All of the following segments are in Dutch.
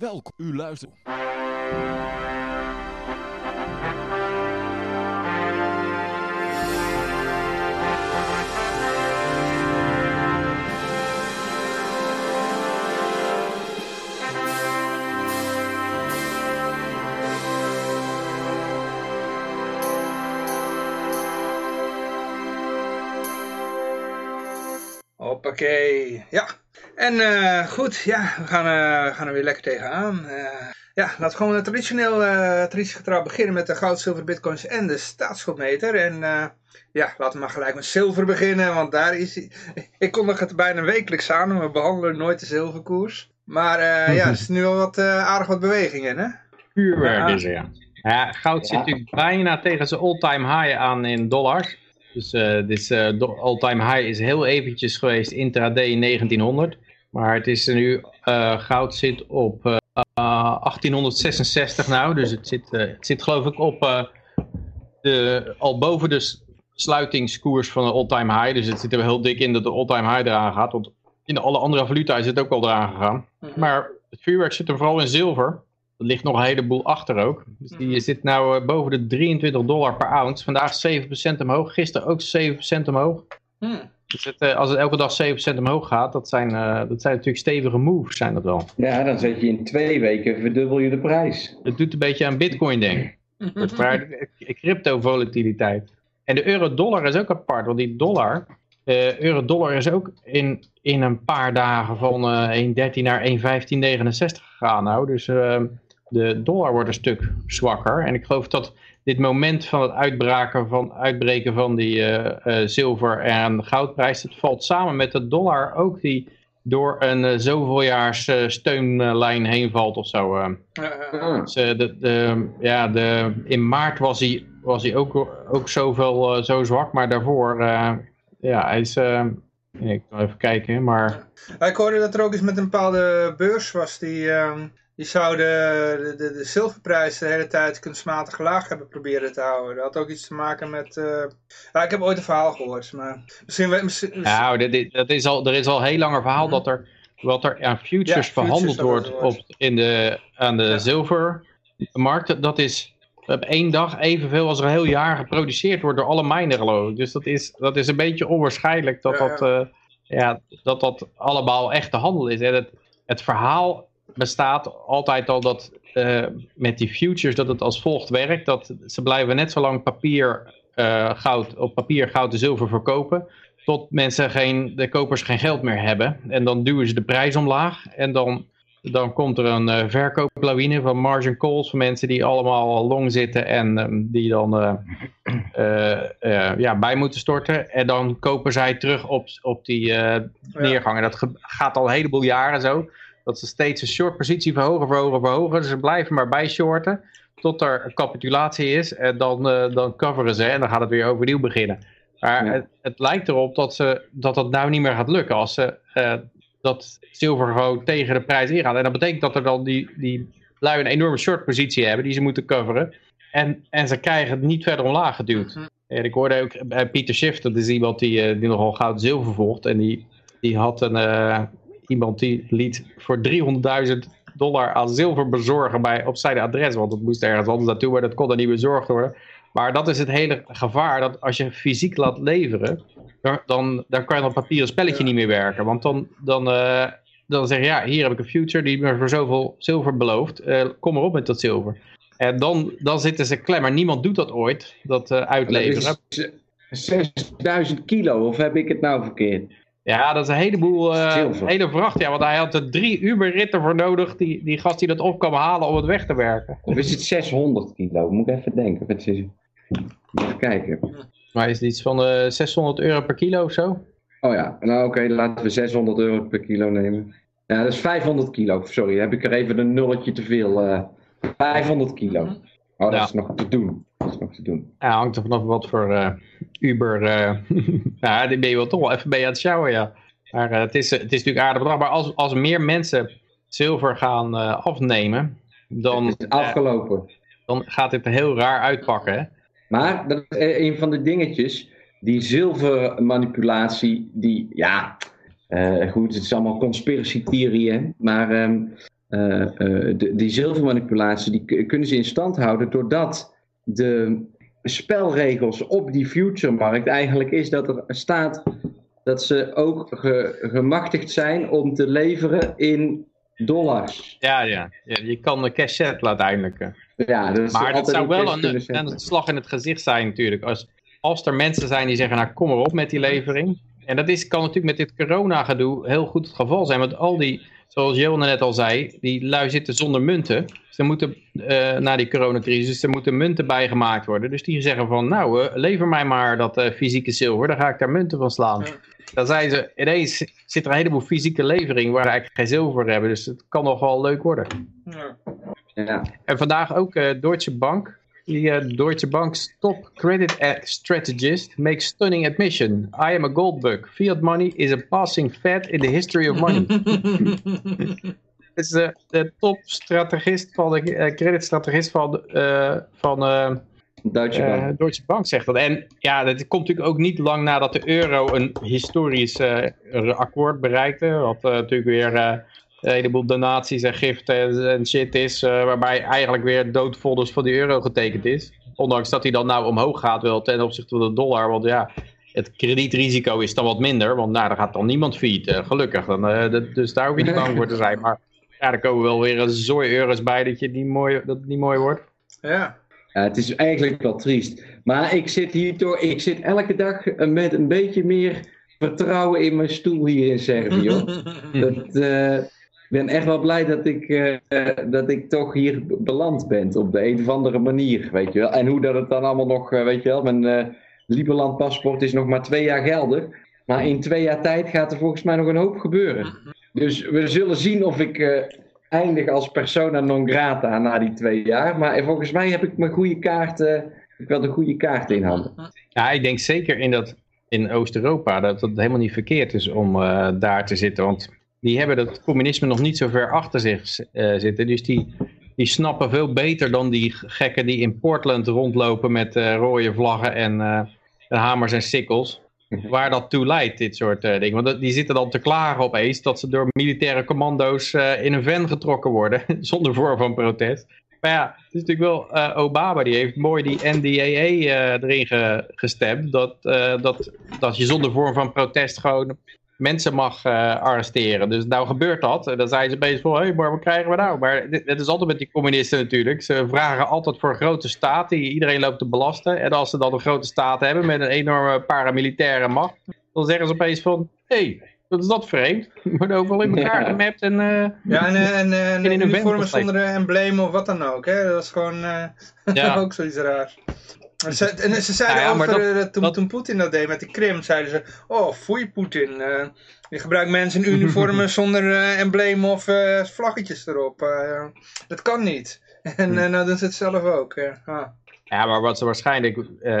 Welkom, u luistert. Hoppakee, ja. En eh, goed, ja, we gaan, eh, we gaan er weer lekker tegenaan. Eh, ja, laten we gewoon traditioneel, uh, traditiegetrouw beginnen met de goud, zilver, bitcoins en de staatsschuldmeter. En ja, laten we maar gelijk met zilver beginnen, want daar is hij. Ik kondig het bijna wekelijks aan, we behandelen nooit de zilverkoers. Maar ja, er is nu al wat aardig wat bewegingen, hè? Vuurwerk is er, ja. ja. Goud zit natuurlijk bijna tegen zijn all-time high aan in dollars. Dus uh, dit uh, all-time high is heel eventjes geweest intraday in 1900. Maar het is nu, uh, goud zit op 1866 nou. Dus het zit, het zit geloof ik op de, al boven de sluitingskoers van de all-time high. Dus het zit er heel dik in dat de all-time high eraan gaat. Want in alle andere valuta is het ook al eraan gegaan. Mhm. Maar het vuurwerk zit er vooral in zilver. Er ligt nog een heleboel achter ook. Dus die mhm. zit nou boven de 23 dollar per ounce. Vandaag 7% omhoog. Gisteren ook 7% omhoog. Hmm. Dus het, als het elke dag 7% omhoog gaat, dat zijn, uh, dat zijn natuurlijk stevige moves, zijn dat wel. Ja, dan zet je in twee weken, verdubbel je de prijs. Het doet een beetje aan bitcoin denk ik. Crypto-volatiliteit. En de euro-dollar is ook apart, want die dollar, uh, euro-dollar is ook in, in een paar dagen van uh, 1,13 naar 1,1569 gegaan nou. Dus uh, de dollar wordt een stuk zwakker. En ik geloof dat dit moment van het uitbraken van, uitbreken van die uh, zilver- en goudprijs, het valt samen met de dollar ook die door een uh, zoveeljaars steunlijn heen valt of zo. Dus, de, de, ja, de, in maart was hij, was hij ook, ook zoveel, zo zwak, maar daarvoor, ja, hij is... ik ga even kijken, maar... Ik hoorde dat er ook eens met een bepaalde beurs was die, ehm, die zouden de, de, de, zilverprijs de hele tijd kunstmatig laag hebben proberen te houden. Dat had ook iets te maken met... Uh... Ja, ik heb ooit een verhaal gehoord, maar misschien... misschien, Nou, dat is al, er is al heel langer verhaal mhm. dat er wat er aan futures verhandeld wordt op, in de, aan de zilvermarkt, dat is op één dag evenveel als er een heel jaar geproduceerd wordt door alle mijnen geloof ik. Dus dat is, dat is een beetje onwaarschijnlijk dat, dat, uh, ja, dat dat allemaal echte handel is. En het, het verhaal bestaat altijd al dat uh, met die futures dat het als volgt werkt. Dat ze blijven net zo lang papier, uh, goud, op papier goud en zilver verkopen. Tot mensen geen, de kopers geen geld meer hebben. En dan duwen ze de prijs omlaag. En dan, dan komt er een uh, verkooplawine van margin calls. Van mensen die allemaal long zitten. En um, die dan ja, bij moeten storten. En dan kopen zij terug op, op die neergang. En dat gaat al een heleboel jaren zo dat ze steeds een short positie verhogen, verhogen, verhogen. Ze blijven maar bij shorten tot er een capitulatie is. En dan, uh, dan coveren ze en dan gaat het weer overnieuw beginnen. Maar het, het, lijkt erop dat, ze, dat dat nou niet meer gaat lukken als ze uh, dat zilver gewoon tegen de prijs ingaan. En dat betekent dat er dan die, die lui een enorme short positie hebben die ze moeten coveren. En, en ze krijgen het niet verder omlaag geduwd. Mhm. En ik hoorde ook bij Pieter Schiff, dat is iemand die, die nogal goud zilver volgt. En die, die had een, iemand die liet voor 300.000 dollar aan zilver bezorgen bij, op zijn adres. Want het moest ergens anders naartoe, maar dat kon er niet bezorgd worden. Maar dat is het hele gevaar, dat als je fysiek laat leveren, dan, dan kan je dat papieren spelletje niet meer werken. Want dan, dan, uh, dan zeg je, ja, hier heb ik een future die me voor zoveel zilver belooft. Uh, kom maar op met dat zilver. En dan, dan zitten ze klem, maar niemand doet dat ooit, dat uh, uitleveren. 6000 kilo, of heb ik het nou verkeerd? Ja, dat is een heleboel, uh, hele vracht. Ja, want hij had er drie Uber-ritten voor nodig, die, die gast die dat op kan halen om het weg te werken. Of is het 600 kilo? Moet ik even denken. Het is... Even kijken. Maar is het iets van uh, eh, 600 euro per kilo of zo? Oh ja, nou oké, laten we 600 euro per kilo nemen. Ja, dat is 500 kilo. Sorry, heb ik er even een nulletje te veel. Uh, eh, 500 kilo. Oh, dat is nog te doen. Dat is nog te doen. Ja, hangt er vanaf wat voor uh, Uber... Uh, ja, die ben je wel toch wel even mee aan het sjouwen, ja. Maar uh, het, is, het is natuurlijk aardig bedrag. Maar als, als meer mensen zilver gaan afnemen, dan... Het is afgelopen. dan gaat dit heel raar uitpakken, hè? Maar dat is een van de dingetjes, die zilvermanipulatie, die, ja, goed, het is allemaal conspiracy theorieën, maar um, die zilvermanipulatie, die kunnen ze in stand houden doordat de spelregels op die future-markt eigenlijk is dat er staat dat ze ook gemachtigd zijn om te leveren in dollars. Ja, ja. ja je kan de cash uiteindelijk. Ja, dus maar dat zou wel een, een, slag in het gezicht zijn natuurlijk. Als, als er mensen zijn die zeggen, nou kom erop met die levering. En dat is, kan natuurlijk met dit corona-gedoe heel goed het geval zijn. Want al die, zoals Johan net al zei, die lui zitten zonder munten. Ze moeten, uh, na die coronacrisis, er moeten munten bijgemaakt worden. Dus die zeggen van, nou, uh, lever mij maar dat uh, fysieke zilver, dan ga ik daar munten van slaan. Dan zijn ze, ineens zit er een heleboel fysieke levering waar ze eigenlijk geen zilver hebben. Dus het kan nog wel leuk worden. Ja. ja. En vandaag ook Deutsche Bank. Die Deutsche Bank's top credit strategist makes stunning admission. I am a gold bug. Fiat money is a passing fad in the history of money. is de, de topstrategist van de uh, creditstrategist van, uh, van uh, Deutsche, Bank. Deutsche Bank zegt dat. En ja, dat komt natuurlijk ook niet lang nadat de euro een historisch akkoord bereikte. Wat natuurlijk weer een heleboel donaties en giften en shit is. waarbij eigenlijk weer doodfolders van die euro getekend is. Ondanks dat hij dan nou omhoog gaat wel ten opzichte van de dollar. Want ja, het kredietrisico is dan wat minder. Want nou, daar gaat dan niemand fiet, gelukkig. Dan, dus daar hoef je niet bang voor te zijn. Maar ja, er komen wel weer een zooi euro's bij dat, je niet mooi, dat het niet mooi wordt. Ja. ja. Het is eigenlijk wel triest. Maar ik zit hier toch, ik zit elke dag met een beetje meer vertrouwen in mijn stoel hier in Servië. dat, uh, ben echt wel blij dat ik, uh, dat ik toch hier beland ben op de een of andere manier, weet je wel. En hoe dat het dan allemaal nog, weet je wel, mijn uh, paspoort is nog maar twee jaar geldig. Maar in twee jaar tijd gaat er volgens mij nog een hoop gebeuren. Dus we zullen zien of ik eindig als persona non grata na die twee jaar. Maar volgens mij heb ik mijn goede kaart, ik wel de goede kaart in handen. Ja, ik denk zeker in, dat, in Oost-Europa dat het helemaal niet verkeerd is om daar te zitten. Want die hebben dat communisme nog niet zo ver achter zich zitten. Dus die, die snappen veel beter dan die gekken die in Portland rondlopen met rode vlaggen en, en hamers en sikkels. Mhm. waar dat toe leidt, dit soort uh, dingen. Want die zitten dan te klagen opeens dat ze door militaire commando's uh, in een van getrokken worden, zonder vorm van protest. Maar ja, het is natuurlijk wel uh, Obama, die heeft mooi die NDAA erin ge gestemd, dat, dat, dat je zonder vorm van protest gewoon mensen mag uh, arresteren. Dus nou gebeurt dat. En dan zijn ze bezig van, hé, hey, maar wat krijgen we nou? Maar het is altijd met die communisten natuurlijk. Ze vragen altijd voor een grote staat die iedereen loopt te belasten. En als ze dan een grote staat hebben met een enorme paramilitaire macht, dan zeggen ze opeens van, hé, hey, wat is dat vreemd? Wordt overal in elkaar gemapt en... Uh, ja, en, en, en, en uniformen zonder embleem of wat dan ook, hè. Dat is gewoon ja. ook zoiets raars. Ze, en ze zeiden ja, over, dat, toen, toen Poetin dat deed met de Krim, zeiden ze, oh, foei Poetin. Uh, je gebruikt mensen in uniformen zonder uh, embleem of uh, vlaggetjes erop. dat kan niet. En hm. nou doen ze het zelf ook. Ah. Ja, maar wat ze waarschijnlijk,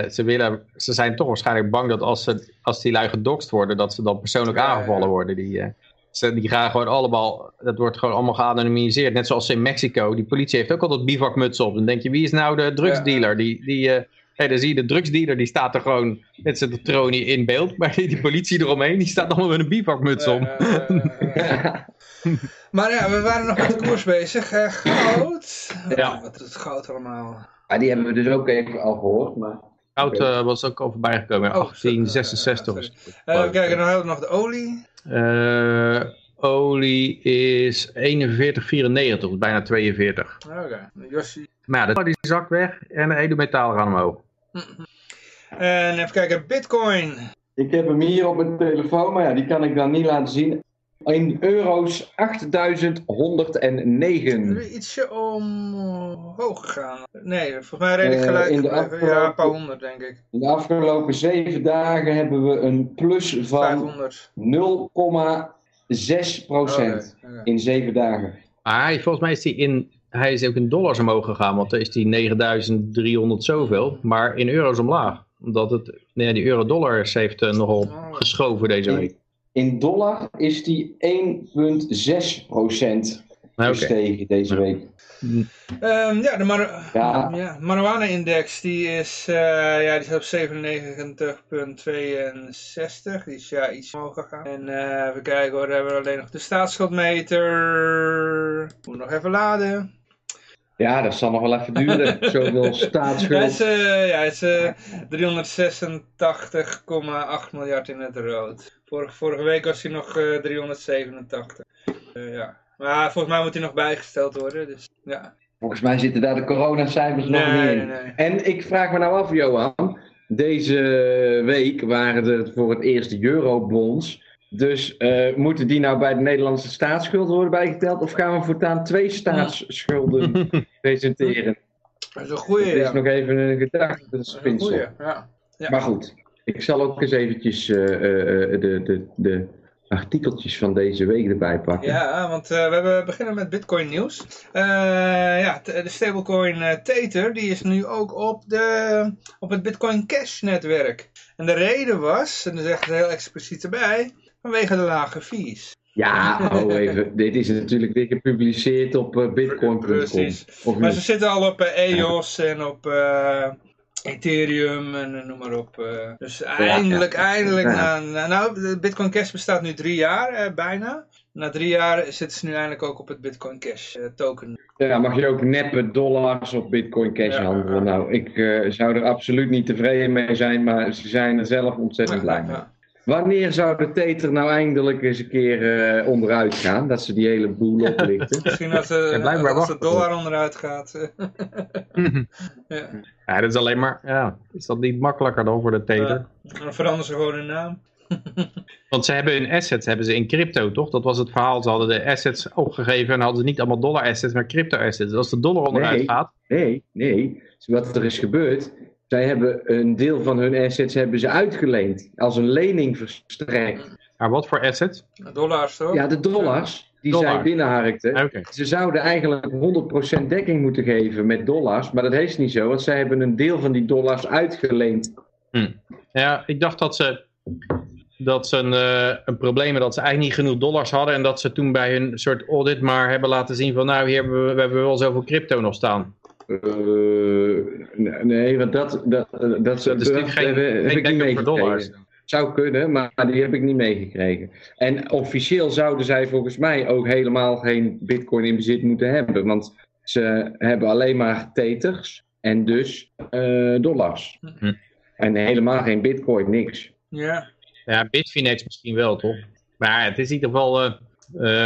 ze willen, ze zijn toch waarschijnlijk bang dat als, ze, als die lui gedokst worden, dat ze dan persoonlijk aangevallen worden. Die, ze, die gaan gewoon allemaal, dat wordt gewoon allemaal geanonimiseerd. Net zoals in Mexico, die politie heeft ook altijd bivakmutsen op. Dan denk je, wie is nou de drugsdealer? Die, die Hey, dan zie je de drugsdealer, die staat er gewoon met zijn tronie in beeld. Maar die politie eromheen, die staat allemaal met een bivakmuts om. maar ja, we waren nog met de koers bezig. Uh, goud. Ja. Oh, wat is het goud allemaal? Ja, die hebben we dus ook even al gehoord. Maar... Goud uh, was ook al voorbij gekomen in oh, 1866. Uh, uh, kijk, dan hebben we nog de olie. Olie is 41,94, bijna 42. Oké, okay. Maar ja, die zakt weg en de edelmetalen gaan omhoog. En even kijken, bitcoin. Ik heb hem hier op mijn telefoon, maar ja, die kan ik dan niet laten zien. In euro's 8109. Ietsje omhoog gegaan. Nee, volgens mij redelijk gelijk. Uh, in de afgelopen, ja, een paar honderd denk ik. In de afgelopen zeven dagen hebben we een plus van 0,6 procent in zeven dagen. Ah, volgens mij is die in hij is ook in dollars omhoog gegaan, want dan is die 9300 zoveel, maar in euro's omlaag. Omdat het, nee, die euro-dollars heeft uh, nogal geschoven deze week. In, dollar is die 1,6 procent gestegen deze week. Um, ja, de mar ja. ja marijuana-index die is, uh, ja, die is op 97,62. Die is ja iets omhoog gegaan. En uh, even kijken hoor, hebben we alleen nog de staatsschuldmeter. Moet nog even laden. Ja, dat zal nog wel even duren. Zoveel staatsschuld. Hij is, uh, ja, is uh, 386,8 miljard in het rood. Vorige, vorige week was hij nog uh, 387. ja. Maar volgens mij moet hij nog bijgesteld worden. Dus, ja. Volgens mij zitten daar de coronacijfers nee, nog niet in. Nee, nee. En ik vraag me nou af, Johan. Deze week waren het voor het eerst de eurobonds. Dus uh, moeten die nou bij de Nederlandse staatsschuld worden bijgeteld? Of gaan we voortaan twee staatsschulden presenteren? Dat is een goeie, Dat is ja. nog even een gedachtespinsel. Ja. Ja. Maar goed, ik zal ook eens eventjes uh, uh, de, de, de artikeltjes van deze week erbij pakken. Ja, want uh, we hebben beginnen met Bitcoin nieuws. Uh, ja, de stablecoin uh, Tether, die is nu ook op, de, op het Bitcoin Cash netwerk. En de reden was, en dat zegt het heel expliciet erbij, vanwege de lage fees. Ja, oh even. Dit is natuurlijk weer gepubliceerd op bitcoin.com. Precies. Maar ze zitten al op EOS en op Ethereum en noem maar op. dus eindelijk, ja, ja. eindelijk. Ja. Na, nou, de Bitcoin Cash bestaat nu drie jaar, bijna. Na drie jaar zitten ze nu eindelijk ook op het Bitcoin Cash token. Ja, mag je ook neppe dollars op Bitcoin Cash handelen. Nou, ik zou er absoluut niet tevreden mee zijn, maar ze zijn er zelf ontzettend blij mee. Wanneer zou de Tether nou eindelijk eens een keer uh, onderuit gaan? Dat ze die hele boel oplichten. Misschien als, uh, ja, als de dollar onderuit gaat. ja. ja, dat is alleen maar... Ja, is dat niet makkelijker dan voor de Tether? Uh, dan veranderen ze gewoon hun naam. Want ze hebben hun assets hebben ze in crypto, toch? Dat was het verhaal. Ze hadden de assets opgegeven en hadden ze niet allemaal dollar assets, maar crypto assets. Dus als de dollar onderuit nee, gaat... Nee, nee. Wat er is gebeurd, zij hebben een deel van hun assets hebben ze uitgeleend. Als een lening verstrekt. Maar wat voor assets? Dollars toch? Ja, de dollars die Dollar. zij binnenharkten. Okay. Ze zouden eigenlijk 100% dekking moeten geven met dollars. Maar dat is niet zo, want zij hebben een deel van die dollars uitgeleend. Hm. Ja, ik dacht dat ze, dat ze een, uh, een probleem hebben dat ze eigenlijk niet genoeg dollars hadden. En dat ze toen bij hun soort audit maar hebben laten zien van nou, hier hebben we, we hebben wel zoveel crypto nog staan. Uh, nee, want dat, dat, dat, dat, dat is natuurlijk geen, heb geen ik niet meegekregen. Zou kunnen, maar die heb ik niet meegekregen. En officieel zouden zij volgens mij ook helemaal geen bitcoin in bezit moeten hebben. Want ze hebben alleen maar teters en dus uh, dollars. Hm. En helemaal geen bitcoin, niks. Ja. Ja, Bitfinex misschien wel, toch? Maar het is in ieder geval... Uh,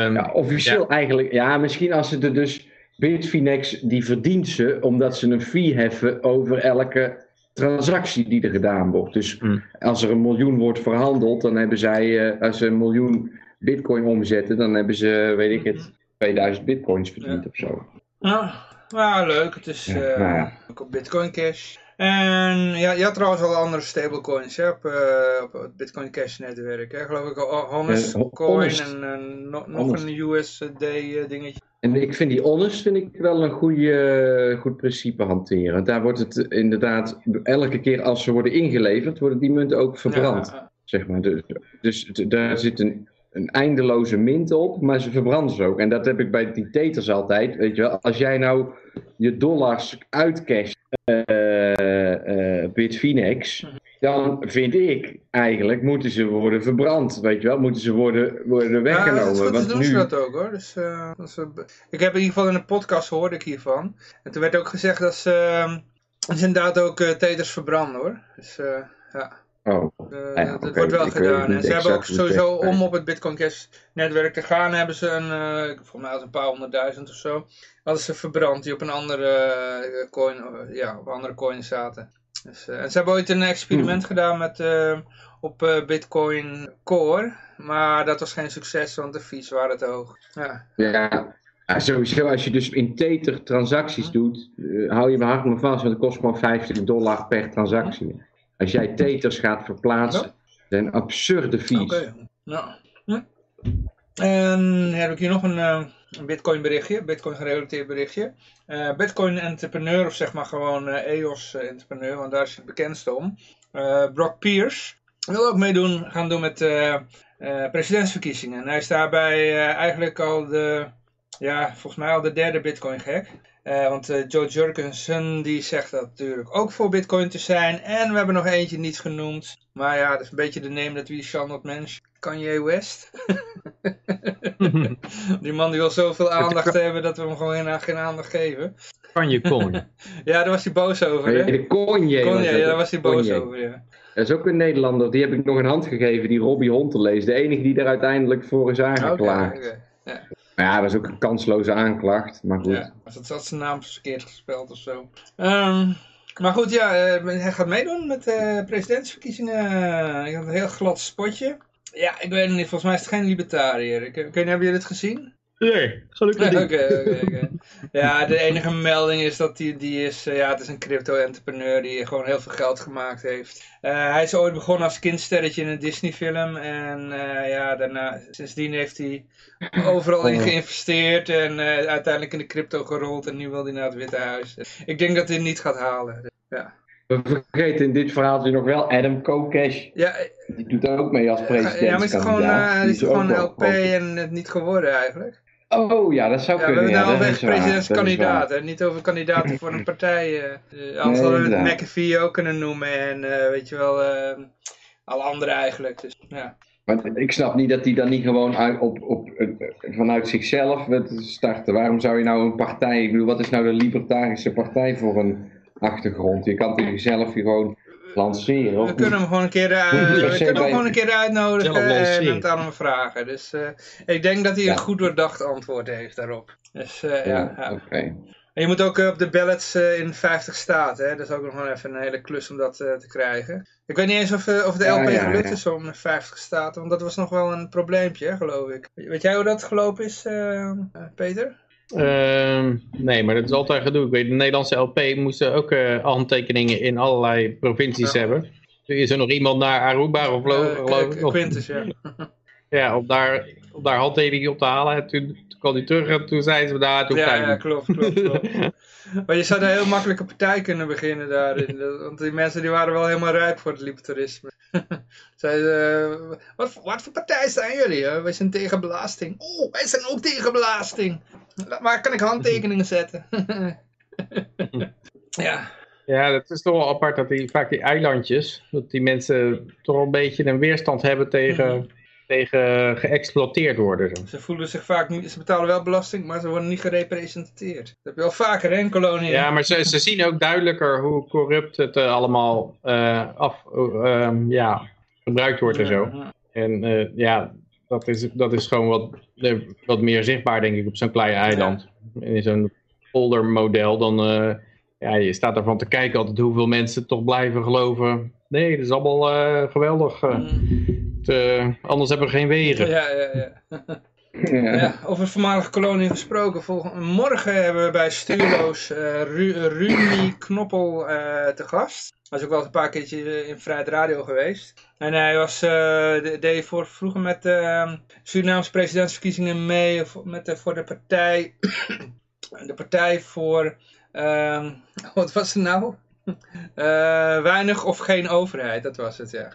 um, ja, officieel ja. eigenlijk... Ja, misschien als ze er dus... Bitfinex die verdient ze omdat ze een fee heffen over elke transactie die er gedaan wordt. Dus mm. als er een miljoen wordt verhandeld, dan hebben zij, uh, als ze een miljoen bitcoin omzetten, dan hebben ze, weet ik het, 2000 bitcoins verdiend Ja. of zo. Nou, nou, leuk. Het is Ja, eh, nou ja. ook op Bitcoin Cash. En ja, je had trouwens al andere stablecoins hè, op, eh, op het Bitcoin Cash netwerk. Hè? Geloof ik, al Honest Eh, Ho- Coin Honest. en eh, no- nog Honest. een USD eh, dingetje. En ik vind die honest vind ik wel een goede, goed principe hanteren. Daar wordt het inderdaad, elke keer als ze worden ingeleverd, worden die munten ook verbrand. Ja, Zeg maar. Dus, dus daar zit een, een eindeloze mint op, maar ze verbranden ze ook. En dat heb ik bij die teters altijd. Weet je wel, als jij nou je dollars uitcasht eh eh Bitfinex, Mhm. Dan vind ik eigenlijk moeten ze worden verbrand. Weet je wel, moeten ze worden, worden Ja, weggenomen. dat goed, want doen nu, ze dat ook hoor. Dus, eh, dat is, eh, ik heb in ieder geval in een podcast hoorde ik hiervan. En toen werd ook gezegd dat ze, eh, dat ze inderdaad ook teters verbranden hoor. Dus ja. Oh, ja, dat wordt wel ik gedaan. En ze hebben ook sowieso om op het Bitcoin Cash netwerk te gaan, hebben ze een, eh volgens mij een paar honderdduizend of zo, hadden ze verbrand die op een andere coin, ja, op andere coins zaten. Dus, eh, en ze hebben ooit een experiment Hmm. gedaan met, eh, op eh, Bitcoin Core, maar dat was geen succes, want de fees waren te hoog. Ja, Ja, ja, sowieso als je dus in Tether transacties doet, eh, hou je me hard maar vast, want het kost gewoon 50 dollar per transactie. Als jij Tethers gaat verplaatsen, zijn absurde fees. oké. Nou. Hm. En heb ik hier nog een, een Bitcoin berichtje, Bitcoin gerelateerd berichtje. Eh, Bitcoin entrepreneur, of zeg maar gewoon eh, EOS entrepreneur, want daar is het bekendste om. Eh, Brock Pierce wil ook meedoen, gaan doen met eh, eh, presidentsverkiezingen. En hij is daarbij eh, eigenlijk al de, ja, volgens mij al de derde Bitcoin gek. Eh, want eh, Joe Jurgensen die zegt dat natuurlijk ook voor Bitcoin te zijn. En we hebben nog eentje niet genoemd. Maar ja, dat is een beetje de name that we shall not mention. Kanye West. die man die wil zoveel aandacht hebben dat we hem gewoon geen aandacht geven. Kanye Kon. ja, daar was hij boos over. Hè? De Kanye. Kanye, ja, daar was hij boos over, ja. Dat is ook een Nederlander, die heb ik nog een hand gegeven, die Robbie Honterlees. De enige die er uiteindelijk voor is aangeklaagd. Okay, okay. Ja. Maar ja, dat was ook een kansloze aanklacht, maar goed. Ja, dat had zijn naam verkeerd gespeld of zo. Um, maar goed, ja, uh, hij gaat meedoen met de presidentsverkiezingen. Ik had een heel glad spotje. Ja, ik weet niet, volgens mij is het geen libertariër. Ik, ik hebben jullie het gezien? Nee, gelukkig niet. Oké, oké, oké. Ja, de enige melding is dat die, die is, uh, ja, het is een crypto-entrepreneur die gewoon heel veel geld gemaakt heeft. Uh, hij is ooit begonnen als kindsterretje in een Disney-film en uh, ja, daarna, sindsdien heeft hij overal in geïnvesteerd en uiteindelijk in de crypto gerold en nu wil hij naar het Witte Huis. Ik denk dat hij het niet gaat halen, ja. We vergeten in dit verhaaltje nog wel Adam Kokesh. Ja, die doet ook mee als president. Ja, maar is gewoon, uh, is gewoon LP en het niet geworden eigenlijk. Oh ja, dat zou ja, kunnen. We hebben het nou over presidentskandidaat en niet over kandidaten voor een partij. Uh, anders nee, hadden we het McAfee ook kunnen noemen en uh, weet je wel, uh, alle anderen eigenlijk. Dus, ja. Maar ik snap niet dat hij dan niet gewoon uit, op, op, vanuit zichzelf starten. Waarom zou je nou een partij, ik bedoel, wat is nou de libertarische partij voor een achtergrond? Je kan tegen jezelf gewoon lanceren. We kunnen hem gewoon een keer, uh, we kunnen hem gewoon een keer uitnodigen en het aan hem vragen. Dus uh, ik denk dat hij een goed doordacht antwoord heeft daarop. Dus uh, ja, ja. oké. En je moet ook op de ballots in 50 staten. Hè? Dat is ook nog wel even een hele klus om dat te krijgen. Ik weet niet eens of, of de LP ja, ja, gelukt is om 50 staten. Want dat was nog wel een probleempje, geloof ik. Weet jij hoe dat gelopen is, Peter? Uh, nee, maar dat is altijd gedoe. Ik weet, de Nederlandse LP moesten ook uh, handtekeningen in allerlei provincies ja. hebben. Is er nog iemand naar Aruba of uh, Quintus, ja. ja, om daar, om daar handtekeningen op te halen. En toen, toen kwam hij terug en toen zeiden ze daar... Toen ja, ja, klopt, klopt, klopt. maar je zou een heel makkelijke partij kunnen beginnen daarin. Want die mensen die waren wel helemaal rijp voor het libertarisme. Zeiden, uh, wat, wat voor partij zijn jullie? Hè? Wij zijn tegen belasting. Oh, wij zijn ook tegen belasting. Waar kan ik handtekeningen zetten? ja. Ja, dat is toch wel apart dat die, vaak die eilandjes, dat die mensen toch een beetje een weerstand hebben tegen, mm. Tegen geëxploiteerd worden. Ze voelen zich vaak niet, ze betalen wel belasting, maar ze worden niet gerepresenteerd. Dat heb je wel vaker in koloniën. Ja, maar ze, ze zien ook duidelijker hoe corrupt het uh, allemaal uh, af, uh, ja, gebruikt wordt en zo. En ja, dat is, dat is gewoon wat, wat meer zichtbaar, denk ik, op zo'n klein eiland. In zo'n model dan, ja, je staat ervan te kijken altijd hoeveel mensen toch blijven geloven. Nee, dat is allemaal uh, geweldig. Uh, mm. het, anders hebben we geen wegen. Ja, ja, ja. ja. ja over voormalige kolonie gesproken. Volgende, morgen hebben we bij Stuurloos Ru Rumi Knoppel te gast. Hij is ook wel een paar keertje in Vrijheid Radio geweest. En hij was, uh, deed voor, vroeger met de uh, Surinaamse presidentsverkiezingen mee met de, voor de partij, de partij voor, uh, wat was het nou? Uh, weinig of geen overheid, dat was het, ja.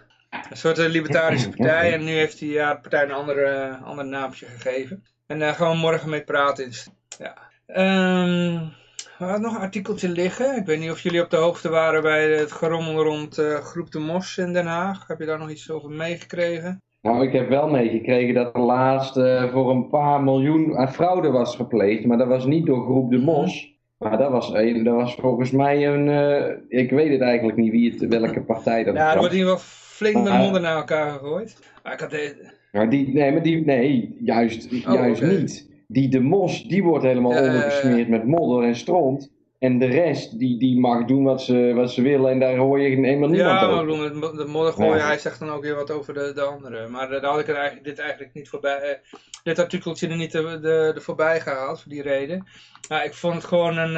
Een soort libertarische partij en nu heeft hij ja, de partij een andere, ander naamje gegeven. En daar gaan we morgen mee praten. Ja. Um, we hadden nog een artikeltje liggen. Ik weet niet of jullie op de hoogte waren bij het gerommel rond uh, Groep de Mos in Den Haag. Heb je daar nog iets over meegekregen? Nou, ik heb wel meegekregen dat er laatst uh, voor een paar miljoen aan fraude was gepleegd. Maar dat was niet door Groep de Mos. Maar dat was, een, dat was volgens mij een... Uh, ik weet het eigenlijk niet wie het, welke partij dat was. Ja, er wordt hier wel flink de monden naar elkaar gegooid. Maar ik had de... maar die, nee, maar die, nee, juist, oh, juist okay. niet die de mos, die wordt helemaal uh, ondergesmeerd met modder en stront. En de rest, die, die mag doen wat ze, wat ze willen en daar hoor je helemaal niemand ja, over. Ja, maar de modder gooien, ja. hij zegt dan ook weer wat over de, de anderen. Maar daar had ik er eigenlijk, dit eigenlijk niet voorbij, uh, dit artikeltje er niet de, de, de voorbij gehaald, voor die reden. Maar ik vond het gewoon een,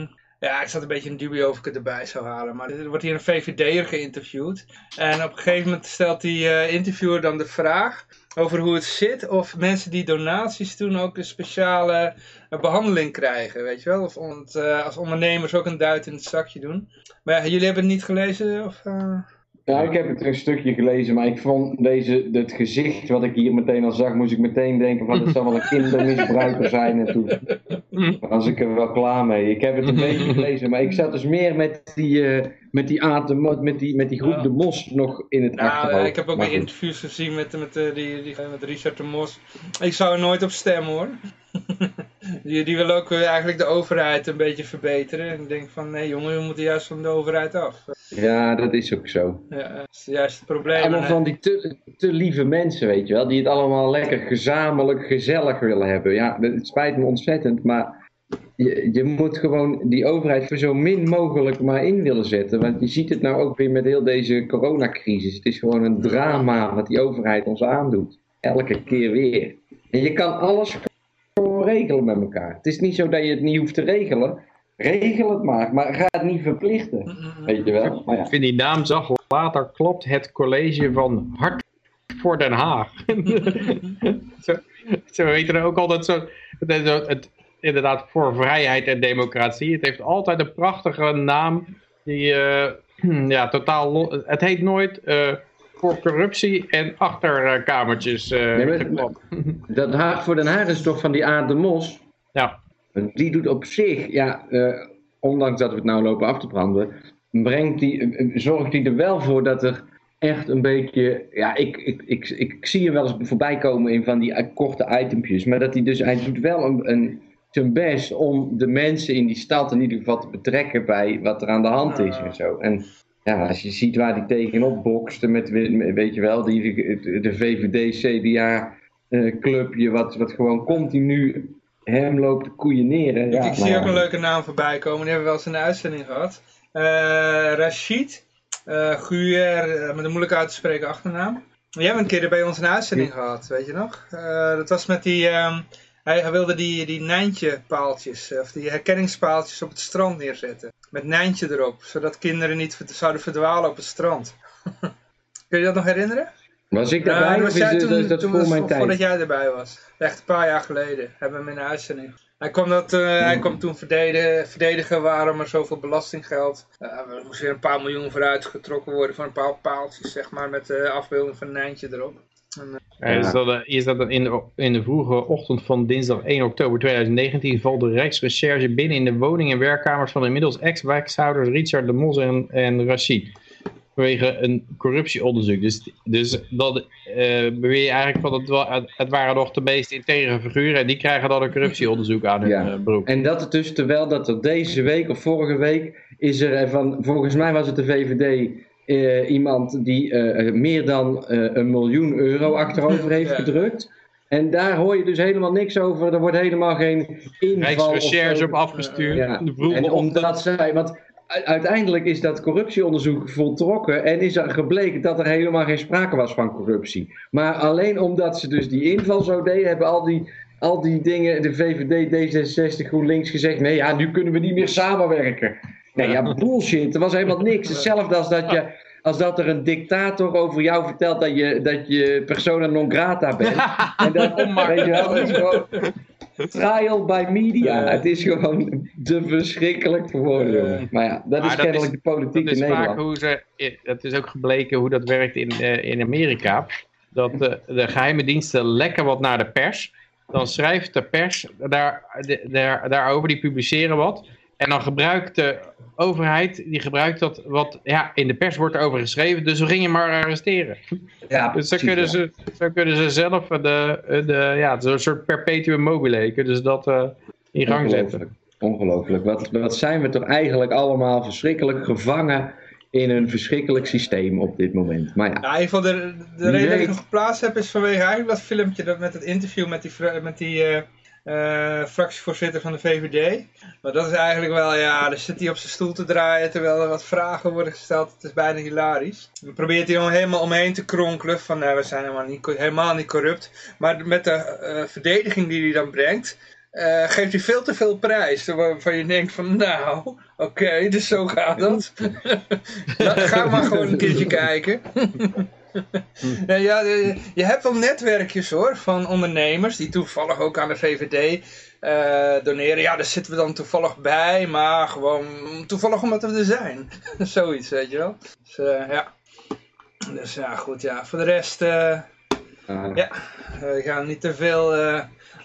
uh, ja, ik zat een beetje in dubio of ik het erbij zou halen. Maar er wordt hier een VVD'er geïnterviewd. En op een gegeven moment stelt die interviewer dan de vraag over hoe het zit. Of mensen die donaties doen ook een speciale uh, behandeling krijgen, weet je wel. Of uh, als ondernemers ook een duit in het zakje doen. Maar jullie hebben het niet gelezen? Of. Ja, ik heb het een stukje gelezen, maar ik vond deze, het gezicht wat ik hier meteen al zag, moest ik meteen denken van het zal wel een kindermisbruiker zijn. En toen was ik er wel klaar mee. Ik heb het een beetje gelezen, maar ik zat dus meer met die, met die, met die, met die groep de Mos nog in het nou, achterhoofd. Ik heb ook interviews gezien met, met, met, die, die, met Richard de Mos. Ik zou er nooit op stemmen hoor. die, die wil ook eigenlijk de overheid een beetje verbeteren. En ik denk van, nee jongen, we moeten juist van de overheid af. Ja, dat is ook zo. Ja, dat is juist het probleem. Allemaal van die te, te lieve mensen, weet je wel. Die het allemaal lekker gezamenlijk, gezellig willen hebben. Ja, het spijt me ontzettend, maar... Je, je, moet gewoon die overheid voor zo min mogelijk maar in willen zetten. Want je ziet het nou ook weer met heel deze coronacrisis. Het is gewoon een drama wat die overheid ons aandoet. Elke keer weer. En je kan alles regelen met elkaar. Het is niet zo dat je het niet hoeft te regelen. Regel het maar, maar ga het niet verplichten. Weet je wel? Maar ja. Ik vind die naam zag later klopt het college van Hart voor Den Haag. zo, zo weten ook altijd zo. Het, inderdaad voor vrijheid en democratie. Het heeft altijd een prachtige naam. Die uh, ja, totaal. Het heet nooit. Uh, voor corruptie en achterkamertjes uh, nee, Dat Haag voor Den Haag is toch van die Aad de Mos? Ja. Die doet op zich, ja, ondanks dat we het nou lopen af te branden, brengt die, zorgt hij er wel voor dat er echt een beetje, ja, ik, ik, ik, ik, zie je wel eens voorbij komen in van die korte itempjes, maar dat hij dus, hij doet wel een, een, zijn best om de mensen in die stad in ieder geval te betrekken bij wat er aan de hand is en zo. En ja, als je ziet waar die tegenop bokste met, weet je wel, die, de VVD-CDA-clubje, wat, wat gewoon continu hem loopt te koeieneren. Ja, ik, zie ook een leuke naam voorbij komen, die hebben we wel eens in de uitzending gehad. Uh, Rashid, uh, Guer, met een moeilijk uit te spreken achternaam. Jij hebt een keer bij ons een uitzending gehad, weet je nog? Uh, dat was met die... Um, hij, wilde die, die Nijntje paaltjes, of die herkenningspaaltjes op het strand neerzetten. Met Nijntje erop, zodat kinderen niet zouden verdwalen op het strand. Kun je dat nog herinneren? Was ik daarbij? was jij toen, dat, dat toen voor mijn tijd? Voordat jij erbij was. Echt een paar jaar geleden. Hebben we hem in de uitzending. Hij kwam, dat, uh, hij kwam toen verdedigen, verdedigen waarom er zoveel belastinggeld. Uh, er moest weer een paar miljoen vooruit getrokken worden voor een paar paaltjes, zeg maar, met de afbeelding van Nijntje erop. En, is dat, is dat in, de, in de vroege ochtend van dinsdag 1 oktober 2019 valt de Rijksrecherche binnen in de woning- en werkkamers van de inmiddels ex-wijkhouders Richard de Mos en, en Rashid. Vanwege een corruptieonderzoek. Dus, dus dat uh, beweer je eigenlijk van het, het waren nog de meest integere figuren en die krijgen dan een corruptieonderzoek aan hun ja. beroep. En dat dus terwijl dat er deze week of vorige week is er van, volgens mij was het de VVD uh, iemand die uh, meer dan een miljoen euro achterover heeft gedrukt. En daar hoor je dus helemaal niks over. Er wordt helemaal geen inval. Rijksrecherche op afgestuurd. Ja. En omdat zij, want uiteindelijk is dat corruptieonderzoek voltrokken en is er gebleken dat er helemaal geen sprake was van corruptie. Maar alleen omdat ze dus die inval zo deden, hebben al die, al die dingen, de VVD, D66, GroenLinks gezegd, nee ja, nu kunnen we niet meer samenwerken. Nee, ja, bullshit. Er was helemaal niks. Hetzelfde als dat, je, als dat er een dictator over jou vertelt dat je, dat je persona non grata bent. En dat, weet je wel, is gewoon trial by media. Het is gewoon te verschrikkelijk voor woorden. Maar ja, dat is maar kennelijk de politiek in Nederland. Hoe ze, het is ook gebleken hoe dat werkt in, uh, in Amerika. Dat de, de geheime diensten lekken wat naar de pers. Dan schrijft de pers daar, daar, daarover, die publiceren wat. En dan gebruikt de overheid, die gebruikt dat wat ja, in de pers wordt over geschreven, dus we gingen maar arresteren. Ja, dus zo kunnen, ze, zo kunnen ze zelf de, de, ja, een soort perpetuum mobile, dus dat uh, in gang zetten. Ongelooflijk. Wat, wat zijn we toch eigenlijk allemaal verschrikkelijk gevangen in een verschrikkelijk systeem op dit moment. Maar ja. ja in ieder geval de, de reden dat ik hem geplaatst heb is vanwege eigenlijk dat filmpje dat met het interview met die, met die uh, uh, fractievoorzitter van de VVD. Maar dat is eigenlijk wel, ja, dan zit hij op zijn stoel te draaien terwijl er wat vragen worden gesteld. Het is bijna hilarisch. Dan probeert hij om helemaal omheen te kronkelen van, nou, we zijn helemaal niet, helemaal niet corrupt. Maar met de uh, verdediging die hij dan brengt, uh, geeft hij veel te veel prijs. Waarvan je denkt van, nou, oké, okay, dus zo gaat dat. Ga maar gewoon een keertje kijken. ja, je hebt wel netwerkjes hoor, van ondernemers die toevallig ook aan de VVD uh, doneren. Ja, daar zitten we dan toevallig bij, maar gewoon toevallig omdat we er zijn. Zoiets, weet je wel. Dus uh, ja. Dus ja, goed, ja. Voor de rest, uh, ja, we gaan niet te veel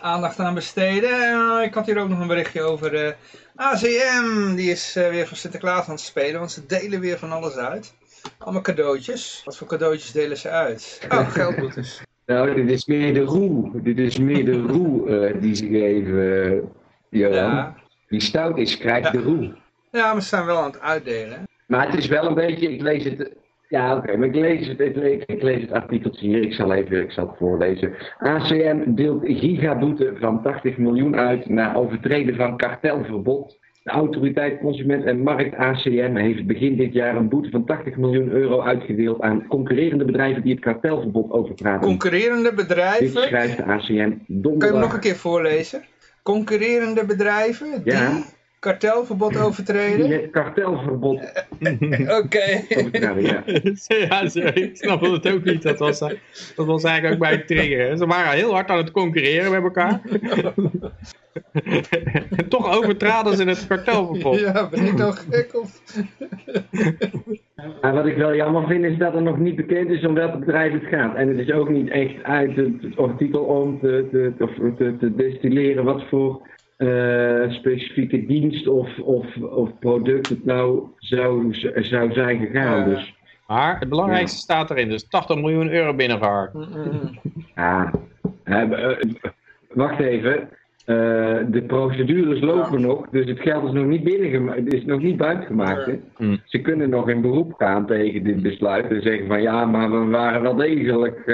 aandacht aan besteden. ik had hier ook nog een berichtje over ACM. Die is weer voor Sinterklaas aan het spelen, want ze delen weer van alles uit. Allemaal cadeautjes. Wat voor cadeautjes delen ze uit? Oh, geldboetes. nou, dit is meer de roe. Dit is meer de roe die ze geven, Johan. Ja. Die stout is, krijgt de roe. Ja, maar ze zijn wel aan het uitdelen. Maar het is wel een beetje, ik lees het, ja oké, maar ik lees, het, ik, ik lees het artikeltje hier, ik zal even, ik zal het voorlezen. ACM deelt gigaboete van 80 miljoen uit na overtreden van kartelverbod. De autoriteit Consument en Markt ACM heeft begin dit jaar een boete van 80 miljoen euro uitgedeeld aan concurrerende bedrijven die het kartelverbod overpraten. Concurrerende bedrijven? Dit schrijft de ACM donderdag. Kun je hem nog een keer voorlezen? Concurrerende bedrijven die... Ja kartelverbod overtreden? Kartelverbod. Oké. ja. ja, ik snap het ook niet. Dat was, dat was eigenlijk ook bij het trigger. Ze waren heel hard aan het concurreren met elkaar. Toch overtraden ze het kartelverbod. Ja, ben ik nou gek of... wat ik wel jammer vind is dat er nog niet bekend is om welk bedrijf het gaat. En het is ook niet echt uit het artikel om te, te, te, te destilleren wat voor uh, specifieke dienst of, of, of product het nou zou, zou zijn gegaan. Dus, maar het belangrijkste staat erin, dus 80 miljoen euro binnengehaald. Ja, uh, wacht even. de procedures lopen nog, dus het geld is nog niet binnengemaakt, is nog niet buitgemaakt. Ze kunnen nog in beroep gaan tegen dit besluit en zeggen van ja, maar we waren wel degelijk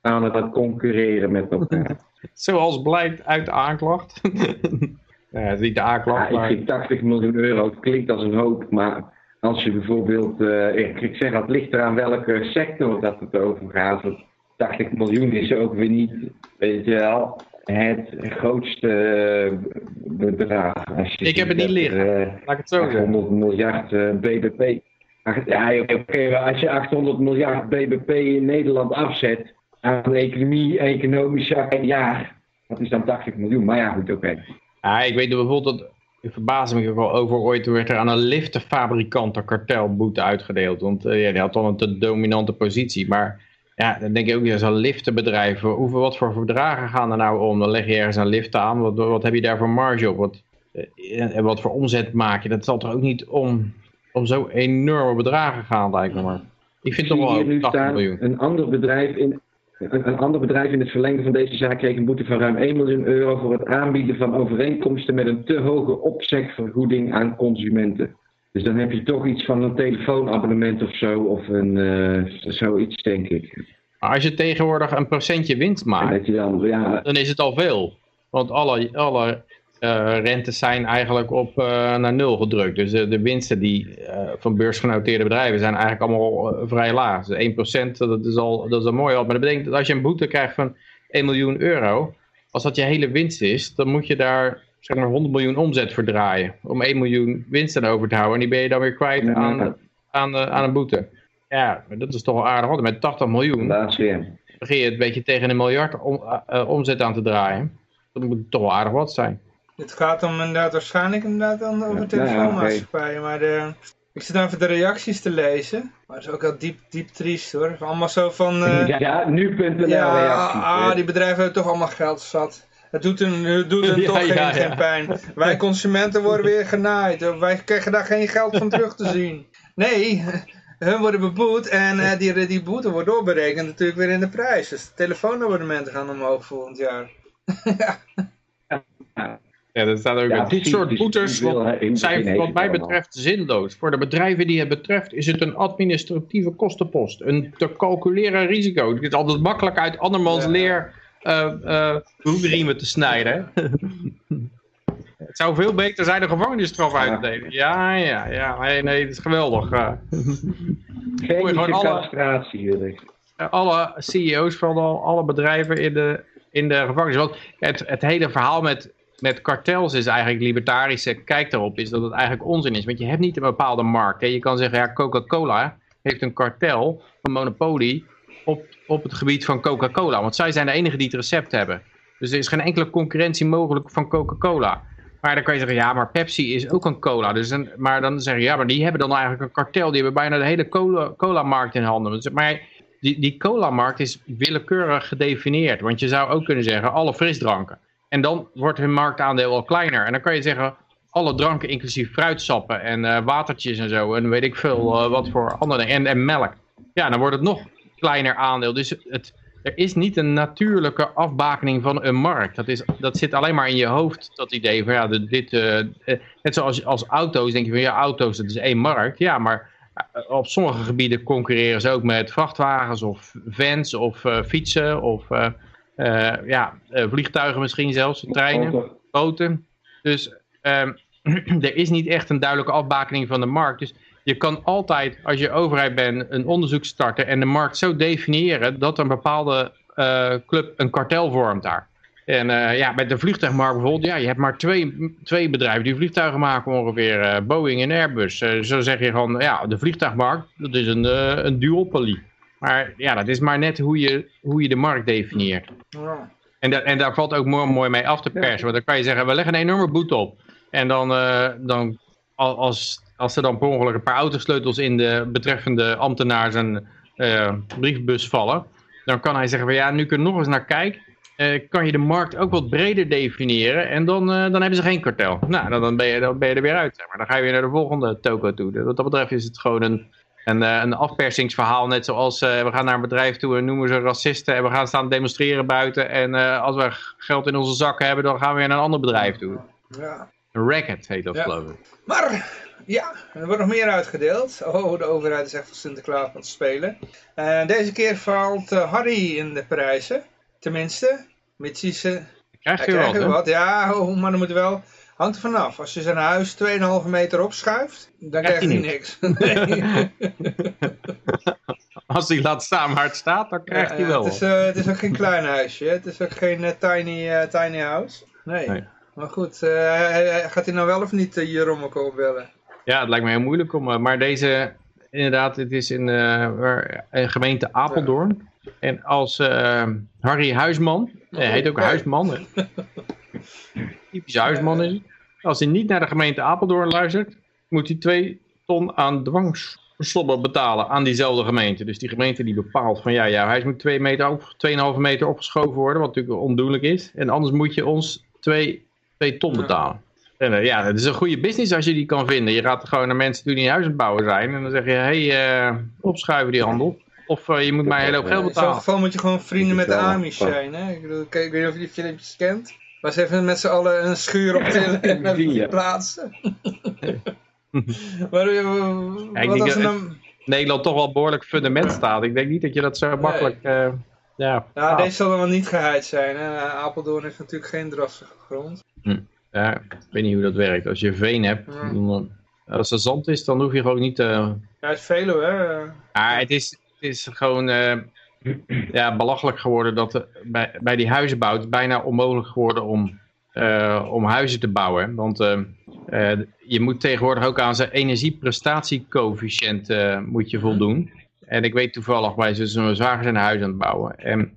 aan het concurreren met elkaar. Zoals blijkt uit de aanklacht. ja, niet de aanklacht, ja, maar... Ik vind 80 miljoen euro, het klinkt als een hoop, maar als je bijvoorbeeld... Uh, ik zeg, het ligt eraan welke sector dat het over gaat. 80 miljoen is ook weer niet, weet je wel, het grootste eh, bedrag. ik heb het niet liggen, uh, laat ik het zo 800 miljard uh, BBP. Ja, oké, als je 800 miljard BBP in Nederland afzet aan de economie, economische jaar. Dat is dan 80 miljoen, maar ja, goed, oké. Ja, ik weet bijvoorbeeld, dat, ik verbaasde me wel over, ooit werd er aan een liftenfabrikant een kartelboete uitgedeeld. Want uh, ja, die had dan een te dominante positie. Maar ja, dan denk ik ook, ja, zo'n liftenbedrijf, hoeveel, wat voor verdragen gaan er nou om? Dan leg je ergens een lift aan, wat, wat heb je daar voor marge op? Wat, eh, en wat voor omzet maak je? Dat zal toch ook niet om, om zo enorme bedragen gaan, lijkt me maar. Ik vind toch wel 80 miljoen. Een ander bedrijf in een, ander bedrijf in het verlengde van deze zaak kreeg een boete van ruim 1 miljoen euro voor het aanbieden van overeenkomsten met een te hoge opzegvergoeding aan consumenten. Dus dan heb je toch iets van een telefoonabonnement of zo, of een, uh, zoiets denk ik. Maar als je tegenwoordig een procentje winst maakt, dan, ja, dan is het al veel. Want alle, alle rentes zijn eigenlijk op uh, naar nul gedrukt. Dus de, de winsten die van beursgenoteerde bedrijven zijn eigenlijk allemaal vrij laag. Dus 1% dat is al, dat is al mooi. Maar dat betekent dat als je een boete krijgt van 1 miljoen euro, als dat je hele winst is, dan moet je daar zeg maar 100 miljoen omzet voor draaien. Om 1 miljoen winst dan over te houden. En die ben je dan weer kwijt aan, aan, aan een boete. Ja, dat is toch wel aardig. Want met 80 miljoen begin je een beetje tegen een miljard om, omzet aan te draaien. Dat moet toch wel aardig wat zijn. Het gaat om inderdaad waarschijnlijk inderdaad dan over telefoonmaatschappijen. Maar de, ik zit even de reacties te lezen. Maar dat is ook wel diep, diep triest hoor. Allemaal zo van... Uh, ja, nu.nl ja, reacties. Ah, die bedrijven hebben toch allemaal geld zat. Het doet hun, doet hun toch geen, geen, pijn. Wij consumenten worden weer genaaid. Wij krijgen daar geen geld van terug te zien. Nee, hun worden beboet en uh, die, die boete wordt doorberekend natuurlijk weer in de prijs. Dus de telefoonabonnementen gaan omhoog volgend jaar. ja. Ja, dat staat ook ja, Dit soort boetes zijn wat mij betreft zinloos. Voor de bedrijven die het betreft is het een administratieve kostenpost. Een te calculeren risico. Het is altijd makkelijk uit andermans leer uh, uh, te snijden. het zou veel beter zijn de gevangenisstraf uit te delen. Ja, ja, ja. Nee, nee, het is geweldig. Uh, Geen castratie, alle CEO's van al, alle bedrijven in de, in de gevangenis. Want het, het hele verhaal met met kartels is eigenlijk libertarische kijk daarop is dat het eigenlijk onzin is. Want je hebt niet een bepaalde markt. Hè. Je kan zeggen, ja, Coca-Cola heeft een kartel, een monopolie op, op het gebied van Coca-Cola. Want zij zijn de enige die het recept hebben. Dus er is geen enkele concurrentie mogelijk van Coca-Cola. Maar dan kan je zeggen, ja, maar Pepsi is ook een cola. Dus een, maar dan zeggen ja, maar die hebben dan eigenlijk een kartel. Die hebben bijna de hele cola-markt in handen. Dus, maar die, die cola-markt is willekeurig gedefinieerd. Want je zou ook kunnen zeggen, alle frisdranken. En dan wordt hun marktaandeel al kleiner. En dan kan je zeggen, alle dranken, inclusief fruitsappen en uh, watertjes en zo. En weet ik veel uh, wat voor andere En, en melk. Ja, dan wordt het nog kleiner aandeel. Dus het, er is niet een natuurlijke afbakening van een markt. Dat, is, dat zit alleen maar in je hoofd, dat idee van ja, dit, uh, net zoals als auto's, denk je van ja, auto's, dat is één markt. Ja, maar op sommige gebieden concurreren ze ook met vrachtwagens of vans of fietsen of ja, vliegtuigen misschien zelfs, treinen, boten. Dus um, er is niet echt een duidelijke afbakening van de markt. Dus je kan altijd, als je overheid bent, een onderzoek starten en de markt zo definiëren dat een bepaalde club een kartel vormt daar. En uh, ja, met de vliegtuigmarkt bijvoorbeeld, ja, je hebt maar twee, twee bedrijven die vliegtuigen maken ongeveer, uh, Boeing en Airbus. Zo zeg je gewoon, ja, de vliegtuigmarkt, dat is een, een duopolie. Maar ja, dat is maar net hoe je, hoe je de markt definieert. Ja. En, da en daar valt ook mooi, mooi mee af te persen, want dan kan je zeggen, we leggen een enorme boete op. En dan, dan als, als er dan per ongeluk een paar autosleutels in de betreffende ambtenaar zijn briefbus vallen, dan kan hij zeggen, van, ja, nu kun je nog eens naar kijken uh, kan je de markt ook wat breder definiëren. En dan, dan hebben ze geen kartel. Nou, dan, dan, ben je, dan ben je er weer uit. Zeg maar. Dan ga je weer naar de volgende toko toe. Wat dat betreft is het gewoon een, een, uh, een afpersingsverhaal. Net zoals we gaan naar een bedrijf toe en noemen ze racisten. En we gaan staan demonstreren buiten. En als we geld in onze zakken hebben, dan gaan we weer naar een ander bedrijf toe. Ja. Een racket heet dat ja. geloof ik. Maar ja, er wordt nog meer uitgedeeld. Oh, de overheid is echt van Sinterklaas aan het spelen. deze keer valt Harry in de prijzen. Tenminste, mits ze... Krijgt u wat, wat, Ja, oh, maar dan moet wel... Hangt er vanaf. Als je zijn huis 2,5 meter opschuift, dan krijgt hij niks. Nee. Als hij laat staan waar het staat, dan krijgt ja, hij wel. Het is, uh, het is ook geen klein huisje. Het is ook geen uh, tiny, uh, tiny house. Nee. nee. Maar goed, gaat hij nou wel of niet uh, Jeromoko opbellen? Ja, het lijkt me heel moeilijk om... maar deze, inderdaad, het is in, in gemeente Apeldoorn. En als uh, Harry Huisman, hij heet ook Huisman, typisch Huisman is Als hij niet naar de gemeente Apeldoorn luistert, moet hij twee ton aan dwangsobben betalen aan diezelfde gemeente. Dus die gemeente die bepaalt van ja, ja hij moet 2 meter op, 2,5 meter opgeschoven worden, wat natuurlijk ondoenlijk is. En anders moet je ons 2, 2 ton betalen. En uh, ja, het is een goede business als je die kan vinden. Je gaat gewoon naar mensen die huis aan het bouwen zijn. En dan zeg je, hé, hey, uh, opschuiven die handel. Of uh, je moet mij een hele hoop geld betalen. In zo'n geval moet je gewoon vrienden met de Amish zijn. Hè? Ik, bedoel, ik, weet niet of je die filmpjes kent. Maar ze hebben met z'n allen een schuur op de plaatsen. maar uh, ja, wat als dan... Nederland toch wel behoorlijk fundament staat. Ik denk niet dat je dat zo makkelijk... Uh, ja, ja deze zal wel niet geheid zijn. Hè? Apeldoorn heeft natuurlijk geen drassige grond. Hm. Ja, ik weet niet hoe dat werkt. Als je veen hebt, dan, als er zand is, dan hoef je gewoon niet... Uh... Ja, het is Velo, hè? Ja, het is, is gewoon uh, ja, belachelijk geworden dat bij, bij die huizenbouw het bijna onmogelijk geworden om, uh, om huizen te bouwen. Want uh, je moet tegenwoordig ook aan zijn energieprestatiecoëfficiënt moet je voldoen. En ik weet toevallig, wij zijn zwager zijn huis aan het bouwen. En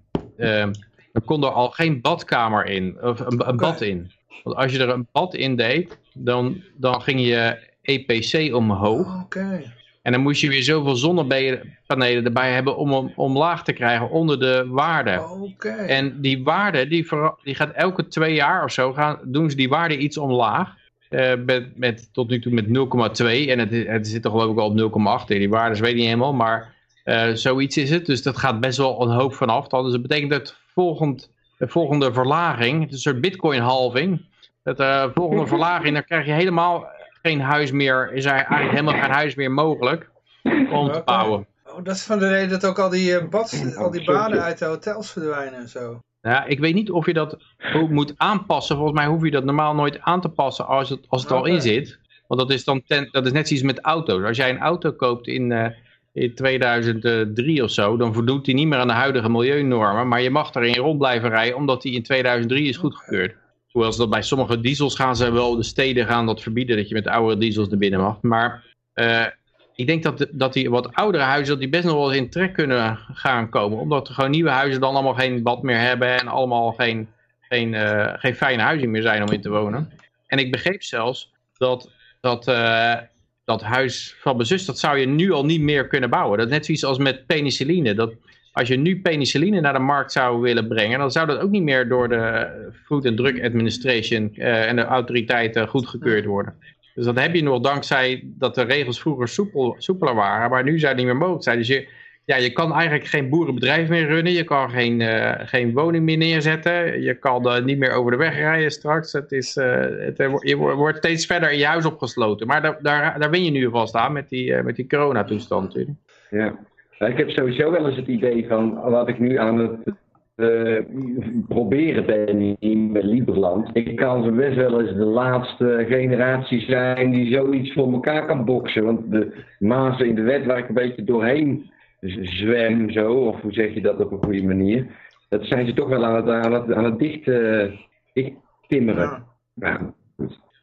er kon er al geen badkamer in, of een, bad in. Want als je er een bad in deed, dan, dan ging je EPC omhoog. Oké. En dan moest je weer zoveel zonnepanelen erbij hebben om hem omlaag te krijgen onder de waarde. Okay. En die waarde, die, die gaat elke twee jaar of zo, gaan, doen ze die waarde iets omlaag. Uh, met, met, tot nu toe met 0,2 en het, het zit toch geloof ik al op 0,8. Die waardes weet ik niet helemaal, maar uh, zoiets is het. Dus dat gaat best wel een hoop vanaf. Dus dat betekent dat volgend, de volgende verlaging, het is een soort bitcoin halving. Dat de uh, volgende verlaging, dan krijg je helemaal geen huis meer, is er eigenlijk helemaal geen huis meer mogelijk om te bouwen. Oh, dat is van de reden dat ook al die, uh, bad, al die banen uit de hotels verdwijnen en zo. Ja, ik weet niet of je dat moet aanpassen. Volgens mij hoef je dat normaal nooit aan te passen als het, als het al in zit. Want dat is, dan ten, dat is net zoiets met auto's. Als jij een auto koopt in, uh, in 2003 of zo, dan voldoet die niet meer aan de huidige milieunormen. Maar je mag erin rond blijven rijden, omdat die in 2003 is goedgekeurd. Hoewel ze dat bij sommige diesels gaan ze wel, de steden gaan dat verbieden, dat je met oude diesels er binnen mag. Maar uh, ik denk dat, dat die wat oudere huizen, dat die best nog wel in trek kunnen gaan komen. Omdat er gewoon nieuwe huizen dan allemaal geen bad meer hebben en allemaal geen, geen, uh, geen fijne huizen meer zijn om in te wonen. En ik begreep zelfs dat, dat, uh, dat huis van mijn zus, dat zou je nu al niet meer kunnen bouwen. Dat is net zoiets als met penicilline. Dat, als je nu penicilline naar de markt zou willen brengen, dan zou dat ook niet meer door de Food and Drug Administration uh, en de autoriteiten goedgekeurd worden. Dus dat heb je nog dankzij dat de regels vroeger soepel, soepeler waren, maar nu zou het niet meer mogelijk zijn. Dus je, ja, je kan eigenlijk geen boerenbedrijf meer runnen, je kan geen, uh, geen woning meer neerzetten, je kan uh, niet meer over de weg rijden straks. Het is, het, je wordt steeds verder in je huis opgesloten. Maar daar, daar, daar win je nu vast aan met die, met die coronatoestand natuurlijk. Ja. Ik heb sowieso wel eens het idee van wat ik nu aan het uh, proberen ben in Lieberland. Ik kan ze best wel eens de laatste generatie zijn die zoiets voor elkaar kan boksen. Want de mazen in de wet waar ik een beetje doorheen zwem, zo, of hoe zeg je dat op een goede manier, dat zijn ze toch wel aan het, aan het, aan het dicht, uh, dicht timmeren. Ja.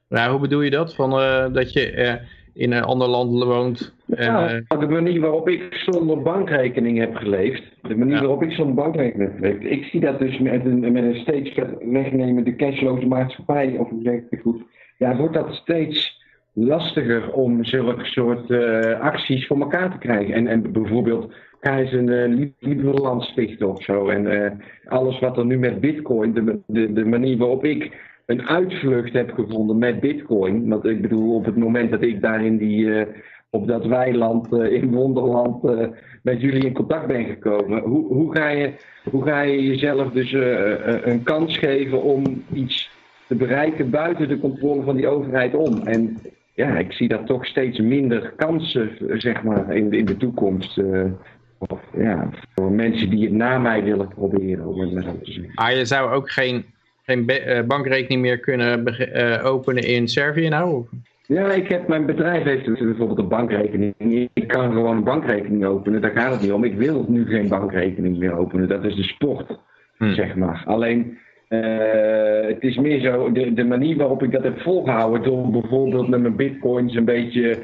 Nou, hoe bedoel je dat? Van, uh, dat je in een ander land woont. En, ja, de manier waarop ik zonder bankrekening heb geleefd. De manier waarop ik zonder bankrekening heb geleefd. Ik zie dat dus met een, met een steeds wegnemende cashloze maatschappij, of hoe zeg ik het goed. Ja, wordt dat steeds lastiger om zulke soort uh, acties voor elkaar te krijgen. En, en bijvoorbeeld ga eens een uh, Liberland stichten of zo. En uh, alles wat er nu met bitcoin, de, de, de manier waarop ik een uitvlucht heb gevonden met bitcoin. Want ik bedoel, op het moment dat ik daar in die, uh, op dat weiland uh, in Wonderland uh, met jullie in contact ben gekomen. Hoe, hoe, ga, je, hoe ga je jezelf dus een kans geven om iets te bereiken buiten de controle van die overheid om? En ja, ik zie dat toch steeds minder kansen, zeg maar, in in de toekomst. of, ja, voor mensen die het na mij willen proberen, maar. Ah, je zou ook geen geen uh, bankrekening meer kunnen uh, openen in Servië nou? Ja, ik heb, mijn bedrijf heeft dus bijvoorbeeld een bankrekening. Ik kan gewoon een bankrekening openen, daar gaat het niet om. Ik wil nu geen bankrekening meer openen, dat is de sport, hmm. zeg maar. Alleen, uh, het is meer zo, de, de manier waarop ik dat heb volgehouden, door bijvoorbeeld met mijn bitcoins een beetje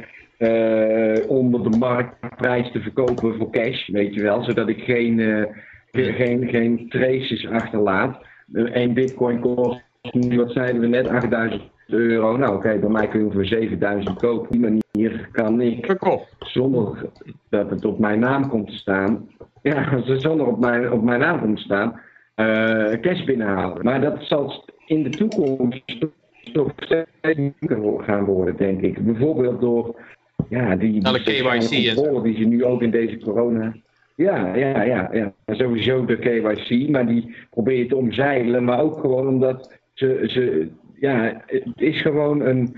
onder de marktprijs te verkopen voor cash, weet je wel. Zodat ik geen, geen, geen traces achterlaat. Eén bitcoin kost nu, wat zeiden we net, 8000 euro. Nou oké, okay, bij mij kun je voor 7000 kopen. Op die manier kan ik, Verkocht. zonder dat het op mijn naam komt te staan, ja, zonder op mijn, op mijn naam komt te staan, uh, cash binnenhalen. Maar dat zal in de toekomst toch steeds moeilijker gaan worden, denk ik. Bijvoorbeeld door ja, die, die, die controle die ze nu ook in deze corona ja, ja, ja, ja. Sowieso de KYC, maar die probeer je te omzeilen. Maar ook gewoon omdat ze, ze ja, het is gewoon een,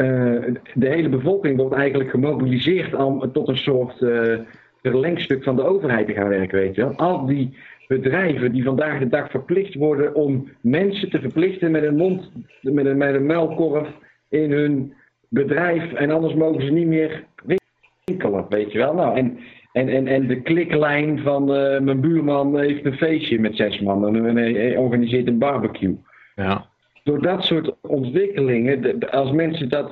uh, de hele bevolking wordt eigenlijk gemobiliseerd om tot een soort uh, verlengstuk van de overheid te gaan werken, weet je wel. Al die bedrijven die vandaag de dag verplicht worden om mensen te verplichten met een mond, met een, met een muilkorf in hun bedrijf en anders mogen ze niet meer winkelen, weet je wel. Nou, en en, en, en de kliklijn van uh, mijn buurman heeft een feestje met zes man en hij organiseert een barbecue. Ja. Door dat soort ontwikkelingen, als mensen dat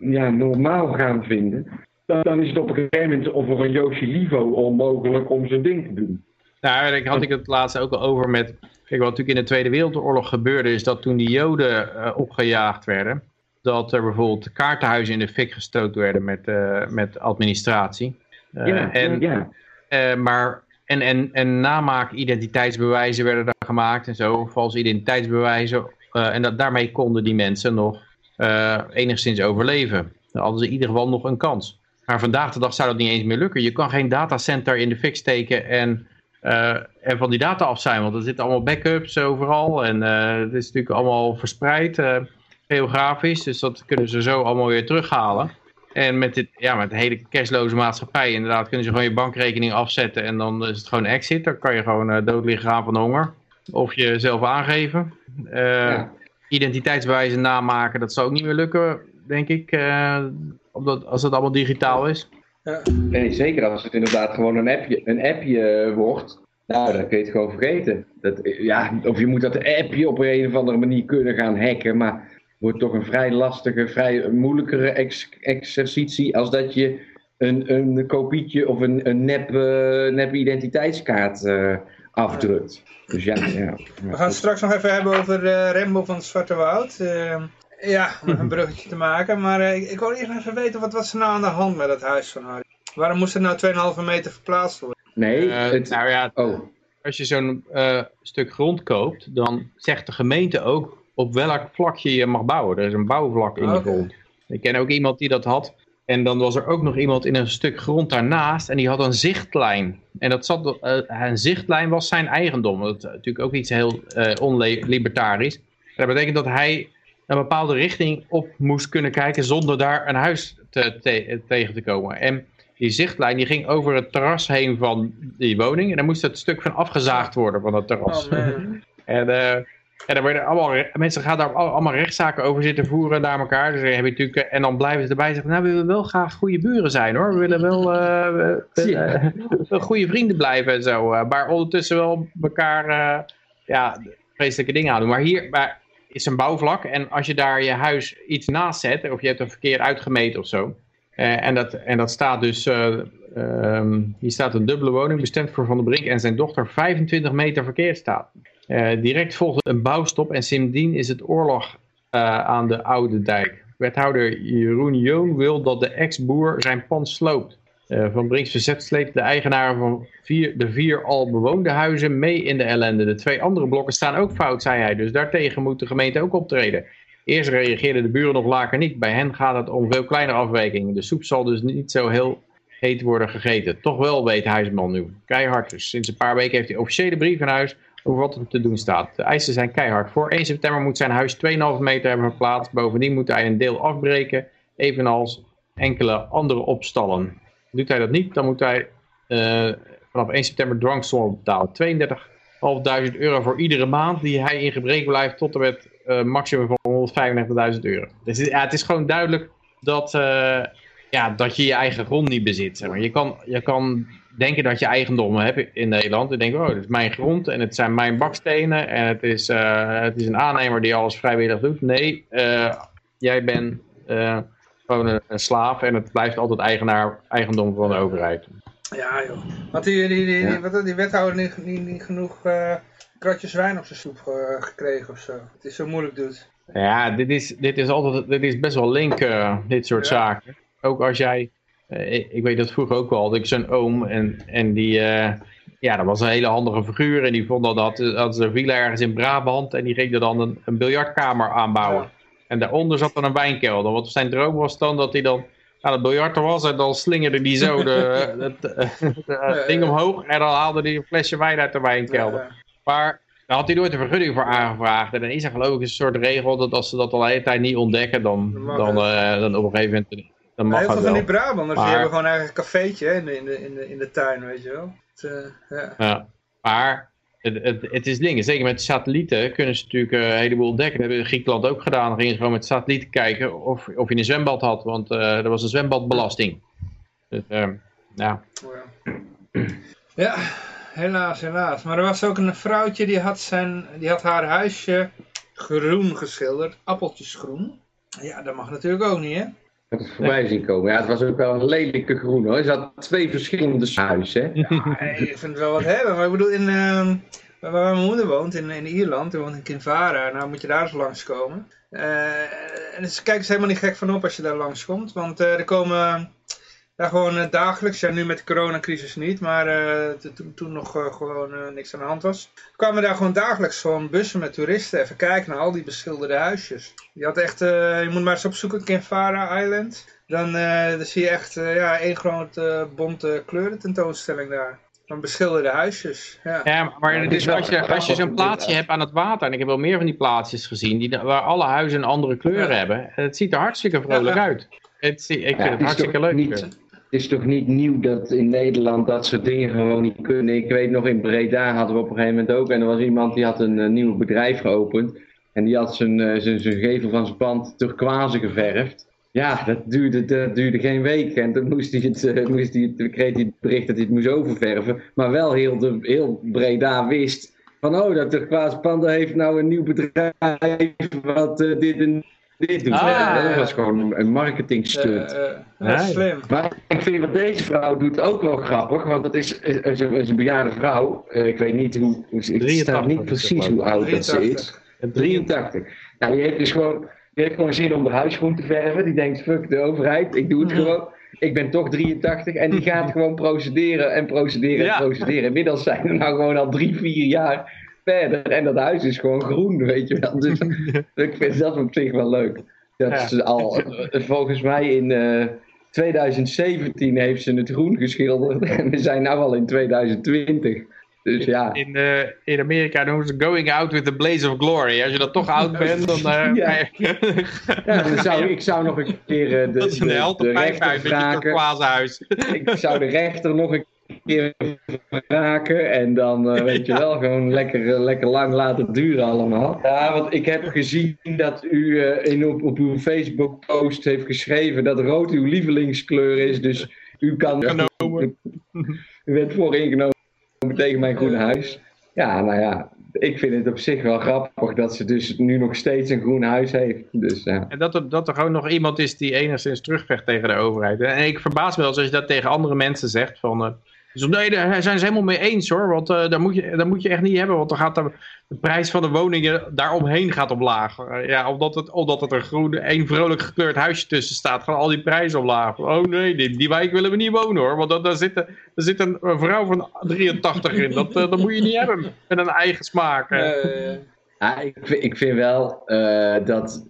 ja, normaal gaan vinden, dan, dan is het op een gegeven moment over een Yoshi Livo onmogelijk om zijn ding te doen. Nou, daar had ik het laatst ook al over met, kijk wat natuurlijk in de Tweede Wereldoorlog gebeurde, is dat toen die Joden uh, opgejaagd werden, dat er bijvoorbeeld kaartenhuizen in de fik gestoten werden met, uh, met administratie. Uh, ja, en, ja. Uh, maar, en, en, en namaak identiteitsbewijzen werden daar gemaakt en zo, valse identiteitsbewijzen. Uh, en dat, daarmee konden die mensen nog enigszins overleven. Dan hadden ze in ieder geval nog een kans. Maar vandaag de dag zou dat niet eens meer lukken. Je kan geen datacenter in de fik steken en, en van die data af zijn. Want er zitten allemaal backups overal. En het is natuurlijk allemaal verspreid geografisch. Dus dat kunnen ze zo allemaal weer terughalen. En met, dit, ja, met de hele cashloze maatschappij inderdaad kunnen ze gewoon je bankrekening afzetten en dan is het gewoon exit. Dan kan je gewoon uh, dood liggen gaan van de honger. Of jezelf aangeven. Uh, ja. Identiteitsbewijzen namaken, dat zou ook niet meer lukken, denk ik. Uh, omdat, als het allemaal digitaal is. Ja. Nee, zeker als het inderdaad gewoon een appje, een appje wordt. Nou, dan kun je het gewoon vergeten. Dat, ja, of je moet dat appje op een of andere manier kunnen gaan hacken. Maar wordt toch een vrij lastige, vrij moeilijkere ex exercitie als dat je een, een kopietje of een, een nep, uh, nep identiteitskaart uh, afdrukt. Dus ja, ja, We gaan het straks nog even hebben over uh, Rembo van het Zwarte Woud. ja, om een bruggetje te maken. Maar ik, ik wil eerst even weten, wat was er nou aan de hand met het huis van Harry? Waarom moest het nou 2,5 meter verplaatst worden? Nee, Eh, het... nou ja, Oh, als je zo'n eh, stuk grond koopt, dan zegt de gemeente ook op welk vlakje je mag bouwen. Er is een bouwvlak in die Oké. grond. Ik ken ook iemand die dat had. En dan was er ook nog iemand in een stuk grond daarnaast en die had een zichtlijn. En dat zat, eh, een zichtlijn was zijn eigendom. Dat is natuurlijk ook iets heel eh onlibertarisch. Dat betekent dat hij een bepaalde richting op moest kunnen kijken zonder daar een huis te, te- tegen te komen. En die zichtlijn die ging over het terras heen van die woning. En daar moest het stuk van afgezaagd worden van het terras. Oh. En, eh, en dan werden allemaal, mensen gaan daar al- allemaal rechtszaken over zitten voeren naar elkaar. Dus heb je natuurlijk, eh, en dan blijven ze erbij zeggen, nou we willen wel graag goede buren zijn hoor. We willen wel eh, we- we- Ja. eh, goede vrienden blijven en zo. maar ondertussen wel elkaar ja, vreselijke dingen aan doen. Maar hier maar is een bouwvlak en als je daar je huis iets naast zet, of je hebt een verkeer uitgemeten of zo. en, dat, en dat staat dus, eh, ehm, hier staat een dubbele woning bestemd voor Van der Brink en zijn dochter 25 meter verkeer staat. Eh, direct volgde een bouwstop en sindsdien is het oorlog eh, aan de Oude Dijk. Wethouder Jeroen Joon wil dat de ex-boer zijn pand sloopt. Eh, van Brinks Verzet sleept de eigenaren van vier, de vier al bewoonde huizen mee in de ellende. De twee andere blokken staan ook fout, zei hij. Dus daartegen moet de gemeente ook optreden. Eerst reageerden de buren nog laker niet. Bij hen gaat het om veel kleinere afwijkingen. De soep zal dus niet zo heel heet worden gegeten. Toch wel weet Huisman nu. Keihard dus. Sinds een paar weken heeft hij officiële brief in huis over wat er te doen staat. De eisen zijn keihard. Voor 1 september moet zijn huis 2,5 meter hebben verplaatst. Bovendien moet hij een deel afbreken, evenals enkele andere opstallen. Doet hij dat niet, dan moet hij eh, vanaf 1 september dwangsommen betalen. 32.500 euro voor iedere maand die hij in gebrek blijft tot en met eh maximum van 195.000 euro. Dus ja, het is gewoon duidelijk dat, eh, ja, dat je je eigen grond niet bezit. Zeg maar. je, kan, je kan denken dat je eigendommen hebt in Nederland. En denken, oh, dit is mijn grond en het zijn mijn bakstenen. En het is, eh, het is een aannemer die alles vrijwillig doet. Nee, eh, jij bent eh, gewoon een, een slaaf en het blijft altijd eigenaar, eigendom van de overheid. Ja joh. Want die, die, die, Ja. die, wethouder niet, niet, niet genoeg eh, kratjes wijn op zijn soep gekregen of zo. Het is zo moeilijk doet. Ja, dit is, dit is, altijd, dit is best wel link, dit soort Ja. zaken. Ook als jij, ik, ik weet dat vroeger ook wel, had ik zo'n oom en, en die, eh, ja, dat was een hele handige figuur. En die vond dat, dat, ze villa ergens in Brabant en die ging er dan een, een biljartkamer aanbouwen. Ja. En daaronder zat dan een wijnkelder. Want zijn droom was dan dat hij dan aan het biljarten was en dan slingerde hij zo de, het eh, het ding omhoog en dan haalde hij een flesje wijn uit de wijnkelder. Maar daar had hij nooit een vergunning voor aangevraagd. En dan is er geloof ik een soort regel dat als ze dat al de hele tijd niet ontdekken, dan, dan, eh, dan op een gegeven moment dan mag heel veel van die Brabanders die Maar- hebben gewoon eigenlijk een cafeetje in, de, in, de, in, de, in de tuin, weet je wel. Het, eh, ja. Ja. Maar het, het, het is dingen. Zeker met satellieten kunnen ze natuurlijk eh, een heleboel ontdekken. Dat hebben Griekenland ook gedaan. Dan gingen ze gewoon met satellieten kijken of, of je een zwembad had. Want eh er was een zwembadbelasting. Dus, eh, ja. Oh, ja. ja, helaas, helaas. Maar er was ook een vrouwtje die had, zijn, die had haar huisje groen geschilderd, appeltjesgroen. Ja, dat mag natuurlijk ook niet, hè? Heb het voorbij zien komen. Ja, het was ook wel een lelijke groen hoor. Er zat twee verschillende huizen. Ja, ik vind het wel wat hebben. Maar ik bedoel, in, ehm, waar mijn moeder woont, in, in Ierland, die woont in Kinvara, nou moet je daar eens langskomen. Eh en ze kijken ze helemaal niet gek van op als je daar langskomt. Want eh, er komen daar gewoon eh, dagelijks, ja nu met de coronacrisis niet, maar eh, toen, toen nog eh, gewoon eh, niks aan de hand was. kwamen daar gewoon dagelijks gewoon bussen met toeristen even kijken naar al die beschilderde huisjes. Je had echt, eh, je moet maar eens opzoeken, Kinvara Island. Dan, eh, dan zie je echt eh, ja, één grote bonte kleurententoonstelling daar. Van beschilderde huisjes. Ja. Ja, maar Ja, het is als, je, als je zo'n plaatsje hebt aan het water, en ik heb wel meer van die plaatsjes gezien, die, waar alle huizen een andere kleur Ja. hebben, het ziet er hartstikke vrolijk Ja, ja. uit. Het, zie- ik vind Ja, het hartstikke leuk. niet- is toch niet nieuw dat in Nederland dat soort dingen gewoon niet kunnen. Ik weet nog in Breda hadden we op een gegeven moment ook. En er was iemand die had een, eh, nieuw bedrijf geopend. En die had zijn, eh, zijn, zijn gevel van zijn pand turquoise geverfd. Ja, dat duurde, dat duurde geen week. En toen moest hij het, eh, moest hij kreeg hij het bericht dat hij het moest oververven. Maar wel heel, heel Breda wist van, oh, dat turquoise pand heeft nou een nieuw bedrijf wat dit en dit doet. Ah. Ja, dat was gewoon een marketing stunt. Ja, Nee. slim. Maar ik vind wat deze vrouw doet ook wel grappig, want dat is, is, is een, is een bejaarde vrouw. Eh, ik weet niet hoe, ik 83 sta niet precies hoe oud dat ze 83. is. Het drie- 83. Nou, die heeft dus gewoon, die heeft gewoon zin om de huis groen te verven. Die denkt, fuck de overheid, ik doe het gewoon. ik ben toch 83 en die gaat gewoon procederen en procederen en procederen. Inmiddels zijn we nou gewoon al drie, vier jaar verder en dat huis is gewoon groen, weet je wel. Dus ik vind dat op zich wel leuk. Dat is al, volgens mij in uh, eh, 2017 heeft ze het groen geschilderd en we zijn nu al in 2020. Dus ja. In, uh, in Amerika noemen ze going out with the blaze of glory. Als je dan toch oud bent, dan... Uh, ja. ja, dan zou, ik zou nog een keer uh, de, dat is een de, de rechter vragen. Ik zou de rechter nog een keer vragen en dan weet je wel, gewoon lekker, lekker lang laten duren allemaal. Ja, want ik heb gezien dat u in, op, op uw Facebook post heeft geschreven dat rood uw lievelingskleur is, dus u kan... Genomen. U werd vooringenomen tegen mijn groene huis. Ja, nou ja, ik vind het op zich wel grappig dat ze dus nu nog steeds een groen huis heeft. Dus, ja. En dat er, dat er gewoon nog iemand is die enigszins terugvecht tegen de overheid. En ik verbaas me wel als je dat tegen andere mensen zegt. Van, uh, dus nee, daar zijn ze helemaal mee eens hoor. Want uh, daar, moet je, daar moet je echt niet hebben. Want dan gaat de, de prijs van de woningen daaromheen gaat omlaag. Uh, ja, omdat het, omdat het een groen, één vrolijk gekleurd huisje tussen staat. Gaan al die prijzen omlaag. Oh nee, die, die wijk willen we niet wonen hoor. Want daar zit, daar zit een, vrouw van 83 in. Dat, uh, dat moet je niet hebben. Met een eigen smaak. Ja, ik, ik vind wel dat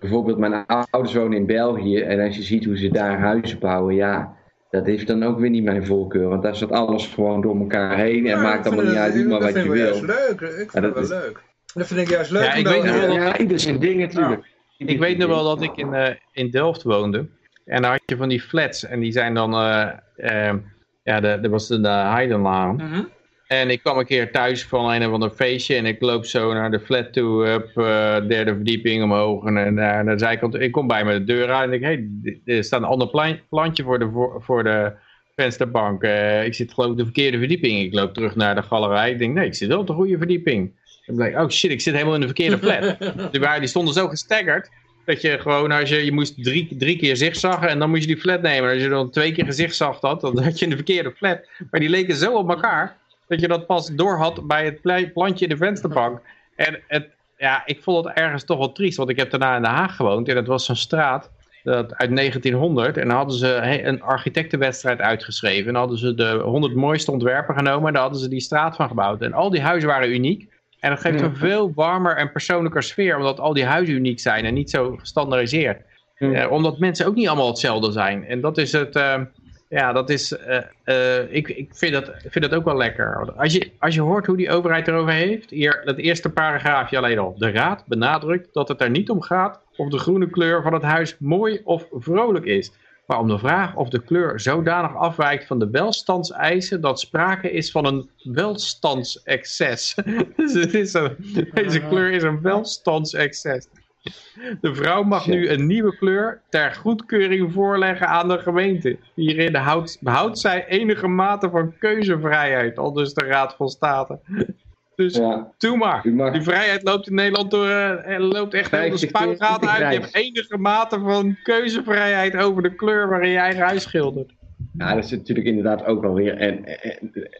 bijvoorbeeld mijn ouders wonen in België. En als je ziet hoe ze daar huizen bouwen. Ja dat heeft dan ook weer niet mijn voorkeur. Want daar zat alles gewoon door elkaar heen en maakt allemaal niet uit, doe maar wat je wil. Dat vind ik leuk. Ik vind het wel leuk. Dat vind ik juist leuk. Ja, ik weet nog wel dat... ja, ieder zijn ding natuurlijk. Ik weet nog wel dat ik in, uh, in Delft woonde. En daar had je van die flats. En die zijn dan... Uh, uh, ja, dat was de, de Heidenlaan. -hmm. En ik kwam een keer thuis van een of ander feestje en ik loop zo naar de flat toe, op uh, derde verdieping omhoog. En uh, naar de zijkant, ik kom bij me de deur uit en ik hey, er staat een ander plantje voor de, voor, de vensterbank. Uh, ik zit geloof ik de verkeerde verdieping. Ik loop terug naar de galerij. Ik denk, nee, ik zit wel op de goede verdieping. Ik denk, oh shit, ik zit helemaal in de verkeerde flat. die, waren, die stonden zo gestaggerd. Dat je gewoon, als je, je moest drie, drie keer zigzaggen en dan moest je die flat nemen. Als je dan twee keer gezichtsagd had, dan had je in de verkeerde flat. Maar die leken zo op elkaar dat je dat pas door had bij het plantje in de vensterbank. En het, ja, ik vond het ergens toch wel triest, want ik heb daarna in Den Haag gewoond en dat was zo'n straat dat, uit 1900 en dan hadden ze een architectenwedstrijd uitgeschreven en hadden ze de 100 mooiste ontwerpen genomen en daar hadden ze die straat van gebouwd. En al die huizen waren uniek en dat geeft een veel warmer en persoonlijker sfeer, omdat al die huizen uniek zijn en niet zo gestandardiseerd. Uh, omdat mensen ook niet allemaal hetzelfde zijn. En dat is het... Uh, ja, dat is, uh, uh, ik, ik vind, dat, vind dat ook wel lekker. Als je, als je hoort hoe die overheid erover heeft, hier dat eerste paragraafje alleen al. De raad benadrukt dat het er niet om gaat of de groene kleur van het huis mooi of vrolijk is. Maar om de vraag of de kleur zodanig afwijkt van de welstandseisen dat sprake is van een welstandsexces. dus deze kleur is een welstandsexces. De vrouw mag nu een nieuwe kleur ter goedkeuring voorleggen aan de gemeente. Hierin houdt, behoudt zij enige mate van keuzevrijheid, al dus de Raad van State. Dus ja. doe maar. Mag... Die vrijheid loopt in Nederland door, uh, loopt echt heel de spuigaten uit. Je hebt enige mate van keuzevrijheid over de kleur waarin je eigen huis schildert. Ja, dat is natuurlijk inderdaad ook wel weer en,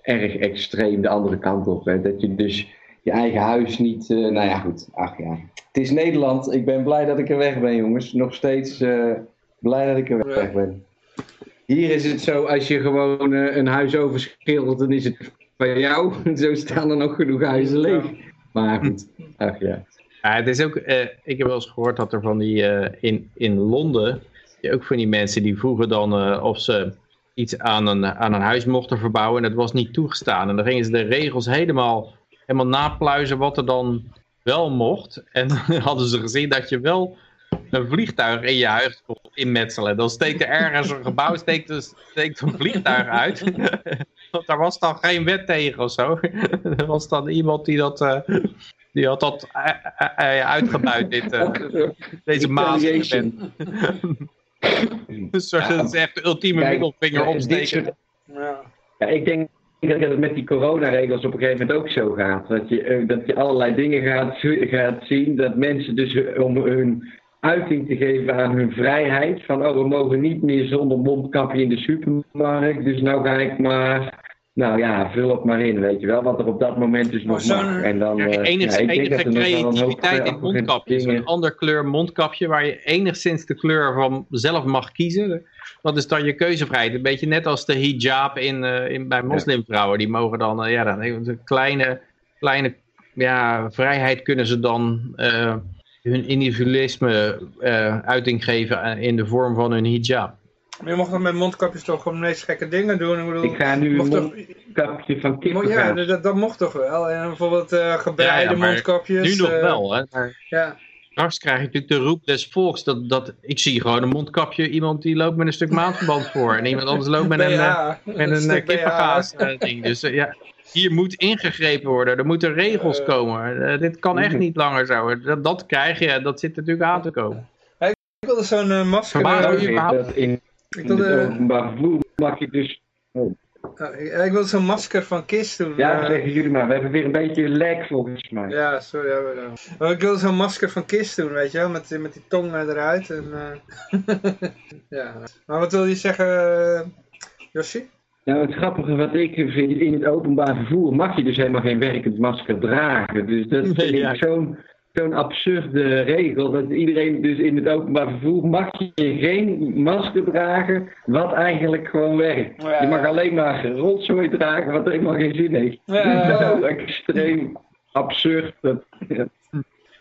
erg extreem de andere kant op. Hè. Dat je dus je eigen huis niet... Uh, nou ja, goed. Ach ja. Het is Nederland. Ik ben blij dat ik er weg ben, jongens. Nog steeds uh, blij dat ik er weg ben. Hier is het zo, als je gewoon uh, een huis overschildert, dan is het van jou. zo staan er nog genoeg huizen leeg. Maar goed, ach ja. ja het is ook, ik heb wel eens gehoord dat er van die, in, in Londen, ook van die mensen die vroegen dan of ze iets aan een, aan een huis mochten verbouwen en dat was niet toegestaan. En dan gingen ze de regels helemaal helemaal napluizen wat er dan wel mocht. En dan hadden ze gezien dat je wel een vliegtuig in je huis kon inmetselen. Dan steekt er ergens een gebouw, steekt, dus, steekt een vliegtuig uit. Want daar was dan geen wet tegen of zo. Er was dan iemand die dat... Uh, die had dat uh, uh, uitgebuit, dit, deze maas. dus dat is echt de ultieme middelvinger opsteken. Ja. ja, ik denk ik denk dat het met die coronaregels op een gegeven moment ook zo gaat. Dat je, eh, dat je allerlei dingen gaat, gaat zien. Dat mensen dus om hun uiting te geven aan hun vrijheid. Van oh, we mogen niet meer zonder mondkapje in de supermarkt. Dus nou ga ik maar nou ja, vul het maar in, weet je wel, wat er op dat moment dus nog mag. En dan, ja, uh, enige, ja, enige creativiteit in mondkapjes. Een ander kleur mondkapje waar je enigszins de kleur van zelf mag kiezen. Dat is dan je keuzevrijheid. Een beetje net als de hijab in, in, bij moslimvrouwen. Die mogen dan, uh, ja, dan een kleine, kleine ja, vrijheid kunnen ze dan hun individualisme uiting geven in de vorm van hun hijab. Maar je mag dan met mondkapjes toch gewoon de meest gekke dingen doen. Ik, bedoel, ik ga nu een mondkapje van kippen Ja, dat, dat, mocht toch wel. En bijvoorbeeld uh, gebreide ja, ja, mondkapjes. Nu nog uh, wel, hè. Maar ja. Straks krijg je natuurlijk de roep des volks. Dat, dat, ik zie gewoon een mondkapje, iemand die loopt met een stuk maandverband voor. En iemand anders loopt met een, uh, met een, een kippengaas ding. Dus ja, hier moet ingegrepen worden. Er moeten regels komen. dit kan echt niet langer zo. Dat, dat krijg je, dat zit natuurlijk aan te komen. Ik wilde zo'n masker... Maar, in ik wilde... In het openbaar vervoer mag je dus... Oh. ik wil zo'n masker van KISS doen. Ja, dat zeggen jullie maar. We hebben weer een beetje lag volgens mij. Ja, sorry. Ja, maar ik wil zo'n masker van KISS doen, weet je wel. Met, met die tong eruit. En, uh... ja. Maar wat wil je zeggen, Yoshi? Nou, het grappige wat ik vind, in het openbaar vervoer mag je dus helemaal geen werkend masker dragen. Dus dat vind ik ja. zo'n zo'n absurde regel. Dat iedereen dus in het openbaar vervoer mag je geen masker dragen, wat eigenlijk gewoon werkt. Ja. Je mag alleen maar rotzooi dragen, wat helemaal geen zin heeft. Ja. Dat is zo extreem absurd. Dat, ja.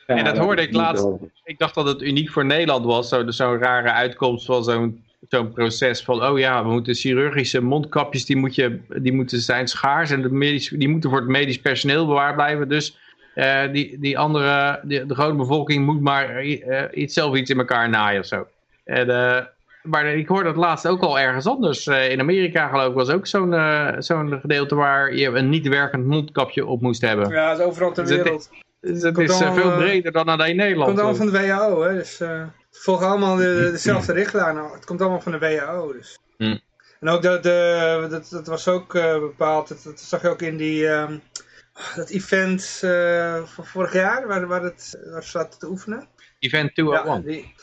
en dat hoorde ik laatst. Ik dacht dat het uniek voor Nederland was, zo'n zo rare uitkomst van zo'n zo'n proces van, oh ja, we moeten chirurgische mondkapjes, die, moet je, die moeten zijn schaars en de medisch, die moeten voor het medisch personeel bewaard blijven. Dus uh, die, die andere, die, de grote bevolking moet maar uh, iets, zelf iets in elkaar naaien of zo. En, uh, maar ik hoorde dat laatst ook al ergens anders. in Amerika geloof ik was ook zo'n zo'n gedeelte waar je een niet werkend mondkapje op moest hebben. Ja, dat is overal ter dus wereld. Dus het is veel breder dan alleen Nederland. Het komt allemaal van de WHO, hè. Dus volgen allemaal de, dezelfde richtlijnen. Het komt allemaal van de WHO, dus. En ook dat, dat, dat was ook bepaald, dat, dat, zag je ook in die... Um, dat event uh, van vorig jaar, waar, waar, het, waar ze zaten te oefenen. Event 201. Ja, die,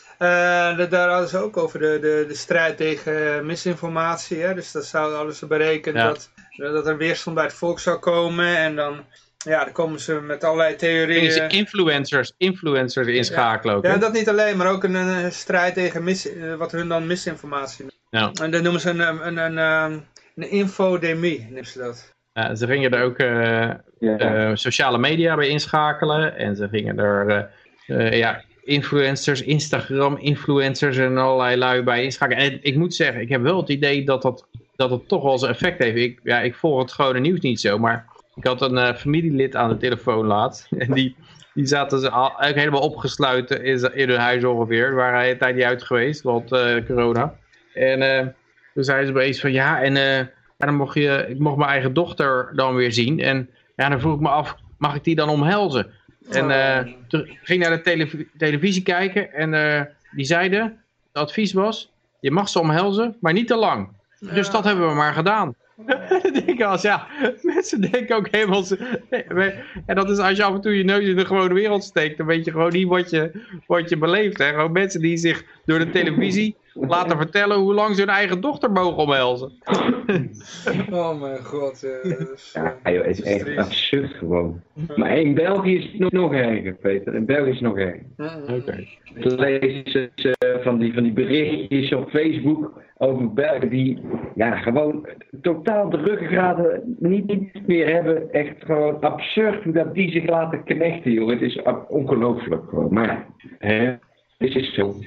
uh, daar hadden ze ook over de, de, de strijd tegen misinformatie. Hè? Dus dat zou alles berekend ja. dat, dat er weerstand bij het volk zou komen. En dan, ja, dan komen ze met allerlei theorieën. Ze influencers, influencers inschakelen ja. ook. Ja, dat niet alleen, maar ook een, een strijd tegen mis, wat hun dan misinformatie noemen. Ja. En dan noemen ze een, een, een, een, een infodemie, noemen ze dat. Ja, ze gingen er ook uh, uh, sociale media bij inschakelen. En ze gingen er uh, ja, influencers, Instagram influencers en allerlei lui bij inschakelen. En ik moet zeggen, ik heb wel het idee dat dat, dat het toch wel zijn effect heeft. Ik, ja, ik volg het gewone nieuws niet zo, maar ik had een familielid aan de telefoon laat. En die, die zaten ze al, eigenlijk helemaal opgesluiten in, in hun huis ongeveer. Waar hij een tijd niet uit geweest, want corona. En toen zei ze opeens van ja, en... En dan mocht je, ik mocht mijn eigen dochter dan weer zien. En ja, dan vroeg ik me af, mag ik die dan omhelzen? En uh, toen ging naar de telev televisie kijken en uh, die zeiden, het advies was, je mag ze omhelzen, maar niet te lang. Ja. Dus dat hebben we maar gedaan. denk als ja, mensen denken ook helemaal... En dat is als je af en toe je neus in de gewone wereld steekt, dan weet je gewoon niet wat je, wat je beleeft. Hè? Gewoon mensen die zich door de televisie laten vertellen hoe lang ze hun eigen dochter mogen omhelzen. Oh mijn god. Ja, ja joh, het is echt absurd gewoon. Maar in België is het nog, erger, Peter. In België is het nog erger. Oké. Okay. lees uh, van, die, van die berichtjes op Facebook over Belgen die ja, gewoon totaal de ruggengraden niet, niet meer hebben. Echt gewoon absurd hoe dat die zich laten knechten, joh. Het is ongelooflijk gewoon. Maar, hè.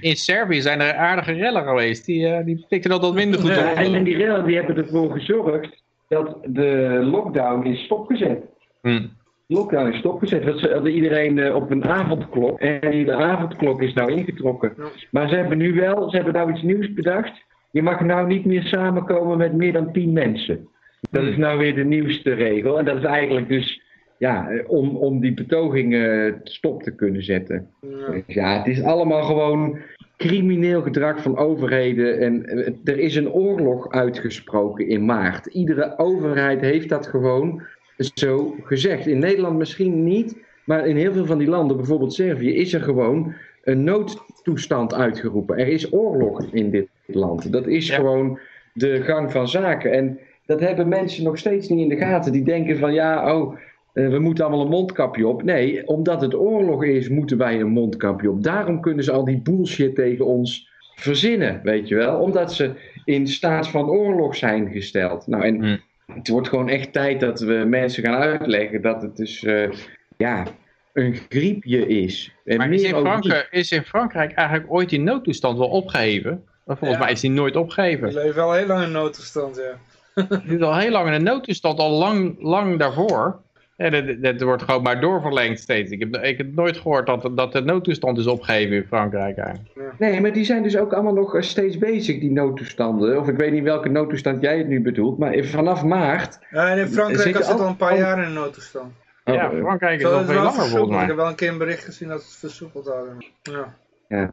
In Servië zijn er aardige rellen geweest. Die, uh, die pikten dat wat minder goed op. Ja, en, en, die rellen die hebben ervoor gezorgd dat de lockdown is stopgezet. Hmm. De lockdown is stopgezet. Dat hadden iedereen uh, op een avondklok. En de avondklok is nou ingetrokken. Ja. Maar ze hebben nu wel, ze hebben nou iets nieuws bedacht. Je mag nou niet meer samenkomen met meer dan tien mensen. Dat is nou weer de nieuwste regel. En dat is eigenlijk dus ja, om, om die betogingen stop te kunnen zetten. Ja. Dus ja, het is allemaal gewoon crimineel gedrag van overheden. En er is een oorlog uitgesproken in maart. Iedere overheid heeft dat gewoon zo gezegd. In Nederland misschien niet, maar in heel veel van die landen, bijvoorbeeld Servië, is er gewoon een noodtoestand uitgeroepen. Er is oorlog in dit land. Dat is ja. gewoon de gang van zaken. En dat hebben mensen nog steeds niet in de gaten. Die denken van ja, oh, eh, we moeten allemaal een mondkapje op. Nee, omdat het oorlog is, moeten wij een mondkapje op. Daarom kunnen ze al die bullshit tegen ons verzinnen, weet je wel. Omdat ze in staat van oorlog zijn gesteld. Nou, en hmm. het wordt gewoon echt tijd dat we mensen gaan uitleggen dat het dus, uh, ja, een griepje is. En maar is in, Frankrijk, is in Frankrijk eigenlijk ooit die noodtoestand wel opgeheven? volgens mij is die nooit opgegeven. Die leeft al heel lang in noodtoestand, ja. Die is al heel lang in een noodtoestand, al lang, lang daarvoor. Ja, dat, dat, wordt gewoon maar doorverlengd steeds. Ik heb, ik heb nooit gehoord dat, dat de noodtoestand is opgegeven in Frankrijk eigenlijk. Nee, maar die zijn dus ook allemaal nog steeds bezig, die noodtoestanden. Of ik weet niet welke noodtoestand jij het nu bedoelt, maar vanaf maart... Ja, in Frankrijk is het al een paar jaar in een noodtoestand. ja, oh, Frankrijk is al veel langer volgens mij. Ik heb wel een keer een bericht gezien dat het versoepeld hadden. Ja. ja.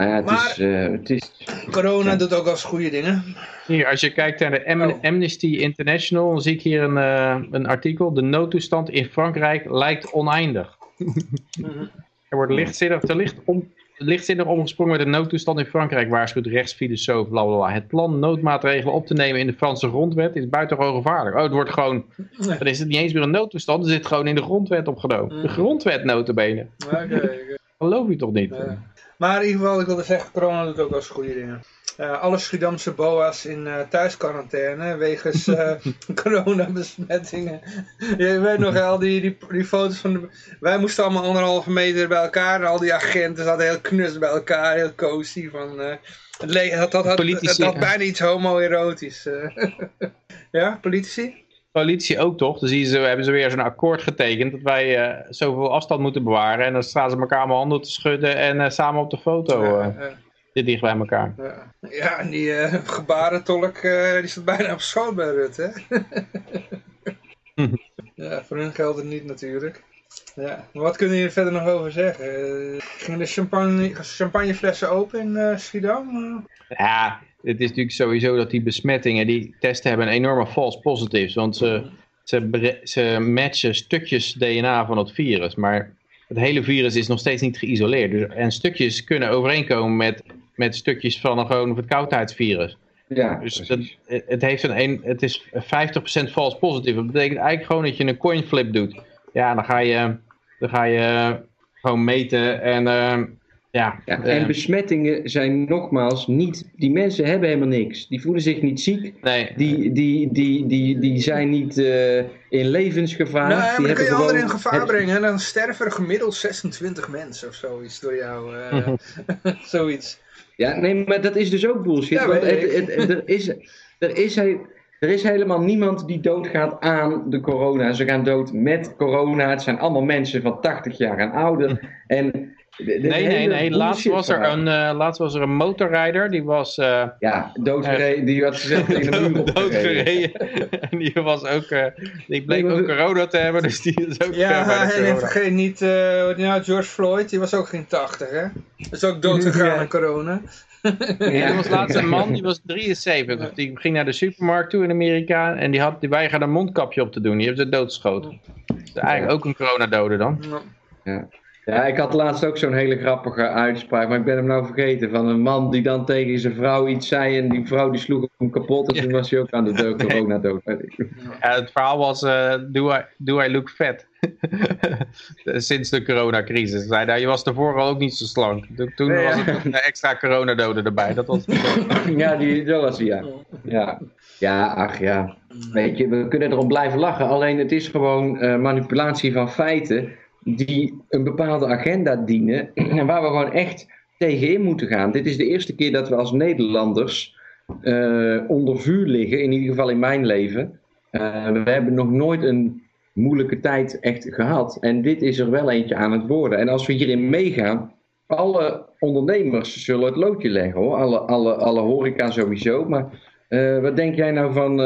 Nou ja, het maar, is, uh, het is... corona doet ook als goede dingen. Hier, als je kijkt naar de oh. Amnesty International, dan zie ik hier een, uh, een artikel. De noodtoestand in Frankrijk lijkt oneindig. Er wordt lichtzinnig, te licht om, lichtzinnig omgesprongen met de noodtoestand in Frankrijk, waarschuwt rechtsfilosoof blablabla. Het plan noodmaatregelen op te nemen in de Franse grondwet is buitengewoon gevaarlijk. Oh, het wordt gewoon, dan is het niet eens meer een noodtoestand, het zit gewoon in de grondwet opgenomen. De mhm. grondwet notabene. Oké, okay, Geloof je toch niet? Maar in ieder geval, ik wilde zeggen, corona doet ook wel eens goede dingen. Uh, alle Schiedamse boa's in uh, thuisquarantaine wegens uh, coronabesmettingen. Je weet nog wel, die, die, die foto's van de... Wij moesten allemaal anderhalve meter bij elkaar en al die agenten zaten heel knus bij elkaar, heel cozy. Van, het, dat, dat, dat, dat, bijna iets homoerotisch. ja, politici? Coalitie ook toch? Dan zien ze, hebben ze weer zo'n akkoord getekend dat wij uh, zoveel afstand moeten bewaren. En dan staan ze elkaar mijn handen te schudden en uh, samen op de foto uh, dit dicht bij elkaar. Ja, ja en die gebarentolk die staat bijna op schoot bij Rutte. ja, voor hun geldt het niet natuurlijk. Ja, maar wat kunnen jullie verder nog over zeggen? gingen de champagne, champagneflessen open in Schiedam? Ja, het is natuurlijk sowieso dat die besmettingen, die testen hebben een enorme false positives. Want ze, ze, ze matchen stukjes DNA van het virus. Maar het hele virus is nog steeds niet geïsoleerd. Dus, en stukjes kunnen overeenkomen met, met stukjes van een gewoon verkoudheidsvirus. Ja, dus dat, het, heeft een, het is 50% false positief. Dat betekent eigenlijk gewoon dat je een coin flip doet. Ja, dan ga je, dan ga je gewoon meten en... Uh, ja, ja, en besmettingen zijn nogmaals niet, die mensen hebben helemaal niks. Die voelen zich niet ziek. Nee. Die, die, die, die, die zijn niet uh, in levensgevaar. Nee, maar die dan kun je anderen in gevaar brengen. En dan sterven er gemiddeld 26 mensen of zoiets door jou. Uh, zoiets. Ja, nee, maar dat is dus ook bullshit. Ja, want het, het, het, er, is, er, is, er is helemaal niemand die doodgaat aan de corona. Ze gaan dood met corona. Het zijn allemaal mensen van 80 jaar en ouder. En nee, nee, nee. Laatst was, er een, uh, laatst was er een motorrijder. Die was... Uh, ja, doodgereden. die had gezegd in de muur Doodgereden. en die was ook... Uh, die bleek ook corona te hebben. Dus die is ook... Ja, en vergeet niet... nou, George Floyd. Die was ook geen 80, hè? Dat is ook doodgegaan aan corona. ja. Er was laatst een man, die was 73. Die ging naar de supermarkt toe in Amerika. En die, had, die weigerde een mondkapje op te doen. Die hebben ze doodgeschoten. Dus eigenlijk ook een coronadode dan. Ja. Ja, ik had laatst ook zo'n hele grappige uitspraak, maar ik ben hem nou vergeten. Van een man die dan tegen zijn vrouw iets zei en die vrouw die sloeg hem kapot en toen was hij ook aan de dood, corona dood. Ja, het verhaal was, uh, do, I, do I look fat? Sinds de coronacrisis. Zei hij, je was tevoren ook niet zo slank. Toen was het een extra coronadoden erbij. Dat was... ja, die, dat was hij, ja. ja. Ja, ach ja. Weet je, we kunnen erom blijven lachen. Alleen het is gewoon uh, manipulatie van feiten die een bepaalde agenda dienen en waar we gewoon echt tegenin moeten gaan. Dit is de eerste keer dat we als Nederlanders uh, onder vuur liggen, in ieder geval in mijn leven. Uh, we hebben nog nooit een moeilijke tijd echt gehad. En dit is er wel eentje aan het worden. En als we hierin meegaan, alle ondernemers zullen het loodje leggen hoor. Alle, alle, alle horeca sowieso. Maar uh, wat denk jij nou van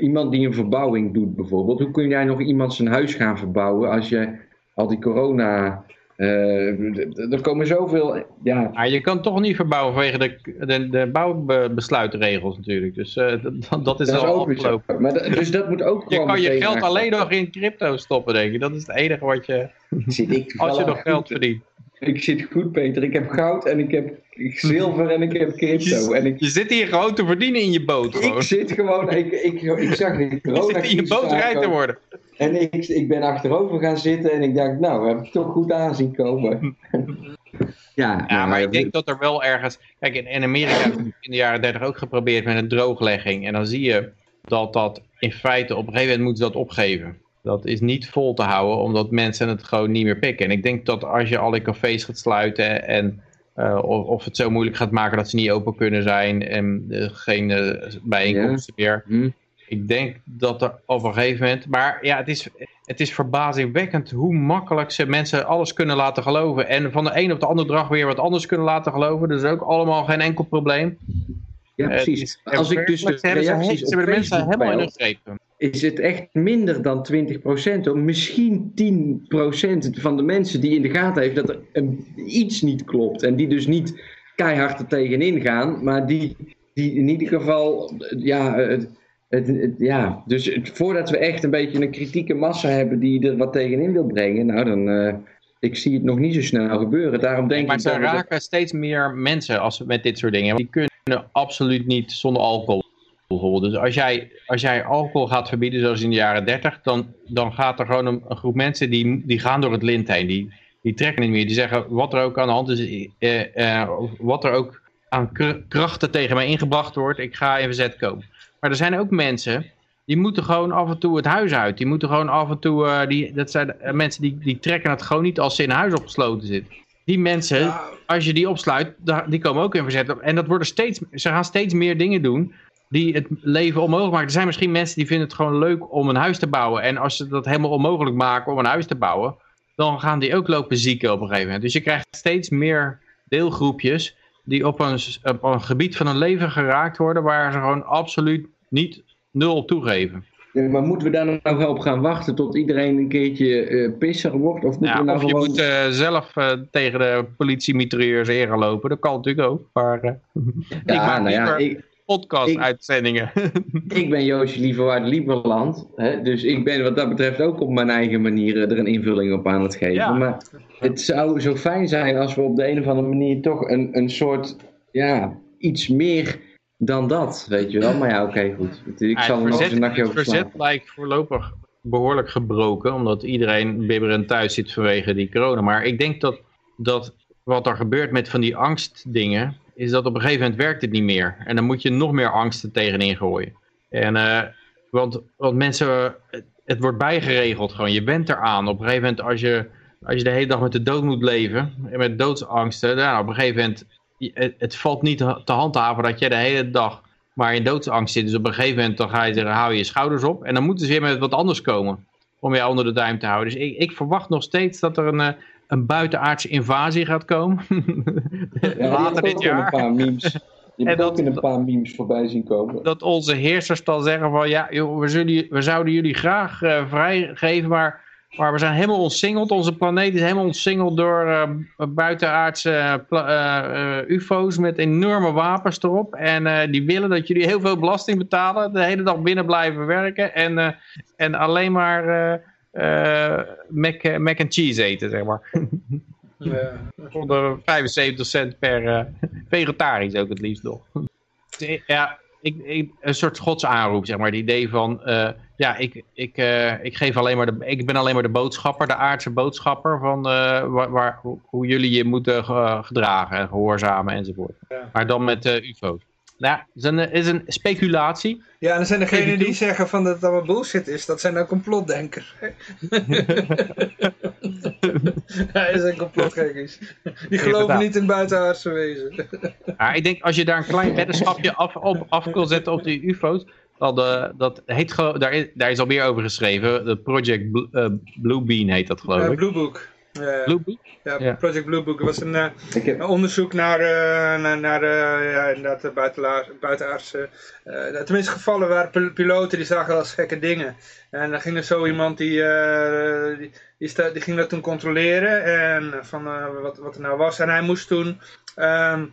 iemand die een verbouwing doet bijvoorbeeld? Hoe kun jij nog iemand zijn huis gaan verbouwen als je al die corona... Uh, er komen zoveel... Ja. ja. je kan toch niet verbouwen vanwege de, de, de bouwbesluitregels natuurlijk. Dus uh, dat, dat, is al afgelopen. Maar dus dat moet ook Je kan je geld alleen nog in crypto stoppen, denk ik. Dat is het enige wat je... Zit ik als je nog geld verdient. Ik zit goed, Peter. Ik heb goud en ik heb zilver en ik heb crypto. Je, en ik, je zit hier gewoon te verdienen in je boot. Gewoon. ik zit gewoon, ik, ik, ik zag de je corona in je boot rijk te worden. En ik, ik ben achterover gaan zitten en ik dacht, nou, heb ik toch goed aanzien komen. ja, Ja, nou, maar ik denk dat er wel ergens... Kijk, in, in Amerika hebben in de jaren 30 ook geprobeerd met een drooglegging. En dan zie je dat dat in feite op een gegeven moment moeten ze dat opgeven. Dat is niet vol te houden, omdat mensen het gewoon niet meer pikken. En ik denk dat als je alle cafés gaat sluiten en eh, of, of het zo moeilijk gaat maken dat ze niet open kunnen zijn en eh, geen eh, bijeenkomsten meer. Hm? Ik denk dat er op een gegeven moment... Maar ja, het is, het is verbazingwekkend hoe makkelijk ze mensen alles kunnen laten geloven. En van de een op de andere dag weer wat anders kunnen laten geloven. Dat is ook allemaal geen enkel probleem. Ja, Eh, precies. Als ik dus de reacties op mensen helemaal in greep. is het echt minder dan 20%. Of misschien 10% van de mensen die in de gaten heeft dat er een, iets niet klopt. En die dus niet keihard er tegenin gaan, maar die, die in ieder geval, ja, het, het, het- ja. dus voordat we echt een beetje een kritieke massa hebben die er wat tegenin wil brengen, nou dan, eh, ik zie het nog niet zo snel gebeuren. Daarom denk Maar ik ze dat raken steeds meer mensen als, met dit soort dingen. Want die kunnen absoluut niet zonder alcohol. Dus als jij, als jij alcohol gaat verbieden zoals in de jaren 30, dan, dan gaat er gewoon een, een groep mensen die, die gaan door het lint heen. Die, die trekken niet meer. Die zeggen wat er ook aan de hand is, eh, eh, wat er ook aan kr- krachten tegen mij ingebracht wordt, ik ga in verzet komen. Maar er zijn ook mensen die moeten gewoon af en toe het huis uit. Die moeten gewoon af en toe, eh, die, dat zijn eh, mensen die, die trekken het gewoon niet als ze in huis opgesloten zitten. Die mensen, Ja, als je die opsluit, die komen ook in verzet. En dat worden steeds, ze gaan steeds meer dingen doen die het leven onmogelijk maken. Er zijn misschien mensen die vinden het gewoon leuk om een huis te bouwen. En als ze dat helemaal onmogelijk maken om een huis te bouwen, dan gaan die ook lopen zieken op een gegeven moment. Dus je krijgt steeds meer deelgroepjes die op een, op een gebied van hun leven geraakt worden waar ze gewoon absoluut niet nul op toegeven. Ja, maar moeten we daar nou wel op gaan wachten tot iedereen een keertje eh pisser wordt? Of moeten Ja, nou of je moet eh, zelf eh, tegen de politiemitrailleurs in gaan lopen. Dat kan natuurlijk ook. Maar eh, ik ja, maak nou ja, ik, podcast-uitzendingen. ik ben Joosje Liever uit Lieberland. Hè, dus ik ben wat dat betreft ook op mijn eigen manier er een invulling op aan het geven. Ja. Maar het zou zo fijn zijn als we op de een of andere manier toch een, een soort, ja, iets meer dan dat, weet je wel. Maar ja, oké, goed. Ik Ja, zal er het nog eens een nachtje het over verzet lijkt voorlopig behoorlijk gebroken, omdat iedereen bibberend thuis zit vanwege die corona. Maar ik denk dat, dat wat er gebeurt met van die angstdingen, is dat op een gegeven moment werkt het niet meer. En dan moet je nog meer angsten tegenin gooien. En, eh, want, want mensen, het, wordt bijgeregeld gewoon. Je bent eraan. Op een gegeven moment als je, als je de hele dag met de dood moet leven, en met doodsangsten, nou, op een gegeven moment, het, het valt niet te handhaven dat jij de hele dag maar in doodsangst zit. Dus op een gegeven moment dan ga je zeggen, hou je je schouders op. En dan moeten ze weer met wat anders komen. Om jou onder de duim te houden. Dus ik, ik verwacht nog steeds dat er een, eh, een buitenaardse invasie gaat komen. Ja, Later dit een jaar. paar memes. Je hebt ook in een paar memes voorbij zien komen. Dat onze heersers dan zeggen van, ja, joh, we, zullen, we zouden jullie graag eh, vrijgeven, maar, maar we zijn helemaal ontsingeld. Onze planeet is helemaal ontsingeld door eh, buitenaardse eh, eh, ufo's met enorme wapens erop. En die willen dat jullie heel veel belasting betalen, de hele dag binnen blijven werken en, en alleen maar mac, mac and cheese eten, zeg maar. ja. Voor de 75 cent per vegetarisch ook het liefst nog. Ja, ik, ik, een soort Gods aanroep, zeg maar. Het idee van, eh, ja, ik, ik, eh, ik, geef alleen maar de, ik ben alleen maar de boodschapper, de aardse boodschapper van eh, waar, waar, hoe, jullie je moeten ge- gedragen en gehoorzamen enzovoort. Ja. Maar dan met ufo's. Nou, is een, is een speculatie. ja, en dan zijn degenen die zeggen van dat het allemaal bullshit is, dat zijn dan complotdenkers. Hij zijn complotgekkies. Die geloven niet in buitenaardse wezen. Ja, ik denk als je daar een klein weddenschapje af, op, af kan zetten op die ufo's, dan, eh, dat heet daar, is, daar is al meer over geschreven. De Project eh, Blue Bean heet dat geloof ik. Blue Book. Ja, Blue Bean? ja. Project Blue Book was een, eh, heb, een onderzoek naar, eh, naar, naar eh, ja, inderdaad, buitenaardse... eh, tenminste gevallen waren pil- piloten die zagen wel eens gekke dingen. En dan ging er zo iemand die, eh, die, die, sta- die ging dat toen controleren en van eh, wat, wat er nou was. En hij moest toen ehm,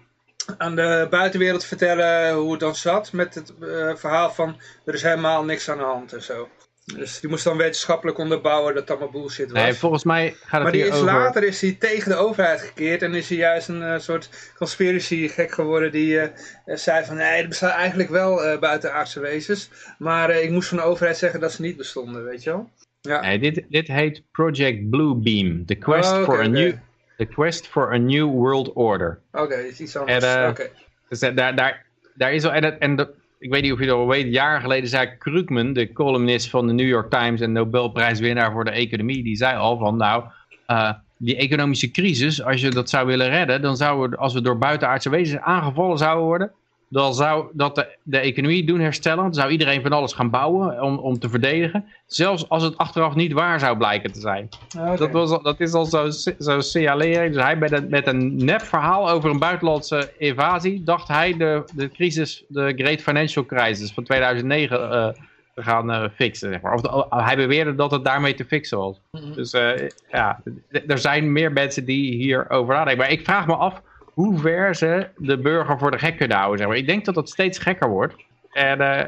aan de buitenwereld vertellen hoe het dan zat met het eh, verhaal van er is helemaal niks aan de hand en zo. Dus die moest dan wetenschappelijk onderbouwen dat het allemaal bullshit was. Nee, volgens mij gaat het maar die is over... later is hij tegen de overheid gekeerd en is hij juist een uh, soort conspiracy gek geworden die uh, zei van nee, er bestaan eigenlijk wel uh, buitenaardse wezens, maar ik moest van de overheid zeggen dat ze niet bestonden, weet je wel. Ja. Nee, dit, dit heet Project Bluebeam, The Quest, oh, okay, for, a okay. new, the quest for a New World Order. Oké, okay, is iets anders. En, okay. Dus daar, daar, daar is al, en, en dat, ik weet niet of je dat al weet, jaren geleden zei Krugman, de columnist van de New York Times en Nobelprijswinnaar voor de economie, die zei al van nou, uh, die economische crisis, als je dat zou willen redden, dan zouden we, als we door buitenaardse wezens aangevallen zouden worden, dan zou dat de, de economie doen herstellen. Dan zou iedereen van alles gaan bouwen om, om te verdedigen. Zelfs als het achteraf niet waar zou blijken te zijn. Okay. Dat, was, dat is al zo, zo signalering. Dus hij met een, met een nep verhaal over een buitenlandse invasie... dacht hij de, de crisis, de Great Financial Crisis van 2009... Uh, te gaan uh, fixen. Zeg maar. Of de, hij beweerde dat het daarmee te fixen was. Mm -hmm. Dus uh, ja, er zijn meer mensen die hierover nadenken. Maar ik vraag me af hoe ver ze de burger voor de gek kunnen houden. Zeg maar. Ik denk dat dat steeds gekker wordt. En, uh,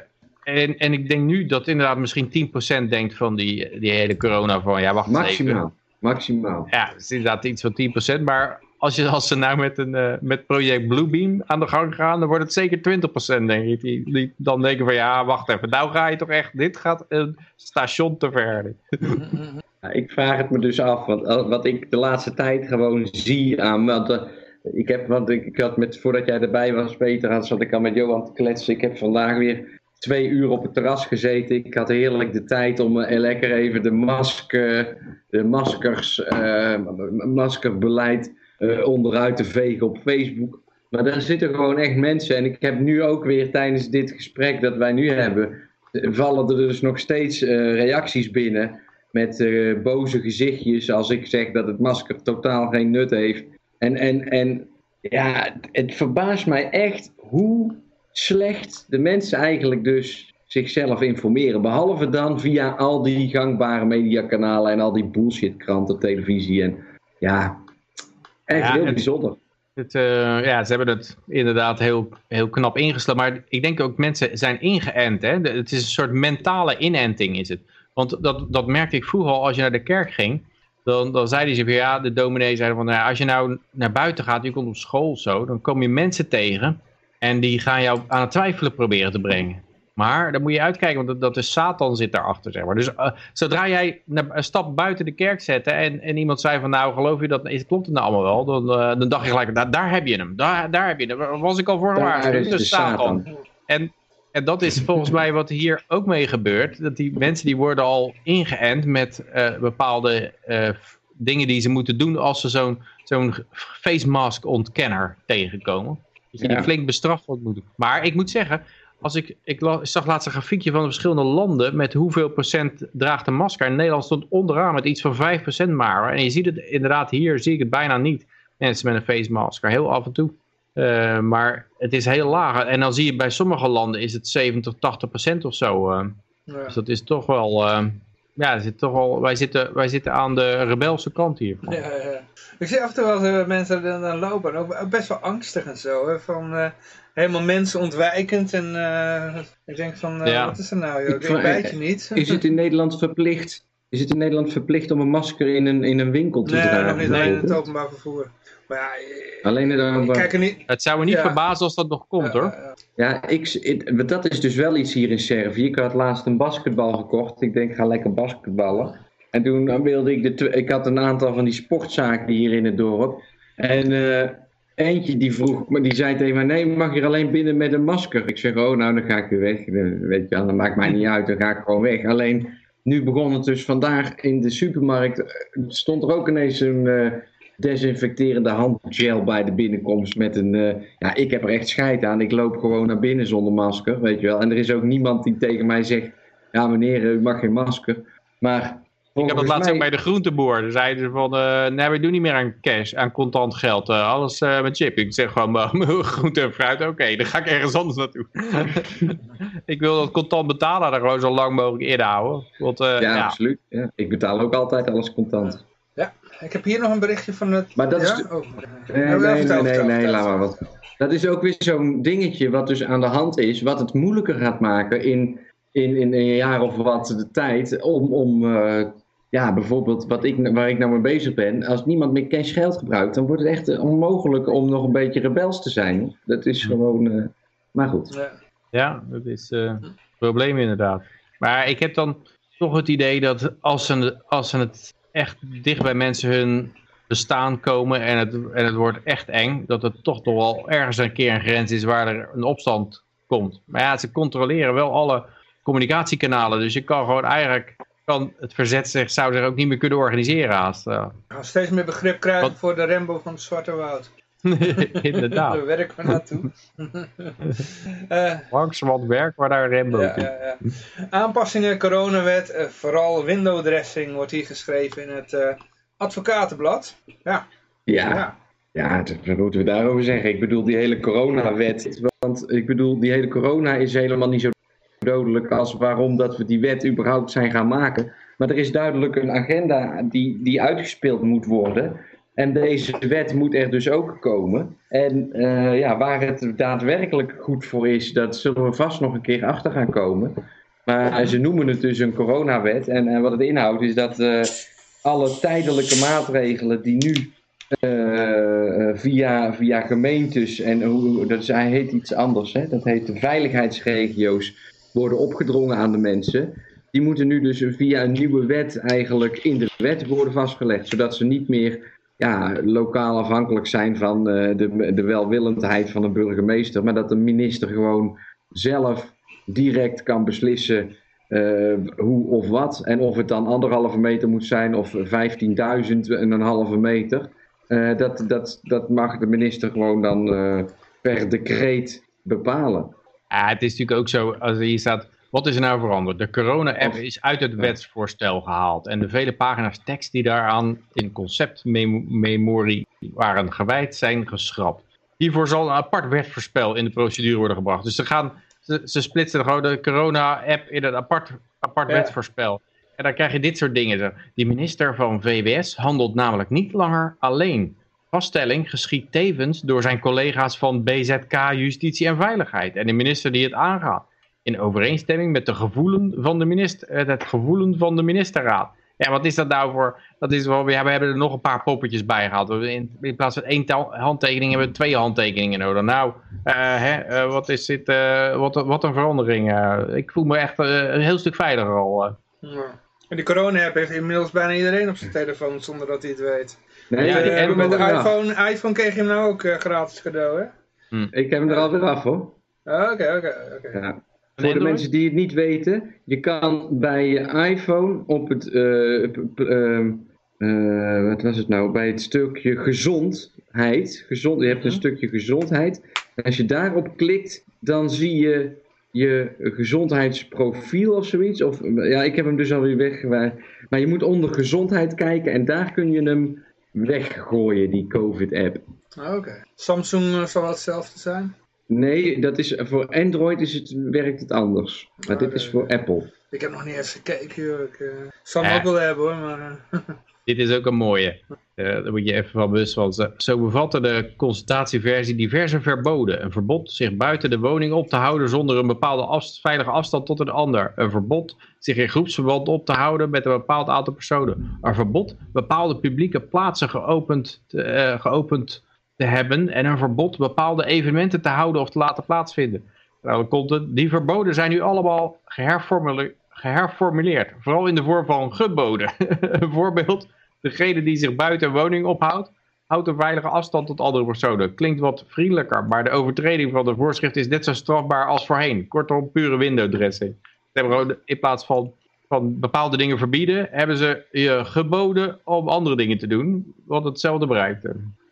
en, en ik denk nu dat inderdaad misschien 10% denkt van die, die hele corona van ja wacht Maximaal. Even. Maximaal. Ja, het is inderdaad iets van 10%. Maar als, je, als ze nou met, een, uh, met project Bluebeam aan de gang gaan, dan wordt het zeker 20% denk ik. Die, die dan denken van ja wacht even, nou ga je toch echt, dit gaat een station te ver. ik vraag het me dus af, want wat ik de laatste tijd gewoon zie aan... Want, uh, ik heb, want ik, ik, had met, voordat jij erbij was, Peter, had, zat ik al met Johan te kletsen. Ik heb vandaag weer twee uur op het terras gezeten. Ik had heerlijk de tijd om uh, lekker even de, masker, de maskers, uh, maskerbeleid uh, onderuit te vegen op Facebook. Maar daar zitten gewoon echt mensen. En ik heb nu ook weer tijdens dit gesprek dat wij nu hebben, vallen er dus nog steeds reacties binnen met boze gezichtjes als ik zeg dat het masker totaal geen nut heeft. En, en, en ja, het verbaast mij echt hoe slecht de mensen eigenlijk dus zichzelf informeren. Behalve dan via al die gangbare mediakanalen en al die bullshitkranten, televisie. En ja, echt ja, heel het, bijzonder. Het, uh, ja, ze hebben het inderdaad heel, heel knap ingesloten. Maar ik denk ook mensen zijn ingeënt. Hè? Het is een soort mentale inenting is het. Want dat, dat merkte ik vroeger al als je naar de kerk ging dan, dan zeiden ze van ja, de dominee zei van nou, als je nou naar buiten gaat, je komt op school zo, dan kom je mensen tegen en die gaan jou aan het twijfelen proberen te brengen. Maar dan moet je uitkijken, want dat, dat is Satan zit daarachter, zeg maar. Dus uh, zodra jij een stap buiten de kerk zette en, en iemand zei van nou, geloof je dat, is, klopt het nou allemaal wel? Dan, uh, dan dacht je gelijk, daar, daar heb je hem, daar, daar heb je hem. Daar was ik al voor gewaarschuwd, dus Satan. Satan. En en dat is volgens mij wat hier ook mee gebeurt. Dat die mensen die worden al ingeënt met uh, bepaalde uh, dingen die ze moeten doen als ze zo'n zo'n face mask ontkenner tegenkomen. Dus die ja. flink bestraft wordt moeten. Maar ik moet zeggen, als ik, ik zag laatst een grafiekje van de verschillende landen met hoeveel procent draagt een masker. In Nederland stond onderaan met iets van 5% maar. En je ziet het inderdaad hier, zie ik het bijna niet. Mensen met een face masker, heel af en toe. Uh, maar het is heel laag. En dan zie je bij sommige landen is het 70, 80 procent of zo. Uh. Ja. Dus dat is toch wel... Uh, ja, zit toch wel, wij, zitten, wij zitten aan de rebelse kant hier. Ja, ja. Ik zie af en toe wel mensen dan, dan lopen. Ook best wel angstig en zo. Hè, van helemaal mensen ontwijkend. En ik denk van, ja. wat is er nou? Joh? Ik, ik bijt je niet. Is het in Nederland verplicht... Is het in Nederland verplicht om een masker in een, in een winkel te nee, dragen? Nee, nog niet. Alleen in het openbaar vervoer. Maar ja, Alleen in de kijk er niet... Het zou me niet ja. verbazen als dat nog komt, ja, hoor. Ja, ik, ik, dat is dus wel iets hier in Servië. Ik had laatst een basketbal gekocht. Ik denk, ik ga lekker basketballen. En toen wilde ik de... Ik had een aantal van die sportzaken hier in het dorp. En uh, eentje die vroeg... Maar die zei tegen mij, nee, mag hier alleen binnen met een masker. Ik zeg, oh, nou, dan ga ik weer weg. Weet je wel, dat maakt mij niet uit. Dan ga ik gewoon weg. Alleen, nu begon het dus vandaag in de supermarkt... Stond er ook ineens een... Uh, desinfecterende handgel bij de binnenkomst met een... Uh, ja, ik heb er echt scheid aan. Ik loop gewoon naar binnen zonder masker, weet je wel. En er is ook niemand die tegen mij zegt... Ja meneer, u mag geen masker. Maar... Ik heb dat laatst mij... ook bij de groenteboer. Daar zeiden ze van, uh, nee, we doen niet meer aan cash, aan contant geld. Uh, alles uh, met chip. Ik zeg gewoon, groente en fruit, oké, okay, dan ga ik ergens anders naartoe. ik wil dat contant betalen daar gewoon zo lang mogelijk in houden. Want, ja, ja, absoluut. Ja. Ik betaal ook altijd alles contant. Ja, ik heb hier nog een berichtje van het... Maar dat ja? is... Oh. Nee, nee, nee, nee, verteld, nee, laat maar wat. Dat is ook weer zo'n dingetje wat dus aan de hand is, wat het moeilijker gaat maken in in, in een jaar of wat de tijd om, om ja, bijvoorbeeld wat ik, waar ik nou mee bezig ben, als niemand meer cash geld gebruikt, dan wordt het echt onmogelijk om nog een beetje rebels te zijn. Dat is gewoon, maar goed. Ja, ja dat is een probleem inderdaad. Maar ik heb dan toch het idee dat als ze, als ze het echt dicht bij mensen hun bestaan komen en het, en het wordt echt eng, dat het toch nog wel ergens een keer een grens is waar er een opstand komt. Maar ja, ze controleren wel alle communicatiekanalen, dus je kan gewoon eigenlijk, kan het verzet zich, zou zich ook niet meer kunnen organiseren haast. Uh. Steeds meer begrip krijgen voor de Rembo van het Zwarte Woud. Inderdaad. Daar werken we naartoe. uh, Langs wat werk waar daar Rembo ja, ja, ja. Aanpassingen, coronawet, uh, vooral window dressing wordt hier geschreven in het uh, advocatenblad. Ja. Ja. ja. wat moeten we daarover zeggen? Ik bedoel, die hele coronawet. Want ik bedoel, die hele corona is helemaal niet zo dodelijk als waarom dat we die wet überhaupt zijn gaan maken. Maar er is duidelijk een agenda die, die uitgespeeld moet worden. En deze wet moet er dus ook komen. En uh, ja, waar het daadwerkelijk goed voor is, dat zullen we vast nog een keer achter gaan komen. Maar ze noemen het dus een coronawet. En, en wat het inhoudt is dat alle tijdelijke maatregelen die nu via, via gemeentes en hoe, dat hij heet iets anders, hè? dat heet de veiligheidsregio's, worden opgedrongen aan de mensen. Die moeten nu dus via een nieuwe wet eigenlijk in de wet worden vastgelegd, zodat ze niet meer ja, lokaal afhankelijk zijn van uh, de, de welwillendheid van een burgemeester, maar dat de minister gewoon zelf direct kan beslissen uh, hoe of wat. En of het dan anderhalve meter moet zijn of 15.000 en een halve meter. Uh, dat, dat, dat mag de minister gewoon dan per decreet bepalen. Het is natuurlijk ook zo, als hier staat wat is er nou veranderd? De corona-app is uit het wetsvoorstel gehaald. En de vele pagina's tekst die daaraan in conceptmemorie waren gewijd zijn geschrapt. Hiervoor zal een apart wetsvoorspel in de procedure worden gebracht. Dus ze, gaan, ze, ze splitsen gewoon de corona-app in een apart, apart ja. wetsvoorspel. En dan krijg je dit soort dingen. Die minister van VWS handelt namelijk niet langer alleen. Vaststelling geschiet tevens door zijn collega's van BZK Justitie en Veiligheid. En de minister die het aangaat in overeenstemming met de gevoelen van de minister, eh, het gevoelen van de ministerraad. Ja, wat is dat nou voor... Dat is wel, ja, we hebben er nog een paar poppetjes bij gehad. In, in plaats van één handtekening hebben we twee handtekeningen nodig. Nou, uh, hè, uh, wat is dit... Uh, wat, wat een verandering. ik voel me echt een heel stuk veiliger al. Ja. En die corona-app heeft inmiddels bijna iedereen op zijn telefoon zonder dat hij het weet. Nee, ja, en met de iPhone, iPhone kreeg je hem nou ook gratis cadeau, hè? Hm. Ik heb hem er alweer af, hoor. Oké, oké, oké. Voor de mensen die het niet weten, je kan bij je iPhone op het, uh, uh, wat was het nou, bij het stukje gezondheid, gezond, je hebt een mhm. stukje gezondheid. Als je daarop klikt, dan zie je je gezondheidsprofiel of zoiets. Of, ja, ik heb hem dus alweer weg. Maar je moet onder gezondheid kijken en daar kun je hem weggooien, die COVID-app. Oké. Samsung zal hetzelfde zijn? Nee, dat is, voor Android is het, werkt het anders. Maar dit is voor Apple. Ik heb nog niet eens gekeken. Ik uh, zal hem ook wel hebben hoor. Maar, uh. Dit is ook een mooie. Uh, daar moet je even van bewust van zijn. Zo bevatte de consultatieversie diverse verboden. Een verbod zich buiten de woning op te houden zonder een bepaalde veilige afstand tot een ander. Een verbod zich in groepsverband op te houden met een bepaald aantal personen. Een verbod bepaalde publieke plaatsen geopend, uh, geopend te hebben en een verbod bepaalde evenementen te houden of te laten plaatsvinden. Nou, die verboden zijn nu allemaal geherformuleerd, vooral in de vorm van geboden. een voorbeeld, degene die zich buiten woning ophoudt, houdt een veilige afstand tot andere personen. Klinkt wat vriendelijker, maar de overtreding van de voorschrift is net zo strafbaar als voorheen. Kortom, pure window dressing. In plaats van, van bepaalde dingen verbieden, hebben ze je geboden om andere dingen te doen, wat hetzelfde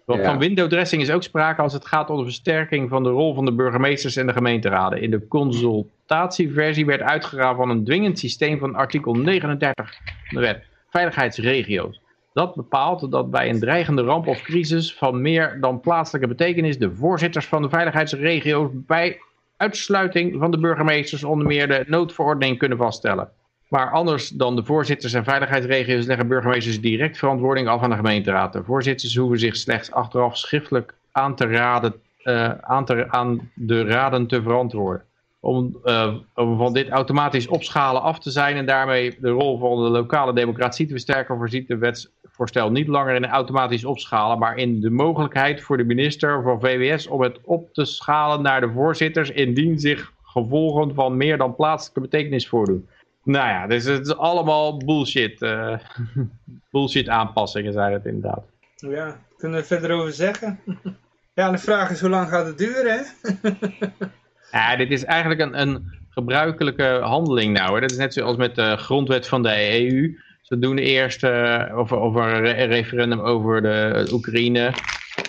bereikt. Van window dressing is ook sprake als het gaat om de versterking van de rol van de burgemeesters en de gemeenteraden. In de consultatieversie werd uitgegaan van een dwingend systeem van artikel 39 van de wet. Veiligheidsregio's. Dat bepaalt dat bij een dreigende ramp of crisis van meer dan plaatselijke betekenis de voorzitters van de veiligheidsregio's bij uitsluiting van de burgemeesters onder meer de noodverordening kunnen vaststellen. Maar anders dan de voorzitters en veiligheidsregio's leggen burgemeesters direct verantwoording af aan de gemeenteraad. De voorzitters hoeven zich slechts achteraf schriftelijk aan, te raden, uh, aan, te, aan de raden te verantwoorden. om, om van dit automatisch opschalen af te zijn en daarmee de rol van de lokale democratie te versterken, voorziet de wetsvoorstel niet langer in automatisch opschalen, maar in de mogelijkheid voor de minister van VWS om het op te schalen naar de voorzitters indien zich gevolgen van meer dan plaatselijke betekenis voordoen. Nou ja, dus het is allemaal bullshit. Uh, bullshit aanpassingen zijn het inderdaad. Ja, kunnen we er verder over zeggen? ja, de vraag is hoe lang gaat het duren, hè? ja, dit is eigenlijk een, een gebruikelijke handeling nou. Hè. Dat is net zoals met de grondwet van de EU. Ze doen eerst uh, over, over een referendum over de Oekraïne.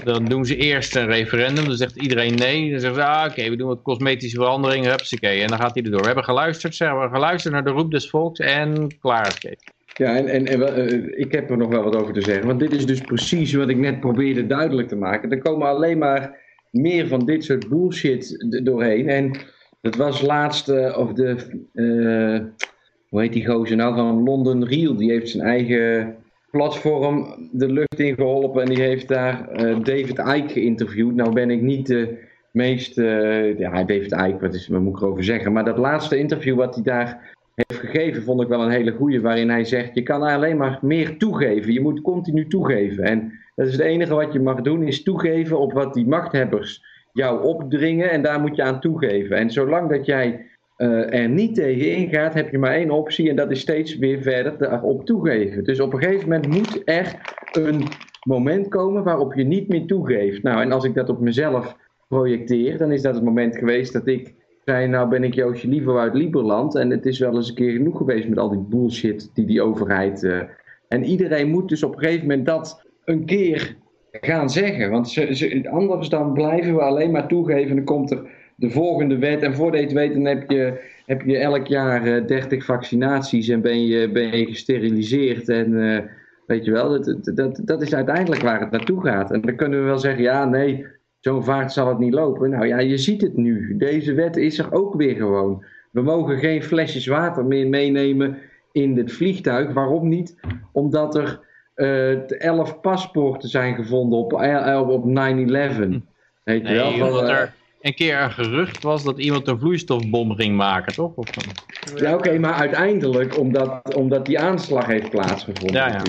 Dan doen ze eerst een referendum, dan zegt iedereen nee. Dan zeggen ze, ah, oké, we doen wat cosmetische veranderingen, hupsakee. En dan gaat hij erdoor. We hebben geluisterd, zeggen we, geluisterd naar de roep des volks en klaar. Ja, en, en, en uh, ik heb er nog wel wat over te zeggen. Want dit is dus precies wat ik net probeerde duidelijk te maken. Er komen alleen maar meer van dit soort bullshit doorheen. En het was laatst, uh, of de, uh, hoe heet die gozer nou, van London Real. Die heeft zijn eigen platform de lucht in geholpen en die heeft daar uh, David Icke geïnterviewd. Nou ben ik niet de meest, uh, ja David Icke, wat, is, moet ik erover zeggen, maar dat laatste interview wat hij daar heeft gegeven vond ik wel een hele goede, waarin hij zegt je kan alleen maar meer toegeven, je moet continu toegeven en dat is het enige wat je mag doen is toegeven op wat die machthebbers jou opdringen en daar moet je aan toegeven. En zolang dat jij uh, er niet tegen ingaat, heb je maar één optie en dat is steeds weer verder daarop toegeven. Dus op een gegeven moment moet er een moment komen waarop je niet meer toegeeft. Nou, en als ik dat op mezelf projecteer, dan is dat het moment geweest dat ik zei, nou ben ik Joosje liever uit Lieberland en het is wel eens een keer genoeg geweest met al die bullshit die die overheid... Uh, en iedereen moet dus op een gegeven moment dat een keer gaan zeggen, want ze, anders dan blijven we alleen maar toegeven en dan komt er de volgende wet. En voordat je het weet, dan heb je, heb je elk jaar uh, eh, 30 vaccinaties en ben je, ben je gesteriliseerd. En uh, weet je wel, dat, dat, dat is uiteindelijk waar het naartoe gaat. En dan kunnen we wel zeggen, ja, nee, zo vaart zal het niet lopen. Nou ja, je ziet het nu. Deze wet is er ook weer gewoon. We mogen geen flesjes water meer meenemen in het vliegtuig. Waarom niet? Omdat er uh, elf paspoorten zijn gevonden op, op 9-11. Weet je wel? Van, er een keer een gerucht was dat iemand een vloeistofbom ging maken, toch? Of... Ja, oké, maar uiteindelijk omdat, omdat die aanslag heeft plaatsgevonden. Ja, ja.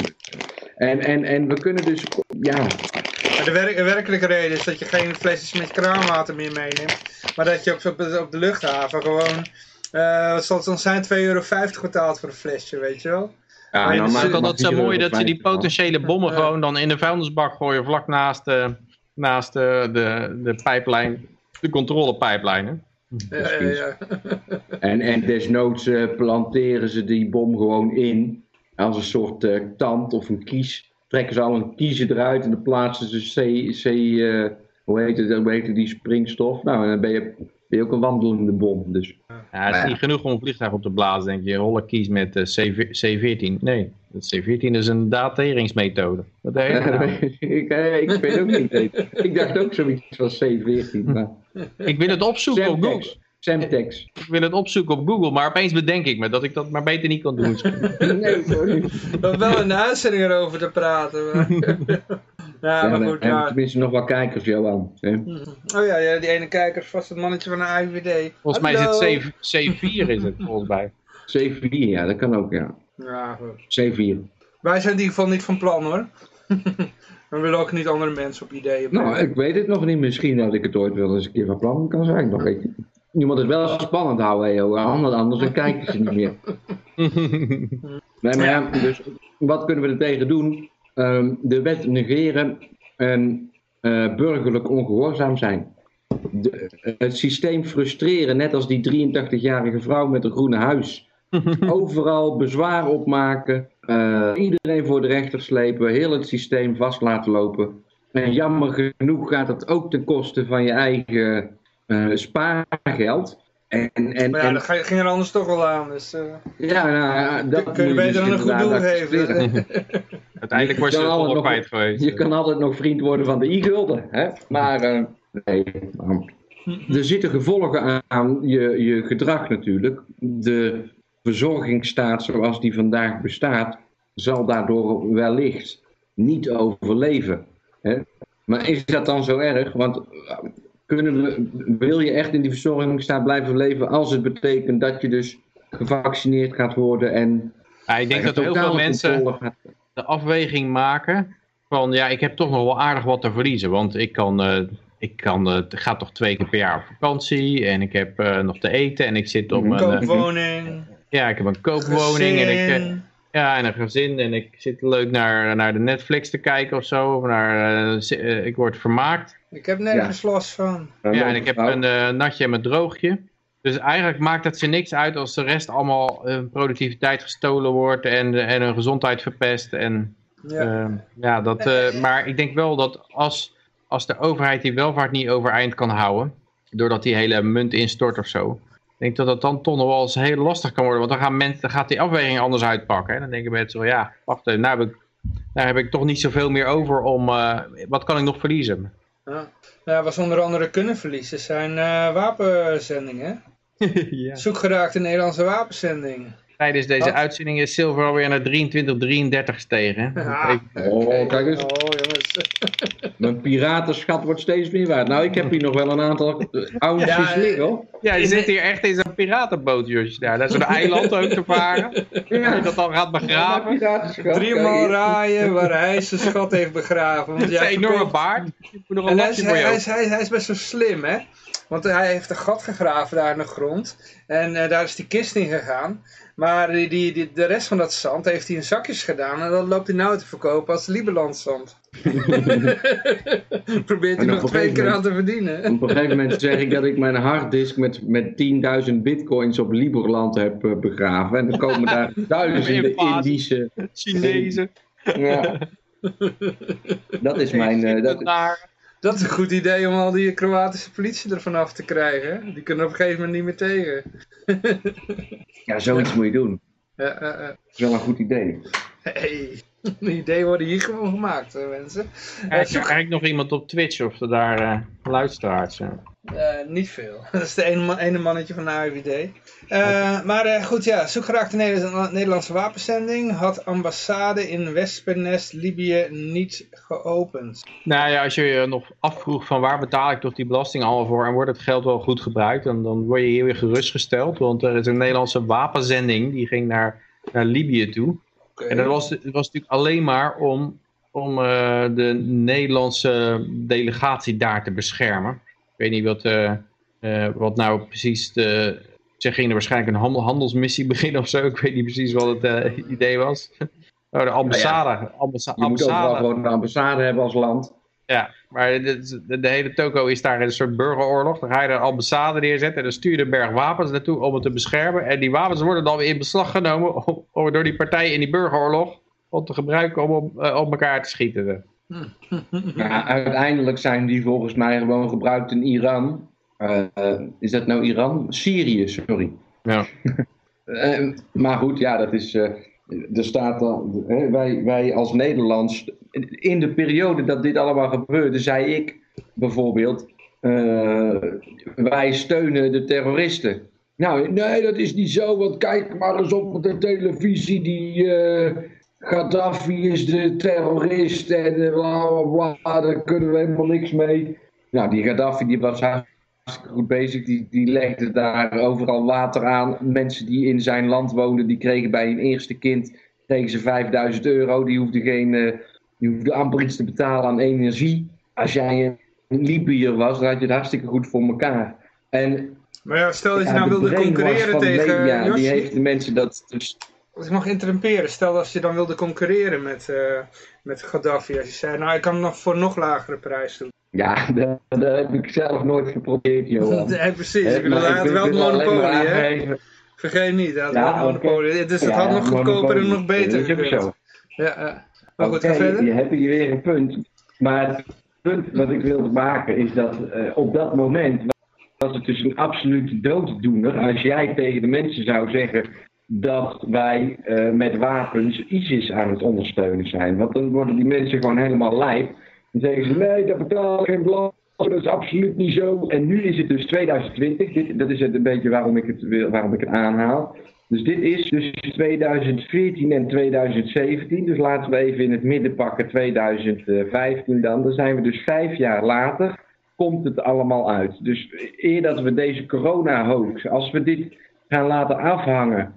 En, en, en we kunnen dus, ja... de, werk, de werkelijke reden is dat je geen flesjes met kraanwater meer meeneemt. Maar dat je op, op, op de luchthaven gewoon, uh, wat zal het dan zijn, 2,50 euro betaalt voor een flesje, weet je wel? Ja, nou, maar kan dat zo mooi dat ze die potentiële bommen gewoon dan in de vuilnisbak gooien vlak naast de, naast de, de, de pijplijn de controlepijplijnen. Ja, ja, ja. en, en desnoods uh, planteren ze die bom gewoon in. Als een soort uh, tand of een kies. Trekken ze al een kiezen eruit en dan plaatsen ze C, C uh, hoe, heet het, hoe heet het, die springstof. Nou, en dan ben je ben je ook een wandelende bom. Dus. Ja, het is niet genoeg om een vliegtuig op te blazen, denk je. Rollen kies met uh, C, 14 Nee, het C14 is een dateringsmethode. Wat heet nou? ik, uh, ik weet ook niet. ik dacht ook zoiets van C14. Maar... ik wil het opzoeken op Google. Semtex. Ik wil het opzoeken op Google, maar opeens bedenk ik me dat ik dat maar beter niet kan doen. nee, hoor niet. We hebben wel een uitzending erover te praten. Ja, maar goed. Ja. tenminste nog wel kijkers, Johan. Oh ja, ja, die ene kijker is vast het mannetje van de IVD. Volgens mij is het C, C4 is het, volgens mij. C4, ja, dat kan ook, ja. Ja, goed. C4. Wij zijn in ieder geval niet van plan, hoor. We willen ook niet andere mensen op ideeën brengen. Nou, ik weet het nog niet. Misschien dat ik het ooit wel eens een keer van plan kan zijn. Nog weet je moet het wel spannend houden, Johan. Anders dan kijken ze niet meer. nee, maar ja, dus wat kunnen we er tegen doen? Ehm, de wet negeren en uh, burgerlijk ongehoorzaam zijn. De, het systeem frustreren, net als die 83-jarige vrouw met een groene huis. Overal bezwaar opmaken, uh, iedereen voor de rechter slepen, heel het systeem vast laten lopen. En jammer genoeg gaat het ook ten koste van je eigen uh, spaargeld. En, en, maar ja, dat ging er anders toch wel aan. Dus, uh, ja, nou, dat kun je beter dus dan een goed doel geven. Uiteindelijk word je er nog kwijt geweest. Je kan altijd nog vriend worden van de i-gulden. Hè? Maar uh, nee, er zitten gevolgen aan je, je gedrag natuurlijk. De verzorgingsstaat zoals die vandaag bestaat, zal daardoor wellicht niet overleven. Hè? Maar is dat dan zo erg? Want kunnen we, wil je echt in die verzorgingsstaat blijven leven als het betekent dat je dus gevaccineerd gaat worden en... Ja, ik denk dat heel veel mensen de afweging maken van ja, ik heb toch nog wel aardig wat te verliezen, want ik kan... Uh, ik kan, uh, ga toch twee keer per jaar op vakantie en ik heb uh, nog te eten en ik zit op een koopwoning. ja, ik heb een koopwoning en ik, ja, en een gezin en ik zit leuk naar, naar de Netflix te kijken of zo. Of naar, ik word vermaakt. Ik heb nergens ja. last van. Ja, en ik heb een uh, natje en mijn droogje. Dus eigenlijk maakt het ze niks uit als de rest allemaal hun productiviteit gestolen wordt en, en hun gezondheid verpest. En, ja. Uh, ja, dat, uh, maar ik denk wel dat als, als de overheid die welvaart niet overeind kan houden, doordat die hele munt instort of zo, ik denk dat dat dan toch nog wel eens heel lastig kan worden. Want dan, gaan mensen, dan gaat die afweging anders uitpakken. Hè? Dan denken mensen wel, ja, wacht even, nou heb ik, nou heb ik toch niet zoveel meer over om, uh, wat kan ik nog verliezen? Ja. Nou, wat onder andere kunnen verliezen zijn uh, wapenzendingen. ja. Zoek geraakt de Nederlandse wapenzending. Tijdens deze uitzending is zilver alweer naar 23, 33 gestegen. Ja. Oh, kijk eens. Oh. Mijn piratenschat wordt steeds meer waard. Nou, ik heb hier nog wel een aantal oude ja, liggen hoor. Ja, je zit hier echt in zo'n piratenboot, Josje. Daar. Dat is een eiland ook te varen. Ja. Dat dan gaat begraven. Driemaal raaien waar hij zijn schat heeft begraven. Want dat is een enorme baard. En hij is, hij, hij, hij is best wel slim, hè. Want hij heeft een gat gegraven daar in de grond. En uh, daar is die kist in gegaan. Maar die, die, die, de rest van dat zand heeft hij in zakjes gedaan. En dat loopt hij nou te verkopen als Liberland zand. Probeert hij nog twee keer aan te verdienen. op een gegeven moment zeg ik dat ik mijn harddisk met, met 10.000 bitcoins op Liberland heb uh, begraven. En dan komen daar duizenden Indische... Chinezen. Ja. Dat is mijn... Uh, dat, dat is een goed idee om al die Kroatische politie ervan af te krijgen. Die kunnen op een gegeven moment niet meer tegen. ja, zoiets moet je doen. Ja, uh, uh. Dat is wel een goed idee. Hey, ideeën worden hier gewoon gemaakt, mensen. Ja, is er eigenlijk nog iemand op Twitch of er daar uh, luisteraars zijn? Uh, niet veel. Dat is de ene, ene mannetje van de AIVD. Uh, maar goed, ja, zoek geraakt de Nederlandse wapenzending had ambassade in Wespennest, Libië, niet geopend. Nou ja, als je je nog afvroeg van waar betaal ik toch die belasting allemaal voor en wordt het geld wel goed gebruikt, dan, dan word je hier weer gerustgesteld. Want er is een Nederlandse wapenzending, die ging naar, naar Libië toe. Okay. En dat was, was natuurlijk alleen maar om, om uh, de Nederlandse delegatie daar te beschermen. Ik weet niet wat, wat nou precies de ze gingen waarschijnlijk een handel, handelsmissie beginnen of zo. Ik weet niet precies wat het idee was. Oh, de ambassade. Nou ja, ambassa je moet ook wel gewoon een ambassade hebben als land. Ja, maar de, de, de, hele toko is daar een soort burgeroorlog. Dan ga je een ambassade neerzetten en dan stuur je een berg wapens naartoe om het te beschermen. En die wapens worden dan weer in beslag genomen om, om door die partijen in die burgeroorlog om te gebruiken om op, op elkaar te schieten. Ja, uiteindelijk zijn die volgens mij gewoon gebruikt in Iran uh, is dat nou Iran? Syrië, sorry. Ja. uh, maar goed, ja, dat is. Uh, er staat dan. wij, wij als Nederlands. In de periode dat dit allemaal gebeurde, zei ik bijvoorbeeld. wij steunen de terroristen. Nou, nee, dat is niet zo, want kijk maar eens op de televisie. Die Gaddafi is de terrorist en bla bla bla, daar kunnen we helemaal niks mee. Nou, die Gaddafi die was goed bezig. Die, die legde daar overal water aan. Mensen die in zijn land woonden, die kregen bij hun eerste kind kregen ze 5000 euro. Die hoefden, geen, die hoefden amper iets te betalen aan energie. Als jij een Libiër was, dan had je het hartstikke goed voor elkaar. En, maar ja, stel dat je nou wilde concurreren tegen Ja, die heeft de mensen dat dus... Als ik mag interrumperen, stel als je dan wilde concurreren met, uh, met Gaddafi. Als je zei, nou ik kan het nog voor nog lagere prijs doen. Ja, dat, dat, heb ik zelf nooit geprobeerd, Johan. Nee, precies. Ik bedoel, hij had wel monopolie, hè? Vergeet niet, hij had ja, wel monopolie. Dus het had nog goedkoper en nog beter gekund. Ja, maar goed, verder. Je hebt hier weer een punt. Maar het punt wat ik wilde maken is dat uh, op dat moment was het dus een absolute dooddoener als jij tegen de mensen zou zeggen dat wij uh, met wapens ISIS aan het ondersteunen zijn. Want dan worden die mensen gewoon helemaal lijp. Dan zeggen ze, nee, dat betaal geen belang. Dat is absoluut niet zo. En nu is het dus 2020. Dit, dat is het een beetje waarom ik het, waarom ik het aanhaal. Dus dit is dus 2014 en 2017. Dus laten we even in het midden pakken 2015 dan. Dan zijn we dus vijf jaar later. komt het allemaal uit. Dus eer dat we deze corona-hoax, als we dit gaan laten afhangen.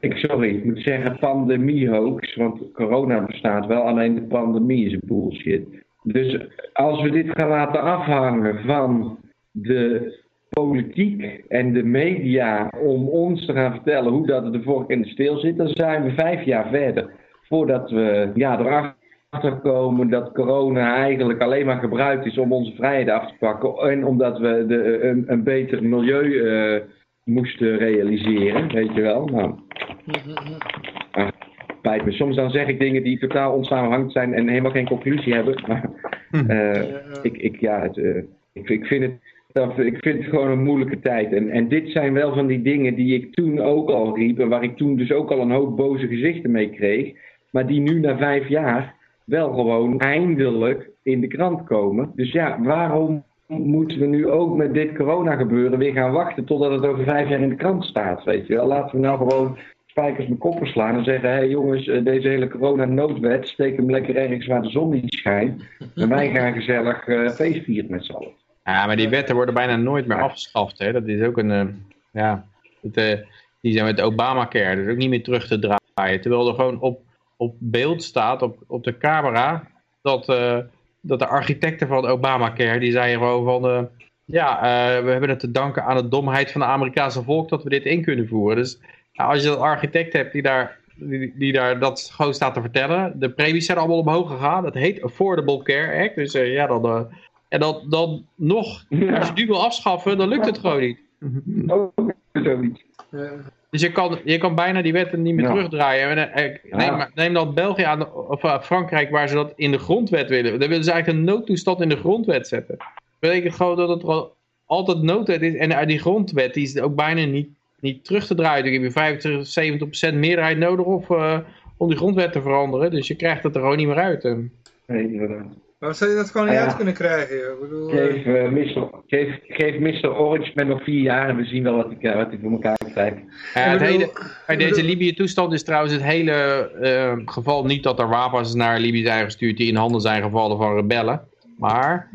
Ik, sorry, ik moet zeggen pandemie-hoax, want corona bestaat wel, alleen de pandemie is bullshit. Dus als we dit gaan laten afhangen van de politiek en de media om ons te gaan vertellen hoe dat de vork in de steel zit, dan zijn we vijf jaar verder. Voordat we ja, erachter komen dat corona eigenlijk alleen maar gebruikt is om onze vrijheid af te pakken. En omdat we de, een, een beter milieu uh, moesten realiseren, weet je wel. Nou, uh, me. Soms dan zeg ik dingen die totaal onsamenhangend zijn en helemaal geen conclusie hebben. Maar uh, ik, ik, ja, het, ik, ik vind het ik vind het gewoon een moeilijke tijd. En, en dit zijn wel van die dingen die ik toen ook al riep. En waar ik toen dus ook al een hoop boze gezichten mee kreeg. Maar die nu na vijf jaar wel gewoon eindelijk in de krant komen. Dus ja, waarom moeten we nu ook met dit corona gebeuren weer gaan wachten totdat het over vijf jaar in de krant staat? Weet je wel, laten we nou gewoon spijkers met koppen slaan en zeggen: hé hey jongens, eh, deze hele corona-noodwet, steek hem lekker ergens waar de zon niet schijnt. En wij gaan gezellig uh, feest vieren met z'n allen. Ja, maar die wetten worden bijna nooit meer afgeschaft. Hè? Dat is ook een, uh, ja, het, uh, die zijn met Obamacare, dus ook niet meer terug te draaien. Terwijl er gewoon op, op beeld staat, op, op de camera, dat, uh, dat de architecten van Obamacare, die zeiden gewoon van, ja, we hebben het te danken aan de domheid van de Amerikaanse volk dat we dit in kunnen voeren. Dus nou, als je een architect hebt die daar, die, die, daar dat gewoon staat te vertellen, de premies zijn allemaal omhoog gegaan. Dat heet Affordable Care Act, dus ja, dan en dan, dan nog, als je die wil afschaffen, dan lukt het gewoon niet. Niet. Dus je kan, je kan bijna die wetten niet meer terugdraaien. Eh, neem, neem dan België aan, of eh, Frankrijk, waar ze dat in de grondwet willen. Dan willen ze eigenlijk een noodtoestand in de grondwet zetten. Dat betekent gewoon dat het altijd noodwet is. En die grondwet die is ook bijna niet, niet terug te draaien. Dan heb je 25, 70% meerderheid nodig of, uh, om die grondwet te veranderen. Dus je krijgt het er gewoon niet meer uit. Nee, inderdaad. Waarom zou je dat gewoon niet uit kunnen krijgen? Ik bedoel, geef, uh, Mr. Geef, geef Mr. Orange met nog vier jaar en we zien wel wat hij, wat hij voor elkaar krijgt. Ja, het hele, bij deze Libië-toestand is trouwens het hele uh, geval niet dat er wapens naar Libië zijn gestuurd die in handen zijn gevallen van rebellen. Maar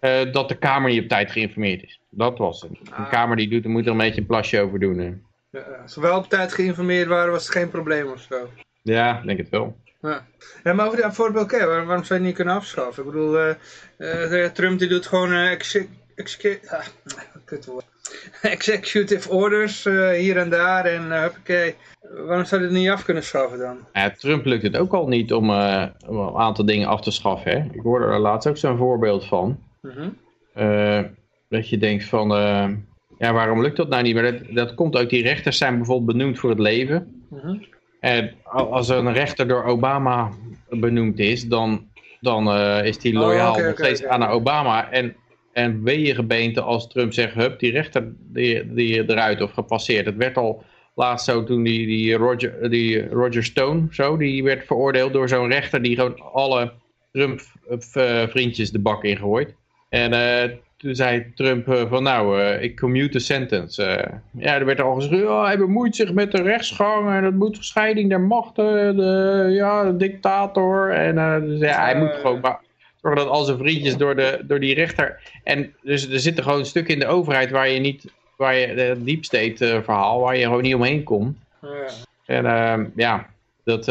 uh, dat de Kamer niet op tijd geïnformeerd is. Dat was het. Een ah. Kamer die doet, er moet er een beetje een plasje over doen. Ja, als we wel op tijd geïnformeerd waren, was het geen probleem of zo. Ja, denk het wel. Ja. ja, maar over Affordable Care, waarom, waarom zou je het niet kunnen afschaffen? Ik bedoel, uh, uh, Trump die doet gewoon uh, executive orders hier en daar en hoppakee. Waarom zou je het niet af kunnen schaffen dan? Ja, Trump lukt het ook al niet om, om een aantal dingen af te schaffen. Hè? Ik hoorde er laatst ook zo'n voorbeeld van. Mm dat je denkt van, ja waarom lukt dat nou niet? Maar dat, dat komt ook, die rechters zijn bijvoorbeeld benoemd voor het leven. Mm en als een rechter door Obama benoemd is, dan, dan uh, is die loyaal oh, nog steeds aan Obama. En, en gebeente als Trump zegt, hup, die rechter die, die eruit of gepasseerd. Het werd al laatst zo toen die, die, Roger, die Roger Stone, zo, die werd veroordeeld door zo'n rechter die gewoon alle Trump-vriendjes de bak ingooit. En uh, toen zei Trump uh, van nou, uh, ik commute the sentence. Uh, ja, er werd al gezegd, oh, hij bemoeit zich met de rechtsgang en dat moet scheiding der machten, de, ja, de dictator. En dus, ja, hij moet gewoon zorgen dat al zijn vriendjes door, de, door die rechter... En dus er zit er gewoon een stuk in de overheid waar je niet, waar je, het deep state verhaal, waar je gewoon niet omheen komt. En ehm, ja, dat...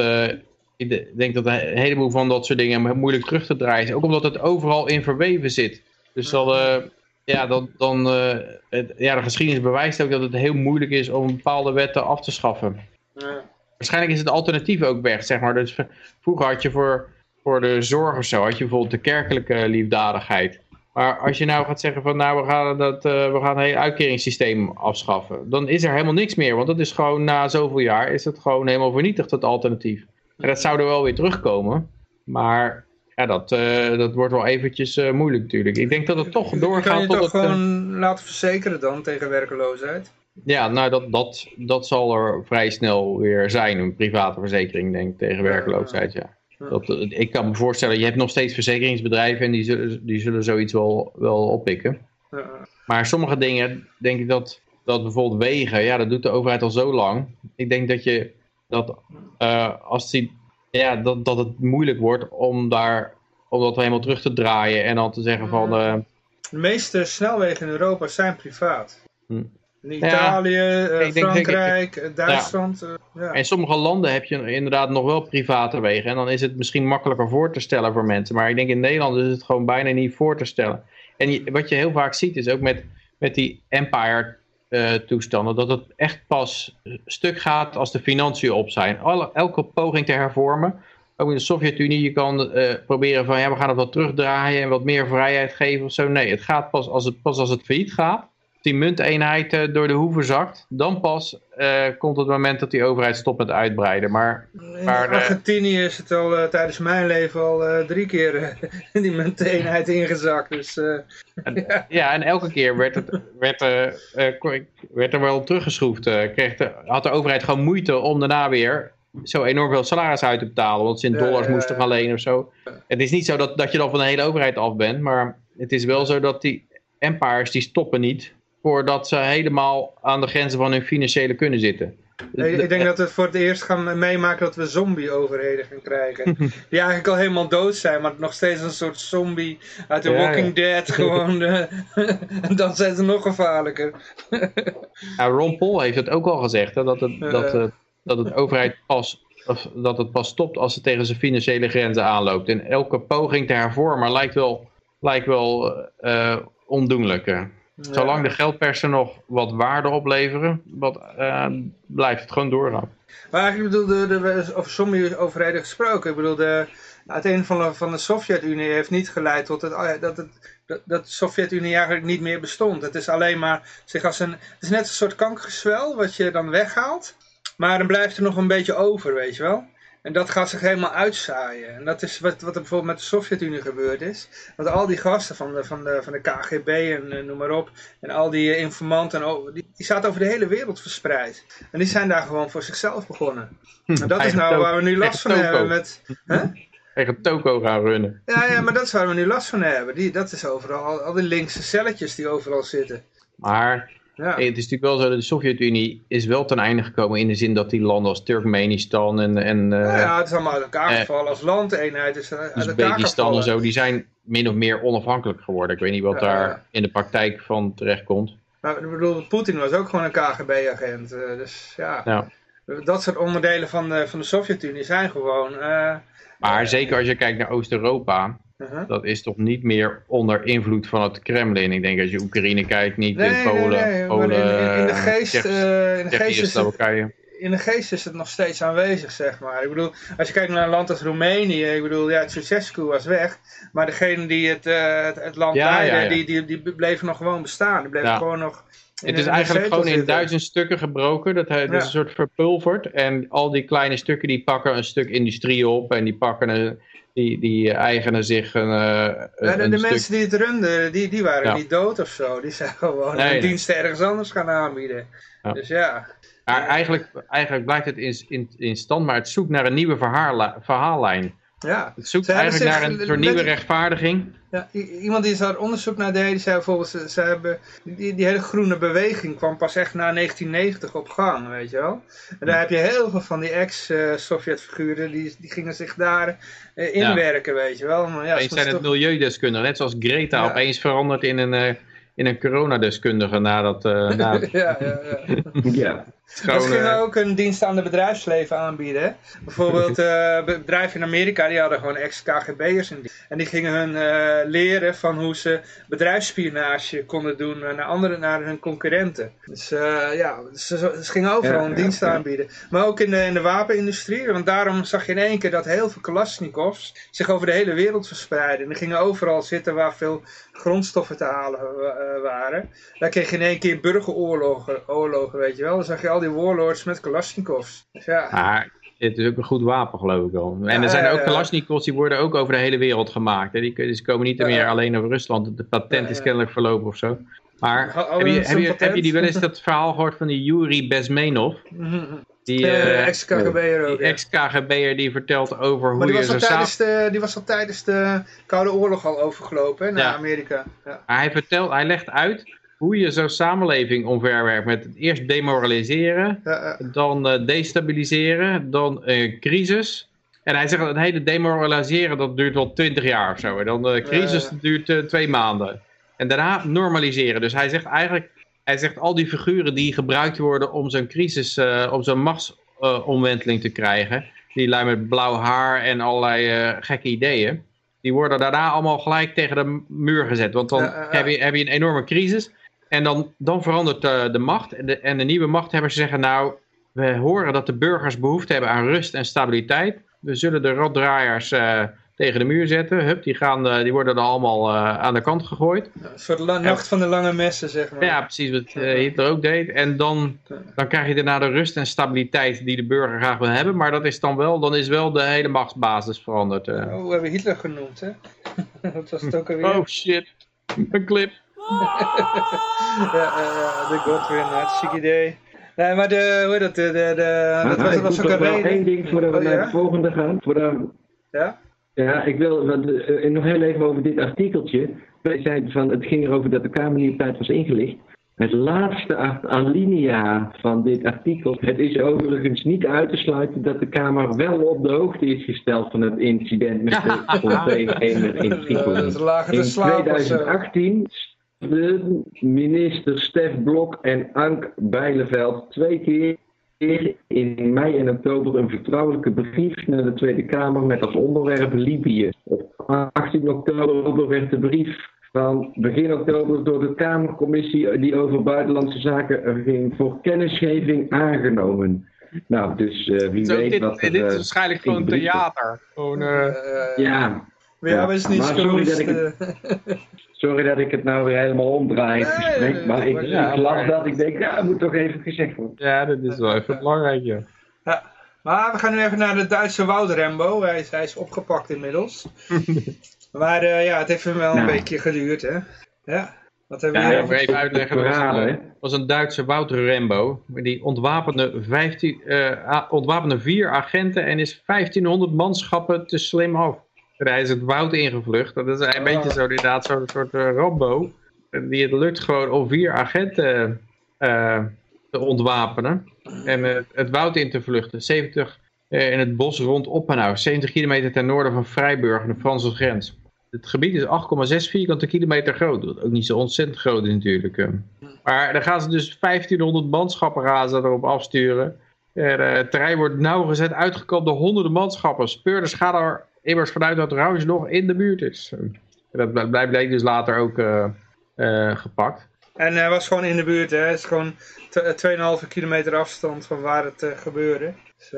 ik denk dat een heleboel van dat soort dingen moeilijk terug te draaien is. Ook omdat het overal in verweven zit. Dus dan, uh, ja, dan, dan, het, ja, de geschiedenis bewijst ook dat het heel moeilijk is om bepaalde wetten af te schaffen. Ja. Waarschijnlijk is het alternatief ook weg, zeg maar. Dus vroeger had je voor, voor de zorg of zo, had je bijvoorbeeld de kerkelijke liefdadigheid. Maar als je nou gaat zeggen van nou we gaan, dat, uh, we gaan het hele uitkeringssysteem afschaffen. Dan is er helemaal niks meer. Want dat is gewoon na zoveel jaar is het gewoon helemaal vernietigd, het alternatief. En dat zou er wel weer terugkomen. Maar ja, dat, uh, dat wordt wel eventjes uh, moeilijk natuurlijk. Ik denk dat het toch doorgaat Kan je tot toch het, gewoon laten verzekeren dan tegen werkeloosheid? Ja, nou dat, dat, dat zal er vrij snel weer zijn, een private verzekering denk ik, tegen werkeloosheid, ja. Dat, ik kan me voorstellen, je hebt nog steeds verzekeringsbedrijven en die zullen, die zullen zoiets wel, wel oppikken. Ja. Maar sommige dingen, denk ik dat, dat bijvoorbeeld wegen, ja dat doet de overheid al zo lang. Ik denk dat je, dat uh, als die ja, dat, dat het moeilijk wordt om, daar, om dat helemaal terug te draaien en dan te zeggen van... Uh, de meeste snelwegen in Europa zijn privaat. In Italië, eh, Frankrijk, eh, Duitsland. eh, ja. In sommige landen heb je inderdaad nog wel private wegen. En dan is het misschien makkelijker voor te stellen voor mensen. Maar ik denk in Nederland is het gewoon bijna niet voor te stellen. En je- wat je heel vaak ziet is ook met, met die empire eh, toestanden. Dat het echt pas stuk gaat als de financiën op zijn. Elke poging te hervormen. Ook in de Sovjet-Unie. Je kan eh, proberen van ja we gaan het wat terugdraaien. En wat meer vrijheid geven of zo. Nee het gaat pas als het, pas als het failliet gaat. Die munteenheid eh, door de hoeven zakt. Dan pas eh, komt het moment dat die overheid stopt met uitbreiden. Maar In Maar, eh, Argentinië is het al tijdens mijn leven al drie keer in die munteenheid ingezakt. Dus Ja, en elke keer werd, het, werd, werd er wel teruggeschroefd. kreeg de, had de overheid gewoon moeite om daarna weer zo enorm veel salaris uit te betalen. Want ze in dollars moesten gaan lenen of zo. Het is niet zo dat, dat je dan van de hele overheid af bent. Maar het is wel zo dat die empires die stoppen niet. Voordat ze helemaal aan de grenzen van hun financiële kunnen zitten. ik, ik denk dat we voor het eerst gaan meemaken dat we zombie-overheden gaan krijgen. Die eigenlijk al helemaal dood zijn, maar nog steeds een soort zombie uit The Ja, ja. Walking Dead. Gewoon, eh, en dan zijn ze nog gevaarlijker. Nou, Ron Paul heeft het ook al gezegd, hè, dat, het, Ja. dat, eh, dat het overheid pas, of dat het pas stopt als het tegen zijn financiële grenzen aanloopt. En elke poging te hervormen lijkt wel, lijkt wel eh, ondoenlijk. Zolang de geldpersen nog wat waarde opleveren, wat, eh, blijft het gewoon doorgaan. Maar eigenlijk bedoel, de, de, over zombie-overheden gesproken. Ik bedoel, de, een van de, van de Sovjet-Unie heeft niet geleid tot het, dat, het, dat, dat de Sovjet-Unie eigenlijk niet meer bestond. Het is alleen maar zich als een, het is net een soort kankergezwel wat je dan weghaalt. Maar dan blijft er nog een beetje over, weet je wel. En dat gaat zich helemaal uitzaaien. En dat is wat, wat er bijvoorbeeld met de Sovjet-Unie gebeurd is. Want al die gasten van de, van de, van de KGB en eh, noem maar op. En al die eh, informanten, die, die zaten over de hele wereld verspreid. En die zijn daar gewoon voor zichzelf begonnen. En dat is nou waar we nu last van hebben. Met, hè? Tegen toko gaan runnen. ja, ja, maar dat is waar we nu last van hebben. Die, dat is overal, al, al die linkse celletjes die overal zitten. Maar Ja. Hey, het is natuurlijk wel zo dat de Sovjet-Unie is wel ten einde gekomen in de zin dat die landen als Turkmenistan en, en eh, Nou ja, het is allemaal uit elkaar eh, gevallen. Als landeenheid is uit elkaar Oezbekistan en zo, die zijn min of meer onafhankelijk geworden. Ik weet niet wat Ja, daar in de praktijk van terechtkomt. Maar ik bedoel, Poetin was ook gewoon een KGB-agent. dus ja, Ja. dat soort onderdelen van de, van de Sovjet-Unie zijn gewoon... Maar zeker als je kijkt naar Oost-Europa, uh-huh. dat is toch niet meer onder invloed van het Kremlin. Ik denk als je Oekraïne kijkt, niet Nee, in Polen, nee, maar Polen, in, in, in de geest, Tsjechië, in de geest Tsjechië, is het, Slowakije. in de geest is het nog steeds aanwezig, zeg maar. Ik bedoel, als je kijkt naar een land als Roemenië, ik bedoel, ja, Ceausescu was weg, maar degene die het, eh, het, het land Ja, leidden, ja, ja. Die, die, die bleven nog gewoon bestaan. Die bleven gewoon nog Het is eigenlijk gewoon in duizend stukken gebroken. Dat, is een soort verpulverd. En al die kleine stukken die pakken een stuk industrie op. En die, pakken een, die, die eigenen zich een, eh, een, de, de stuk... mensen die het runden, die, die waren Ja. niet dood of zo. Die zijn gewoon Nee, hun nee. diensten ergens anders gaan aanbieden. Ja. Dus ja. Maar eigenlijk, eigenlijk blijft het in, in, in stand, maar het zoekt naar een nieuwe verhaallijn. Ja. Het zoekt Ze hebben eigenlijk zich naar een soort nieuwe rechtvaardiging. Ja, iemand die daar onderzoek naar deed, die zei bijvoorbeeld, ze, ze hebben, die, die hele groene beweging kwam pas echt na 1990 op gang, weet je wel. En daar heb je heel veel van die ex-Sovjet-figuren, die, die gingen zich daar eh, inwerken, weet je wel. Maar ja, Opeens ze zijn het milieudeskundigen, net zoals Greta Ja. opeens veranderd in een, eh, in een coronadeskundige nadat... eh na, toch- ja, ja, ja. Dat gewoon, gingen eh, ook een dienst aan de bedrijfsleven aanbieden. Hè? Bijvoorbeeld eh, bedrijven in Amerika, die hadden gewoon ex-KGB'ers. En die gingen hun eh, leren van hoe ze bedrijfsspionage konden doen naar, andere, naar hun concurrenten. Dus ja, ze, ze gingen overal Ja, een dienst ja. aanbieden. Maar ook in de, in de wapenindustrie. Want daarom zag je in één keer dat heel veel Kalashnikovs zich over de hele wereld verspreiden. En die gingen overal zitten waar veel grondstoffen te halen waren. Daar kreeg je in één keer burgeroorlogen, oorlogen, weet je wel. Dan zag je al die warlords met Kalashnikovs. Dus ja, Maar het is ook een goed wapen, geloof ik wel. En er zijn ook ja. Kalashnikovs, die worden ook over de hele wereld gemaakt. Hè. Die, die komen niet meer alleen over Rusland. De patent is kennelijk verlopen of zo. Maar heb je, heb, je, heb patent? je die wel eens dat verhaal gehoord van die Yuri Bezmenov? Die, Eh, eh, ex-KGB'er ook. die ja. ex-KGB'er die vertelt over Maar hoe je zo al samen... tijdens de, die was al tijdens de Koude Oorlog al overgelopen hè, naar Ja. Amerika. Ja. Maar hij, vertelt, hij legt uit hoe je zo'n samenleving omverwerkt met eerst demoraliseren, Ja, ja. dan eh, destabiliseren, dan eh, crisis. En hij zegt dat het hele demoraliseren dat duurt wel twintig jaar of zo. En dan de crisis Ja. dat duurt eh, twee maanden. En daarna normaliseren. Dus hij zegt eigenlijk, hij zegt al die figuren die gebruikt worden om zo'n crisis, uh, om zo'n machtsomwenteling te krijgen. Die lui met blauw haar en allerlei uh, gekke ideeën. Die worden daarna allemaal gelijk tegen de muur gezet. Want dan heb, je, heb je een enorme crisis. En dan, dan verandert de, de macht. En de, en de nieuwe machthebbers zeggen nou, we horen dat de burgers behoefte hebben aan rust en stabiliteit. We zullen de rotdraaiers uh, tegen de muur zetten. Hup, die, gaan, uh, die worden dan allemaal uh, aan de kant gegooid. Een soort nacht van de lange messen, zeg maar. Ja, precies wat Hitler ook deed. En dan, dan krijg je daarna de rust en stabiliteit die de burger graag wil hebben. Maar dat is dan wel, dan is wel de hele machtsbasis veranderd. Oh, we hebben Hitler genoemd, hè? dat was het ook alweer. Oh shit, een clip. Ja, de Godwin, hartstikke idee. Nee, maar de, hoe heet dat, de, de, de, dat was, was ook een reden. één ding voordat we oh, naar ja? het volgende gaan. Voordat... Ja? Ja, ik wil uh, nog heel even over dit artikeltje. Wij zeiden van, het ging erover dat de Kamer niet op tijd was ingelicht. Het laatste alinea van dit artikel. Het is overigens niet uit te sluiten dat de Kamer wel op de hoogte is gesteld van het incident met de in Tripoli. In 2018 de minister Stef Blok en Ank Bijleveld twee keer in mei en oktober een vertrouwelijke brief naar de Tweede Kamer met als onderwerp Libië. Op 18 oktober werd de brief van begin oktober door de Kamercommissie die over buitenlandse zaken ging voor kennisgeving aangenomen. Nou, dus uh, wie Zo, weet dit, wat er, Dit is waarschijnlijk gewoon theater. Gewoon, uh... ja. Ja, ja, is niet sorry dat, ik het, sorry dat ik het nou weer helemaal omdraai, het gesprek. Maar ik, ja, ik las dat, ik denk, ja, dat moet toch even gezegd worden. Ja, dat is wel even belangrijk, ja. ja. Maar we gaan nu even naar de Duitse Wout Rembo. Hij is, hij is opgepakt inmiddels. maar uh, ja, het heeft hem wel een nou. beetje geduurd, hè. Ja. Wat hebben ja, we hier even uitleggen. Dat was, een, was een Duitse Wouter Rembo. Die ontwapende, 15, uh, ontwapende vier agenten en is 1500 manschappen te slim af. Hij is het woud ingevlucht. Dat is een oh. beetje zo inderdaad zo'n soort uh, Rambo. Die het lukt gewoon om vier agenten uh, te ontwapenen. En uh, het woud in te vluchten. 70 in het bos rond Oppenau. 70 kilometer ten noorden van Vrijburg, de Franse grens. Het gebied is 8,6 vierkante kilometer groot. Dat ook niet zo ontzettend groot natuurlijk. Maar dan gaan ze dus 1500 manschappen gaan ze erop afsturen. het terrein wordt nauwgezet uitgekomen door honderden manschappen. Speurders gaan er immers vanuit dat Rausch nog in de buurt is. Dat blijkt dus later ook uh, uh, gepakt. En hij was gewoon in de buurt, hè? Het is gewoon 2,5 kilometer afstand van waar het uh, gebeurde. Dus,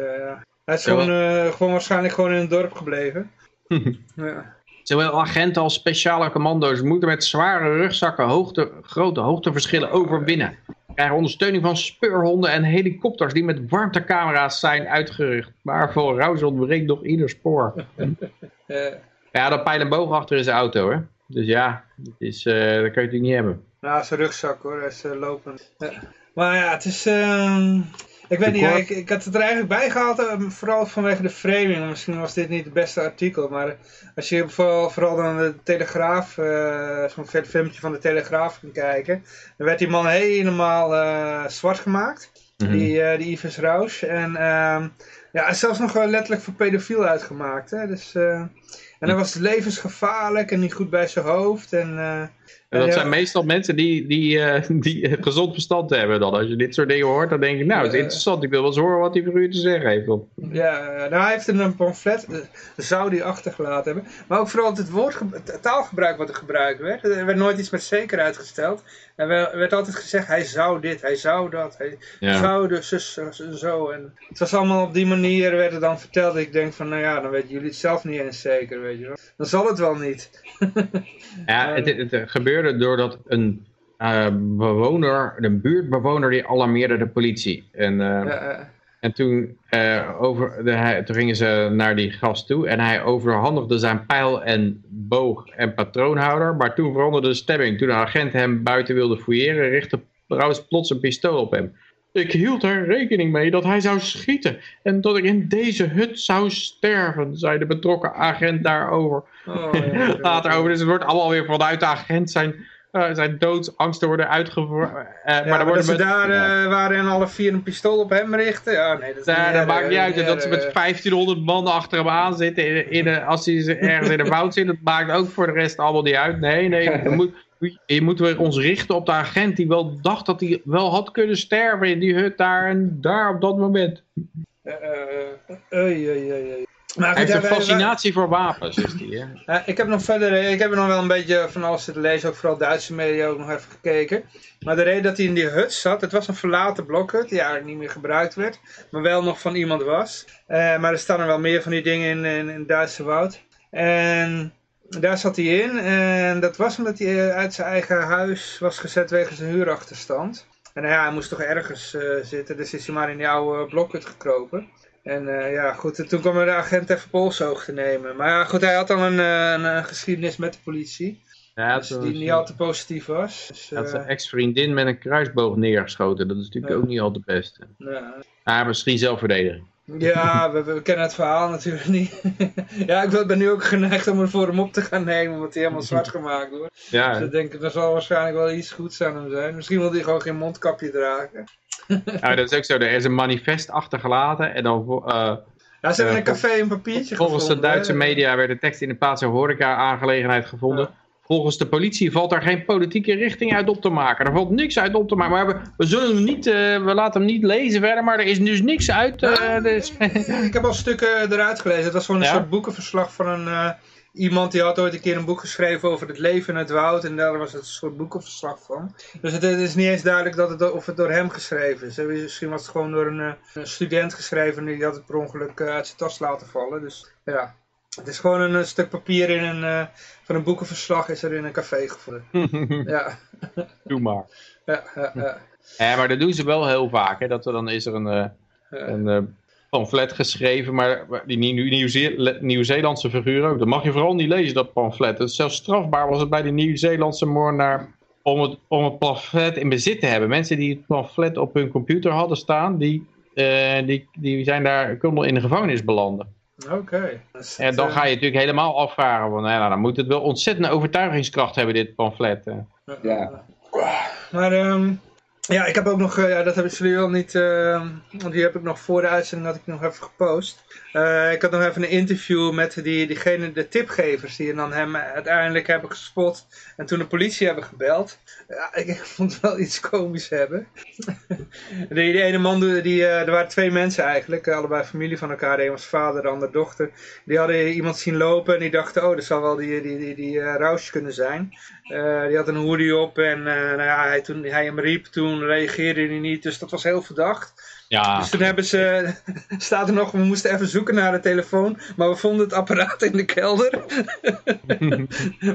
hij is gewoon, gewoon waarschijnlijk gewoon in het dorp gebleven. ja. Zowel agenten als speciale commando's moeten met zware rugzakken hoogte, grote hoogteverschillen overwinnen. Krijgen ondersteuning van speurhonden en helikopters die met warmtecamera's zijn uitgerust. Maar voor Rouse ontbreekt nog ieder spoor. ja, dat pijl en boog achter is de auto hoor. Dus ja, dat, is, uh, dat kan je natuurlijk niet hebben. Nou, zijn rugzak hoor, hij is uh, lopend. Maar ja, het is... Uh... Ik weet niet, ik, ik, had het er eigenlijk bij gehaald, eh, vooral vanwege de framing. Misschien was dit niet het beste artikel, maar als je vooral, vooral dan de Telegraaf, uh, zo'n filmpje van de Telegraaf kan kijken, dan werd die man helemaal uh, zwart gemaakt, mm -hmm. die, uh, die Yves Rausch. En uh, ja, zelfs nog letterlijk voor pedofiel uitgemaakt. Hè? Dus, en hij was levensgevaarlijk en niet goed bij zijn hoofd. En, en dat zijn meestal mensen die, die, uh, die gezond verstand hebben dan. Als je dit soort dingen hoort, dan denk je, nou, het is interessant. Ik wil wel eens horen wat hij voor u te zeggen heeft. Ja, nou, hij heeft een pamflet, uh, zou die achtergelaten hebben. Maar ook vooral het woord, het taalgebruik wat er gebruikt werd. Er werd nooit iets met zekerheid gesteld. Er werd altijd gezegd, hij zou dit, hij zou dat, hij ja. zou dus zus en zo. En het was allemaal op die manier, werd het dan verteld. Ik denk van, nou ja, dan weten jullie het zelf niet eens zeker, weet je wel. Dan zal het wel niet. ja, het, het, het gebeurde doordat een uh, bewoner, een buurtbewoner, die alarmeerde de politie. En, uh, ja, en toen, over, de, hij, toen gingen ze naar die gast toe en hij overhandigde zijn pijl en boog en patroonhouder. Maar toen veranderde de stemming. Toen de agent hem buiten wilde fouilleren, richtte Rouse plots een pistool op hem. Ik hield er rekening mee dat hij zou schieten en dat ik in deze hut zou sterven, zei de betrokken agent daarover. Oh, ja, Later over, dus het wordt allemaal weer vanuit de agent zijn, uh, zijn doodsangsten worden uitgevoerd. Uh, ja, maar, maar dat ze daar uh, waren en alle vier een pistool op hem richten, ja, nee, dat, ja, dat maakt niet uit. dat ze met 1500 man achter hem aan zitten, in, in, als hij ergens in een woud zit, dat maakt ook voor de rest allemaal niet uit. Nee, nee, er moet, je moet weer ons richten op de agent die wel dacht dat hij wel had kunnen sterven in die hut daar en daar op dat moment. Uh, uh, maar hij heeft een fascinatie voor wapens, is die, hè? ik heb nog verder, ik heb nog wel een beetje van alles te lezen, ook vooral Duitse media ook nog even gekeken. Maar de reden dat hij in die hut zat, het was een verlaten blokhut, die eigenlijk niet meer gebruikt werd, maar wel nog van iemand was. Uh, maar er staan er wel meer van die dingen in, in, Duitse woud. En daar zat hij in en dat was omdat hij uit zijn eigen huis was gezet wegens een huurachterstand. En ja, hij moest toch ergens uh, zitten, dus is hij maar in die oude blokhut gekropen. En uh, ja, goed, toen kwam de agent even polshoog te nemen. Maar ja, goed, hij had dan een, een, een geschiedenis met de politie. Ja, dus die niet al te positief was. Dus, hij had zijn ex-vriendin met een kruisboog neergeschoten. Dat is natuurlijk ook niet al te best. Ja. Ah, misschien zelfverdediging. Ja, we, we, kennen het verhaal natuurlijk niet. ja, ik ben nu ook geneigd om er voor hem op te gaan nemen, omdat hij helemaal zwart gemaakt wordt. Ja. Dus ik denk, er zal waarschijnlijk wel iets goeds aan hem zijn. Misschien wil hij gewoon geen mondkapje dragen. ja, dat is ook zo. Er is een manifest achtergelaten en dan... Uh, ja, ze hebben een café een papiertje Volgens de Duitse media werd de tekst in de plaats een horeca-aangelegenheid gevonden. Volgens de politie valt daar geen politieke richting uit op te maken. Er valt niks uit op te maken. Maar we, we zullen hem niet, uh, we laten hem niet lezen verder, maar er is dus niks uit. Uh, dus... ik heb al stukken eruit gelezen. Het was gewoon een soort boekenverslag van een, uh, iemand die had ooit een keer een boek geschreven over het leven in het woud. En daar was het een soort boekenverslag van. Dus het, het is niet eens duidelijk dat het, of het door hem geschreven is. Misschien was het gewoon door een, een student geschreven en die had het per ongeluk uit zijn tas laten vallen. Dus ja, het is gewoon een, stuk papier in een, uh, van een boekenverslag is er in een café gevonden. ja. Doe maar. Ja, ja, ja. ja, maar dat doen ze wel heel vaak. Hè? Dat er, dan is er een, uh, een uh, pamflet geschreven, maar die Nieuw-Zeelandse figuur ook. Dat mag je vooral niet lezen, dat pamflet. Het is zelfs strafbaar was het bij de Nieuw-Zeelandse moordenaar om het, om het pamflet in bezit te hebben. Mensen die het pamflet op hun computer hadden staan, die, die, die zijn daar konden in de gevangenis belanden. Oké. En dan ga je natuurlijk helemaal afvragen, want nou, dan moet het wel ontzettende overtuigingskracht hebben, dit pamflet. Ja. Maar um, ja, ik heb ook nog, uh, ja, dat hebben jullie wel niet, uh, want die heb ik nog voor de uitzending ik nog even gepost. Uh, ik had nog even een interview met die, diegene, de tipgevers die dan hem uiteindelijk hebben gespot en toen de politie hebben gebeld. Ja, ik, vond het wel iets komisch hebben. die, ene man, die, er waren twee mensen eigenlijk, allebei familie van elkaar. De een was vader, de ander dochter. Die hadden iemand zien lopen en die dachten, oh, dat zal wel die, die, die, die kunnen zijn. Die had een hoodie op en nou ja, hij, toen hij hem riep toen reageerde hij niet, dus dat was heel verdacht. Ja. Dus toen hebben ze, staat er nog, we moesten even zoeken naar de telefoon, maar we vonden het apparaat in de kelder.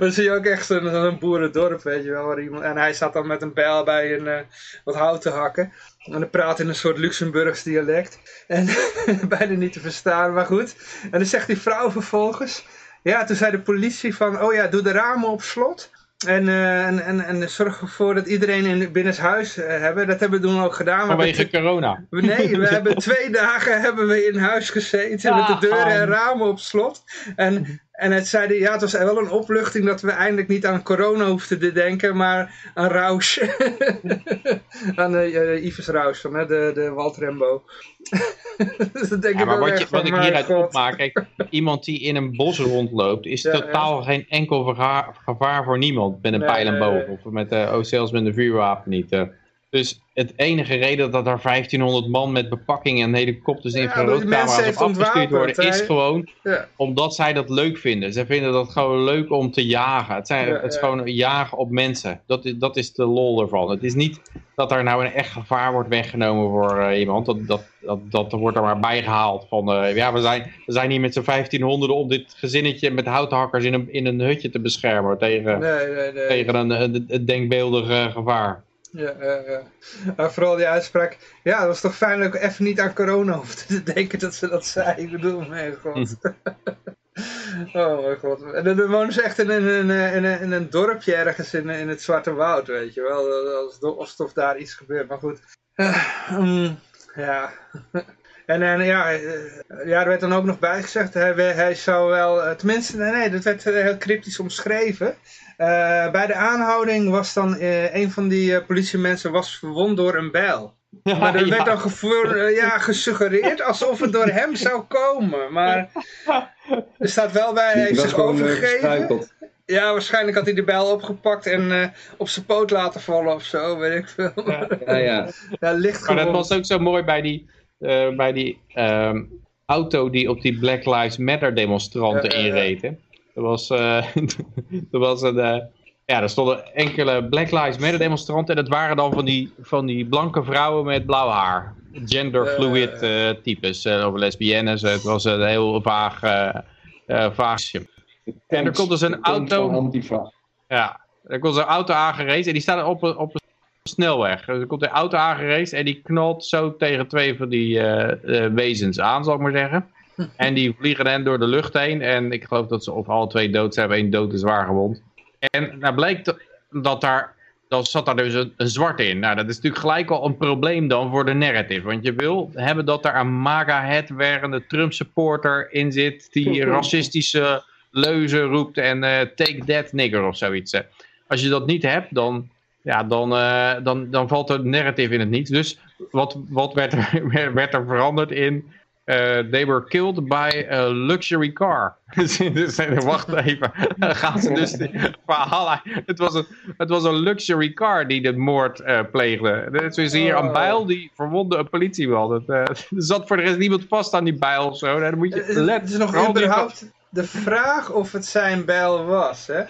dan zie je ook echt zo'n een boerendorp, weet je wel. Waar iemand, en hij zat dan met een bijl bij een, uh, wat hout te hakken. En hij praat in een soort Luxemburgs dialect. En bijna niet te verstaan, maar goed. En dan zegt die vrouw vervolgens, ja, toen zei de politie van, oh ja, doe de ramen op slot. En, uh, en, en, en zorg ervoor dat iedereen in binnenshuis uh, hebben. Dat hebben we toen ook gedaan. Vanwege corona. Nee, we hebben twee dagen hebben we in huis gezeten met de deuren en ramen op slot. En, en het zeiden, ja, het was wel een opluchting dat we eindelijk niet aan corona hoefden te denken, maar aan Rausch. aan uh, Yves Rausch van de, de Waldrembo. dat denk ja, maar wat, je, wat ik hieruit opmaak, kijk, iemand die in een bos rondloopt, is totaal geen enkel gevaar, voor niemand met een pijl en boog. Of met, uh, oh, zelfs met een vuurwapen niet. Uh. Dus het enige reden dat daar 1500 man met bepakking en helikopters en infraroodcamera's op afgestuurd worden, is gewoon omdat zij dat leuk vinden. Ze vinden dat gewoon leuk om te jagen. Het, zijn, het is gewoon jagen op mensen. Dat is, dat is de lol ervan. Het is niet dat er nou een echt gevaar wordt weggenomen voor uh, iemand. Dat, dat, dat, dat wordt er maar bijgehaald. Van, uh, ja, we zijn, we zijn hier met z'n 1500 om dit gezinnetje met houthakkers in een, in een hutje te beschermen tegen, nee, nee, nee. tegen een, een, een denkbeeldig uh, gevaar. Ja, ja. vooral die uitspraak. Ja, het was toch fijn dat ik even niet aan corona hoefde te denken dat ze dat zei. Ik bedoel, mijn god. oh mijn god. En dan wonen ze echt in een, in een, in een, dorpje ergens in, in het Zwarte Woud, weet je wel. Alsof daar iets gebeurt, maar goed. Uh, ja. En, en ja, eh, ja, er werd dan ook nog bijgezegd, hij, hij zou wel, eh, tenminste, nee, nee, dat werd heel cryptisch omschreven. Uh, bij de aanhouding was dan uh, een van die uh, politiemensen was verwond door een bijl. Ja, maar er werd dan gevoer, ja, gesuggereerd alsof het door hem zou komen. Maar er staat wel bij, hij heeft zich overgegeven. Ja, waarschijnlijk had hij de bijl opgepakt en op zijn poot laten vallen of zo, weet ik veel. Ja, ja. ja. ja licht Maar dat was ook zo mooi bij die, bij die ehm, auto die op die Black Lives Matter demonstranten inreed. Hè? Er was, er was een ja, er stonden enkele Black Lives Matter demonstranten. En het waren dan van die, van die blanke vrouwen met blauw haar. Genderfluid types. Of lesbiennes. Het was een heel vaag, uh, vaag. En er komt dus een auto... Ja, er komt een auto aangereisd. En die staat op een, op een snelweg. Dus er komt een auto aangereisd. En die knalt zo tegen twee van die wezens aan, zal ik maar zeggen. En die vliegen dan door de lucht heen. En ik geloof dat ze of alle twee dood zijn. één dood is zwaar gewond. En nou bleek dat daar, dan zat daar dus een, een, zwart in. Nou, dat is natuurlijk gelijk al een probleem dan voor de narrative. Want je wil hebben dat er een MAGA-het werende Trump supporter in zit, die racistische leuzen roept en uh, take that nigger of zoiets. Als je dat niet hebt, dan, ja, dan, uh, dan, dan valt de narrative in het niet. Dus wat, wat werd, er, werd er veranderd in uh, they were killed by a luxury car. dus wacht even. gaan ze dus verhalen. Het was, een, het was een luxury car die de moord uh, pleegde. Dus is hier een bijl die verwonde een politieman. Het, uh, er zat voor de rest niemand vast aan die bijl of zo. Dan moet je letten. Het is nog überhaupt de vraag of het zijn bijl was. Hè?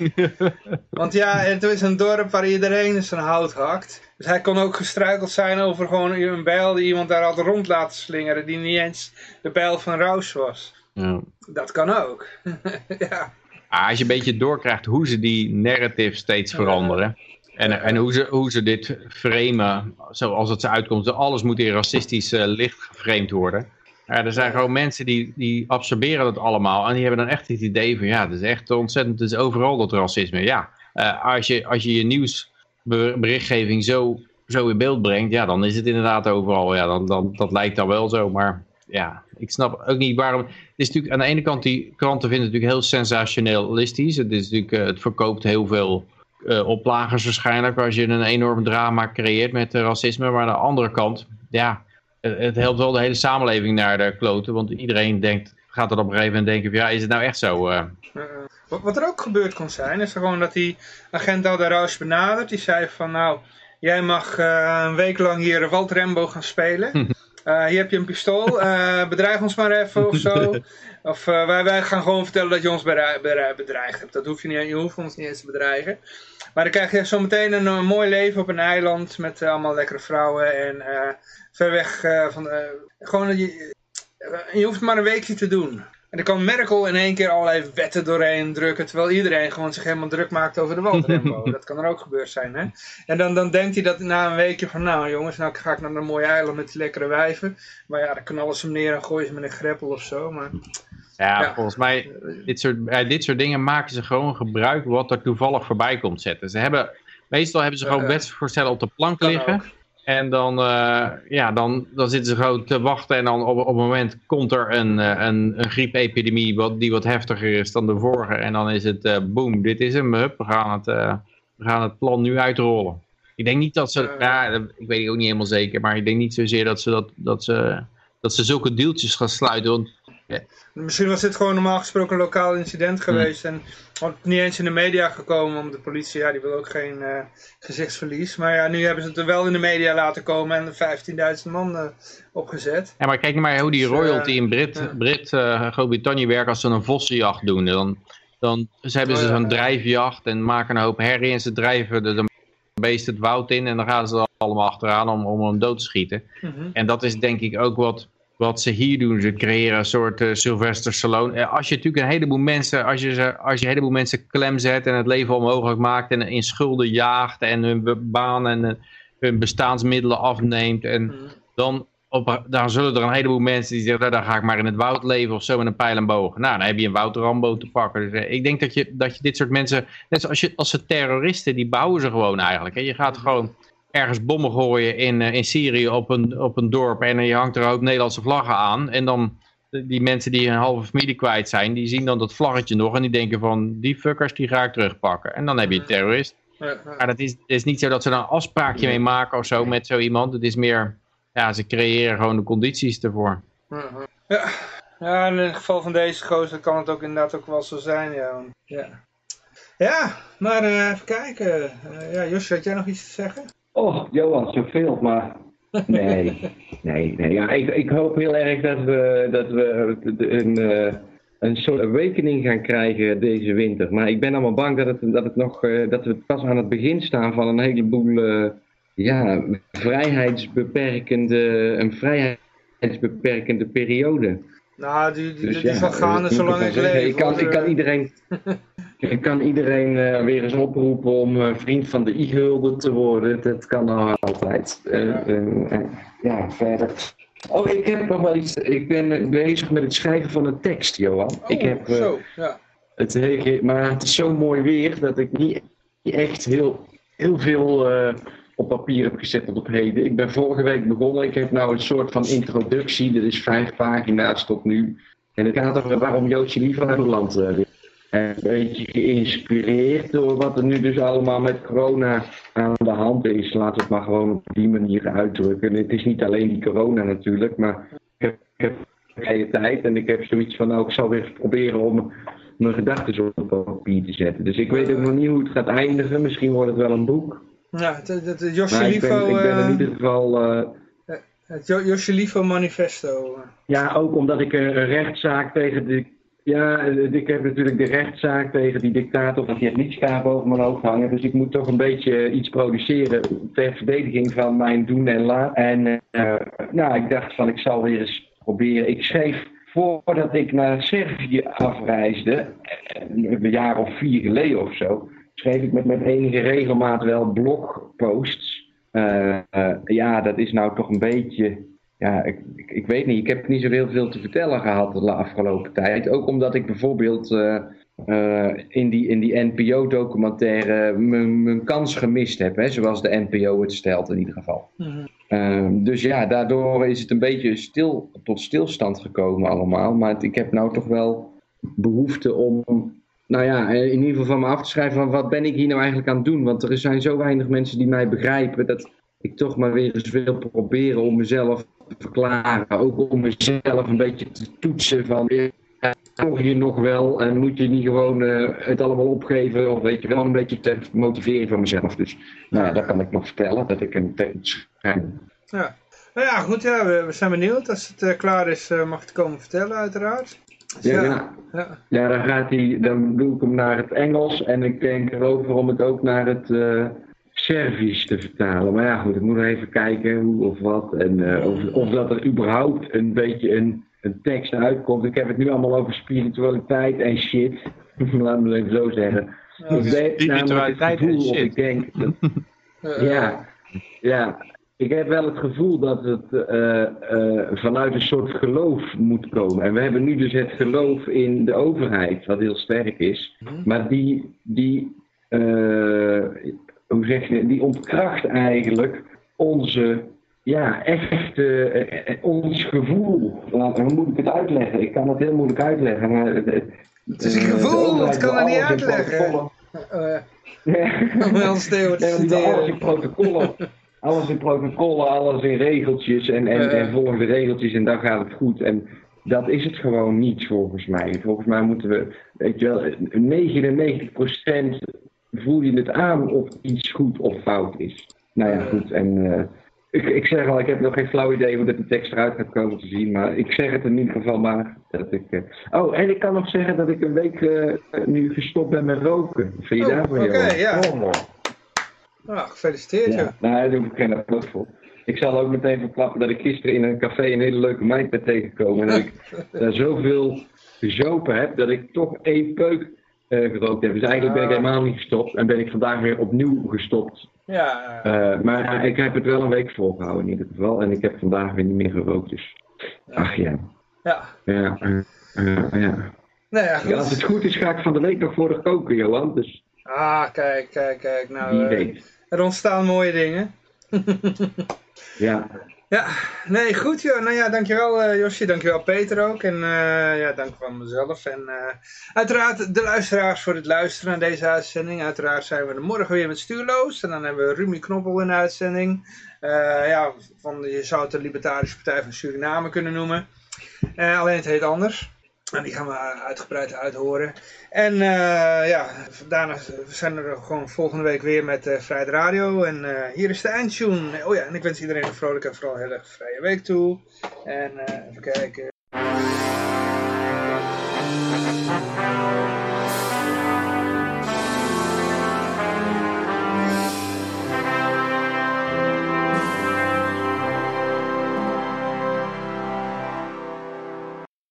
Want ja, het is een dorp waar iedereen zijn hout hakt. Dus hij kon ook gestruikeld zijn over gewoon een bijl die iemand daar had rond laten slingeren. Die niet eens de bijl van Roos was. Ja. Dat kan ook. ja. Ah, als je een beetje doorkrijgt hoe ze die narrative steeds veranderen. En, en hoe, ze, hoe ze dit framen, zoals het ze uitkomt. Alles moet in racistisch uh, licht geframed worden. Ja, er zijn gewoon mensen die, die absorberen dat allemaal. En die hebben dan echt het idee van, ja, het is echt ontzettend, het is overal dat racisme. Ja, uh, als, je, als je je nieuwsberichtgeving zo, zo in beeld brengt, ja, dan is het inderdaad overal. Ja, dan, dan, dat lijkt dan wel zo, maar ja, ik snap ook niet waarom. Het is natuurlijk aan de ene kant, die kranten vinden het natuurlijk heel sensationalistisch. Het, is natuurlijk, uh, het verkoopt heel veel uh, oplagers waarschijnlijk als je een enorm drama creëert met racisme. Maar aan de andere kant, ja, het helpt wel de hele samenleving naar de kloten. Want iedereen denkt, gaat er op een gegeven moment denken van, ja, is het nou echt zo? Uh... Wat er ook gebeurd kon zijn, is gewoon dat die agent al de Roos benaderd. Die zei van, nou, jij mag uh, een week lang hier Walt Rembo gaan spelen. Uh, hier heb je een pistool, uh, bedreig ons maar even of zo. Of uh, wij, wij gaan gewoon vertellen dat je ons bedreigd hebt. Dat hoef je niet, je hoeft ons niet eens te bedreigen. Maar dan krijg je zo meteen een, een mooi leven op een eiland met allemaal lekkere vrouwen en ver weg uh, van... Uh, gewoon, je, je hoeft maar een weekje te doen. En dan kan Merkel in één keer allerlei wetten doorheen drukken, terwijl iedereen gewoon zich helemaal druk maakt over de waldrembo. dat kan er ook gebeurd zijn, hè. En dan, dan denkt hij dat na een weekje van, nou jongens, nou ga ik naar een mooie eiland met die lekkere wijven. Maar ja, dan knallen ze hem neer en gooien ze met een greppel of zo, maar... Ja, volgens mij, dit soort, bij dit soort dingen maken ze gewoon gebruik wat er toevallig voorbij komt zetten. Ze hebben, meestal hebben ze gewoon wetsvoorstellen op de plank liggen. En dan, uh, ja, dan, dan zitten ze gewoon te wachten en dan op, op een moment komt er een, eh, een, een griepepidemie wat, die wat heftiger is dan de vorige. En dan is het, uh, boom, dit is hem, hup, we gaan, het, uh, we gaan het plan nu uitrollen. Ik denk niet dat ze, ja, ik weet het ook niet helemaal zeker, maar ik denk niet zozeer dat ze, dat, dat ze, dat ze zulke deeltjes gaan sluiten. Want Misschien was dit gewoon normaal gesproken een lokaal incident geweest. En had niet eens in de media gekomen. Om de politie, ja, die wil ook geen uh, gezichtsverlies. Maar ja, nu hebben ze het er wel in de media laten komen. En 15.000 man uh, opgezet. Ja, maar kijk maar hoe die dus, royalty uh, in Brit, Brit Groot-Brittannië werkt als ze een vossenjacht doen. Dan, dan ze hebben ze oh, zo'n drijfjacht en maken een hoop herrie. En ze drijven de, de beest het woud in. En dan gaan ze allemaal achteraan om, om hem dood te schieten. Mhm. En dat is denk ik ook wat wat ze hier doen. Ze creëren een soort uh, Sylvester Stallone. Eh, als je natuurlijk een heleboel mensen, als je, ze, als je een heleboel mensen klem zet en het leven onmogelijk maakt en in schulden jaagt en hun baan en eh, hun bestaansmiddelen afneemt en mhm. dan, op, dan zullen er een heleboel mensen die zeggen, nou, dan ga ik maar in het woud leven of zo met een pijl en boog. Nou, dan heb je een Wouter Rambo te pakken. Dus, ik denk dat je, dat je dit soort mensen, net zoals je, als ze terroristen, die bouwen ze gewoon eigenlijk. Hè. Je gaat mhm. gewoon ergens bommen gooien in, uh, in Syrië op een, op een dorp en je hangt er ook Nederlandse vlaggen aan. En dan die mensen die een halve familie kwijt zijn, die zien dan dat vlaggetje nog en die denken van die fuckers die ga ik terugpakken. En dan heb je een terrorist. Maar dat is, is niet zo dat ze dan een afspraakje mee maken of zo met zo iemand. Het is meer, ja, ze creëren gewoon de condities ervoor. Ja, ja in het geval van deze gozer kan het ook inderdaad ook wel zo zijn, ja. ja. Ja, maar even kijken. ja, Josje, had jij nog iets te zeggen? Oh, Johan, zoveel, maar nee, nee, nee. Ja, ik, ik hoop heel erg dat we, dat we een, een soort awakening gaan krijgen deze winter. Maar ik ben allemaal bang dat, het, dat, het nog, dat we pas aan het begin staan van een heleboel ja, vrijheidsbeperkende, een vrijheidsbeperkende periode. Nou, die, die, dus die ja, gaande zolang ik leef. Ik kan, ik kan iedereen, ik kan iedereen uh, weer eens oproepen om uh, vriend van de i-gulden te worden. Dat kan nou altijd. Uh, ja. ja, verder. Oh, ik heb nog wel iets. Ik ben bezig met het schrijven van een tekst, Johan. Oh, ik heb, zo, ja. Het, maar het is zo mooi weer dat ik niet echt heel, heel veel op papier heb gezet tot op heden. Ik ben vorige week begonnen. Ik heb nou een soort van introductie. Dat is vijf pagina's tot nu. En het gaat over waarom Joodje liever naar Nederland uh, wil. En een beetje geïnspireerd door wat er nu dus allemaal met corona aan de hand is. Laat het maar gewoon op die manier uitdrukken. het is niet alleen die corona natuurlijk, maar ik heb, vrije tijd en ik heb zoiets van, nou, ik zal weer proberen om mijn gedachten op papier te zetten. Dus ik weet ook nog niet hoe het gaat eindigen. Misschien wordt het wel een boek. Ja, het, het, Josje Livo... Ik ben, ik ben in ieder geval... Uh, het Josje Livo manifesto. Ja, ook omdat ik een rechtszaak tegen de... Ja, ik heb natuurlijk de rechtszaak tegen die dictator het liedskaap over mijn hoofd hangen. Dus ik moet toch een beetje iets produceren ter verdediging van mijn doen en laten. En uh, nou, ik dacht van ik zal weer eens proberen. Ik schreef voordat ik naar Servië afreisde, een jaar of vier geleden of zo, schreef ik met, met enige regelmaat wel blogposts. Uh, uh, ja, dat is nou toch een beetje. Ja, ik, ik, ik, weet niet. Ik heb niet zoveel veel te vertellen gehad de afgelopen tijd. Ook omdat ik bijvoorbeeld uh, in die, in die NPO-documentaire mijn kans gemist heb. Hè, zoals de NPO het stelt in ieder geval. Mm dus ja, daardoor is het een beetje stil, tot stilstand gekomen allemaal. Maar ik heb nou toch wel behoefte om nou ja, in ieder geval van me af te schrijven van wat ben ik hier nou eigenlijk aan het doen. Want er zijn zo weinig mensen die mij begrijpen dat ik toch maar weer eens wil proberen om mezelf te verklaren. Ook om mezelf een beetje te toetsen van je nog wel en moet je niet gewoon uh, het allemaal opgeven of weet je wel een beetje te motiveren van mezelf. Dus nou ja, dat kan ik nog vertellen, dat ik een tekst schrijf. Ja. Nou ja, goed, ja, we, zijn benieuwd. Als het uh, klaar is, mag het komen vertellen uiteraard. Ja, ja. ja. dan, gaat hij, dan doe ik hem naar het Engels en ik denk erover om het ook naar het uh, Servisch te vertalen. Maar ja, goed, ik moet nog even kijken hoe of wat en uh, of, of, dat er überhaupt een beetje een, een tekst uitkomt. Ik heb het nu allemaal over spiritualiteit en shit. Laat me het even zo zeggen. Ja, spiritualiteit en shit. Ik denk, dat, ja, ja, ik heb wel het gevoel dat het uh, uh, vanuit een soort geloof moet komen. En we hebben nu dus het geloof in de overheid, wat heel sterk is. Mhm. Maar die, die, uh, hoe zeg je, die ontkracht eigenlijk onze, ja, echte, ons gevoel. Hoe moet ik het uitleggen? Ik kan het heel moeilijk uitleggen. Maar, het is een gevoel, het kan er niet uitleggen. Om wel te protocollen alles in protocollen, alles in regeltjes en, en, en volg de regeltjes en dan gaat het goed. En dat is het gewoon niet volgens mij. Volgens mij moeten we, weet je wel, 99% voel je het aan of iets goed of fout is. Nou ja, goed. En uh, ik, ik zeg al, ik heb nog geen flauw idee hoe dat de tekst eruit gaat komen te zien. Maar ik zeg het in ieder geval maar. Dat ik, uh... Oh, en ik kan nog zeggen dat ik een week uh, nu gestopt ben met roken. Vind je oh, daarvan, Oké, okay, ja. Oh, nou, gefeliciteerd. Ja. Nou, daar doe ik geen applaus voor. Ik zal ook meteen verklappen dat ik gisteren in een café een hele leuke meid ben tegengekomen. En dat ik daar zoveel gezopen heb dat ik toch één peuk uh, gerookt heb. Dus eigenlijk ben ik helemaal niet gestopt en ben ik vandaag weer opnieuw gestopt. Ja. Uh, maar ik heb het wel een week volgehouden in ieder geval. En ik heb vandaag weer niet meer gerookt. Dus ach ja. Ja. Ja. Uh, ja. Ja, als het goed is ga ik van de week nog voor de koken, Johan. Dus... Ah, kijk, kijk, kijk. Nou, er ontstaan mooie dingen. ja. Ja, nee, goed joh. Nou ja, dankjewel uh, Josje, dankjewel Peter ook. En uh, ja, dank van mezelf. En uh, uiteraard de luisteraars voor het luisteren naar deze uitzending. Uiteraard zijn we er morgen weer met Stuurloos. En dan hebben we Rumi Knoppel in de uitzending. ja, van, je zou het de Libertarische Partij van Suriname kunnen noemen. alleen het heet anders. En die gaan we uitgebreid uithoren. En ja, daarna zijn we er gewoon volgende week weer met uh, Vrijheid Radio. En hier is de eindtune. Oh ja, en ik wens iedereen een vrolijke en vooral heel erg vrije week toe. En even kijken.